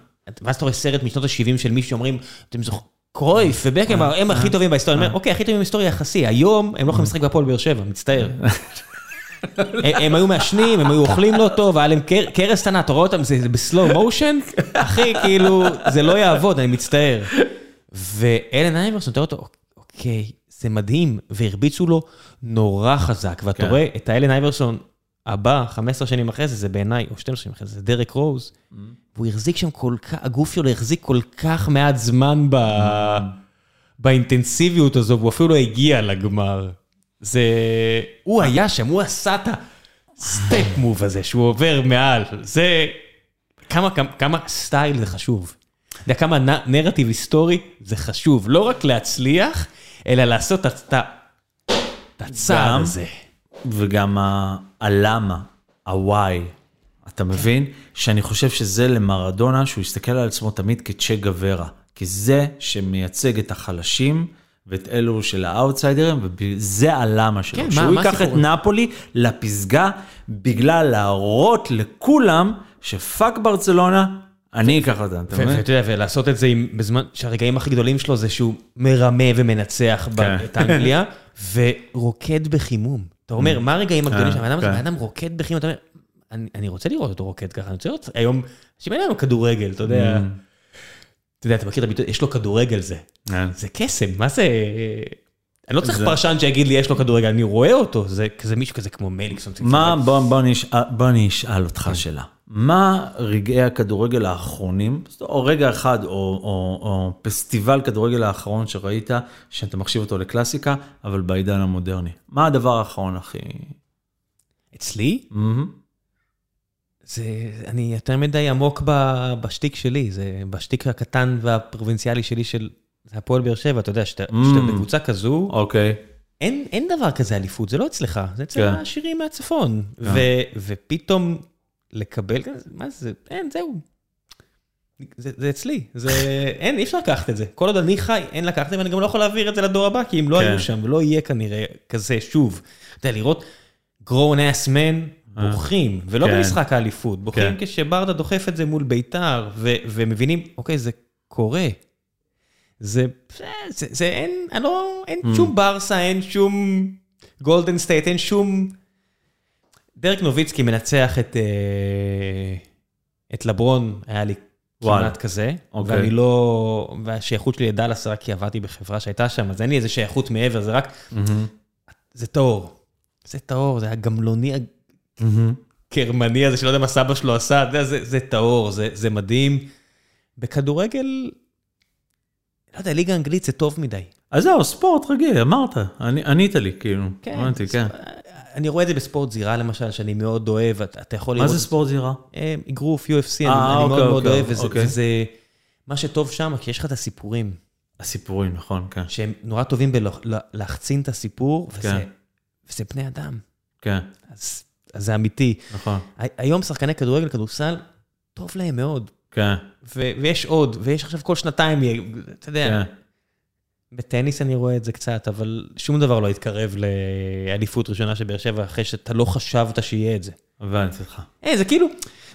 A: ואז אתה רואה סרט משנות ה-70 של מישהו שאומרים, אתם זוכרים, קרויף ובקנבאואר הם הכי טובים בהיסטוריה, אני אומר, אוקיי, הכי טובים בהיסטוריה יחסי, היום הם לא יכולים לשחק בהפועל באר שבע, מצטער. הם- היו מעשנים, הם היו אוכלים לא טוב, היה להם קר- קרס קטנה, אתה רואה אותם, זה בסלואו מושן, אחי, כאילו, זה לא יעבוד, אני מצטער. ואלן אייברסון, אתה רואה אותו, אוקיי, זה מדהים, והרביצו לו נורא חזק, ואתה
B: כן.
A: רואה את האלן אייברסון הבא, 15 שנים אחרי זה, זה בעיניי, או 12 שנים אחרי זה, זה דרק רוז, והוא החזיק שם כל כך, הגוף שלו החזיק כל כך מעט זמן ב... באינטנסיביות הזו, והוא אפילו לא הגיע לגמר. זה... הוא היה שם, הוא עשה את הסטפ מוב הזה, שהוא עובר מעל. זה... כמה, כמה, כמה סטייל זה חשוב. אתה יודע כמה נ- נרטיב היסטורי זה חשוב. לא רק להצליח, אלא לעשות את הצעד הזה.
B: וגם ה- הלמה, ה-why, אתה מבין? שאני חושב שזה למרדונה, שהוא יסתכל על עצמו תמיד כצ'ה גוורה. כי זה שמייצג את החלשים ואת אלו של האאוטסיידרים, וזה הלמה שלו.
A: כן, מה-
B: שהוא
A: מה
B: ייקח את
A: הסיפור?
B: נפולי לפסגה, בגלל להראות לכולם שפאק ברצלונה, אני אקח אותה, אתה מבין?
A: ואתה יודע, ולעשות את זה עם, בזמן שהרגעים הכי גדולים שלו זה שהוא מרמה ומנצח
B: כן.
A: את אנגליה, ורוקד בחימום. אתה אומר, מה הרגעים הגדולים
B: כן,
A: שם? האדם הזה,
B: כן.
A: האדם רוקד בחימום, אתה אומר, אני רוצה לראות אותו רוקד ככה, אני רוצה לראות, היום, אנשים אין לנו כדורגל, אתה יודע. אתה יודע, אתה מכיר את הביטוי, יש לו כדורגל זה.
B: כן.
A: זה קסם, מה זה... אני לא צריך פרשן שיגיד לי יש לו כדורגל, אני רואה אותו, זה מישהו כזה כמו מליקסון.
B: מה, בוא אני אשאל אותך שאלה. מה רגעי הכדורגל האחרונים, או רגע אחד, או, או, או פסטיבל כדורגל האחרון שראית, שאתה מחשיב אותו לקלאסיקה, אבל בעידן המודרני? מה הדבר האחרון, הכי...
A: אצלי?
B: מהמם.
A: זה, אני יותר מדי עמוק ב- בשטיק שלי, זה בשטיק הקטן והפרובינציאלי שלי של הפועל באר שבע, אתה יודע, שאתה
B: Mm.
A: שאתה בקבוצה כזו,
B: אוקיי.
A: אין, אין דבר כזה אליפות, זה לא אצלך, זה אצל
B: כן.
A: העשירים מהצפון. ו, ופתאום לקבל, מה זה, אין, זהו. זה, זה אצלי, זה, אין, אי אפשר לקחת את זה. כל עוד אני חי, אין לקחת את זה, ואני גם לא יכול להעביר את זה לדור הבא, כי אם לא
B: כן.
A: היו שם, ולא יהיה כנראה כזה שוב. אתה יודע, לראות grown ass men בוכים, ולא
B: כן.
A: במשחק האליפות, בוכים
B: כן.
A: כשברדה דוחף את זה מול ביתר, ו- ומבינים, אוקיי, זה קורה. זה, זה, זה, זה אין, אני לא, אין
B: Mm.
A: שום ברסה, אין שום גולדן סטייט, אין שום... דרק נוביצקי מנצח את, אה, את לברון, היה לי. כמעט כזה,
B: אוקיי.
A: ואני לא, והשייכות שלי לדאלאס רק כי עבדתי בחברה שהייתה שם, אז אין לי איזה שייכות מעבר, זה רק,
B: מהמם.
A: זה טהור. זה טהור, זה הגמלוני. הגרמני הזה שלא יודע מה סבא שלו עשה, יודע, זה, זה טהור, זה, זה מדהים. בכדורגל, לא יודע, ליגה אנגלית זה טוב מדי.
B: אז זהו, ספורט רגיל, אמרת, עני- ענית לי, כאילו. הבנתי, כן.
A: אני רואה את זה בספורט זירה למשל, שאני מאוד אוהב, אתה אתה יכול
B: מה
A: לראות...
B: זה ספורט זירה?
A: אה, אגרוף, UFC, אני
B: אה,
A: אני
B: אוקיי,
A: מאוד מאוד
B: אוקיי,
A: אוהב, וזה-
B: אוקיי.
A: וזה... מה שטוב שם, כי יש לך את הסיפורים,
B: הסיפורים, נכון, כן.
A: שהם נורא טובים בלהחצין את הסיפור, וזה-
B: כן.
A: וזה בני אדם.
B: כן,
A: אז אז זה אמיתי.
B: נכון.
A: היום שחקני כדורגל, כדורסל, טוב להם מאוד.
B: כן,
A: ו- ויש עוד, ויש עכשיו כל שנתיים, אתה יודע,
B: כן.
A: בטניס אני רואה את זה קצת, אבל שום דבר לא יתקרב לאליפות ראשונה של באר שבע, אחרי שאתה לא חשבת שיהיה את זה.
B: הבנתי אותך.
A: אה, זה כאילו,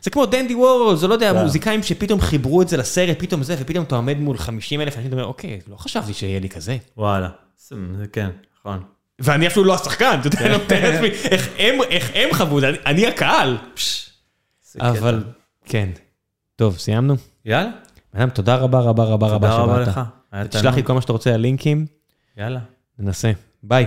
A: זה כמו דנדי וורול, זה לא יודע,
B: כן.
A: המוזיקאים שפתאום חיברו את זה לסרט, פתאום זה, ופתאום אתה עומד מול 50 אלף, אני אומר, אוקיי, לא חשבתי שיהיה לי כזה.
B: וואלה. זה כן, נכון.
A: ואני אפילו לא השחקן, אתה יודע, אני נותן לעצמי, איך הם- חוו את זה, אני- הקהל. אבל, כן. טוב, סיימנו?
B: יאללה,
A: אדם, תודה רבה רבה רבה רבה
B: תודה רבה
A: שבאת.
B: לך.
A: תשלח לי. כל מה שאתה רוצה, הלינקים,
B: יאללה.
A: ננסה. ביי.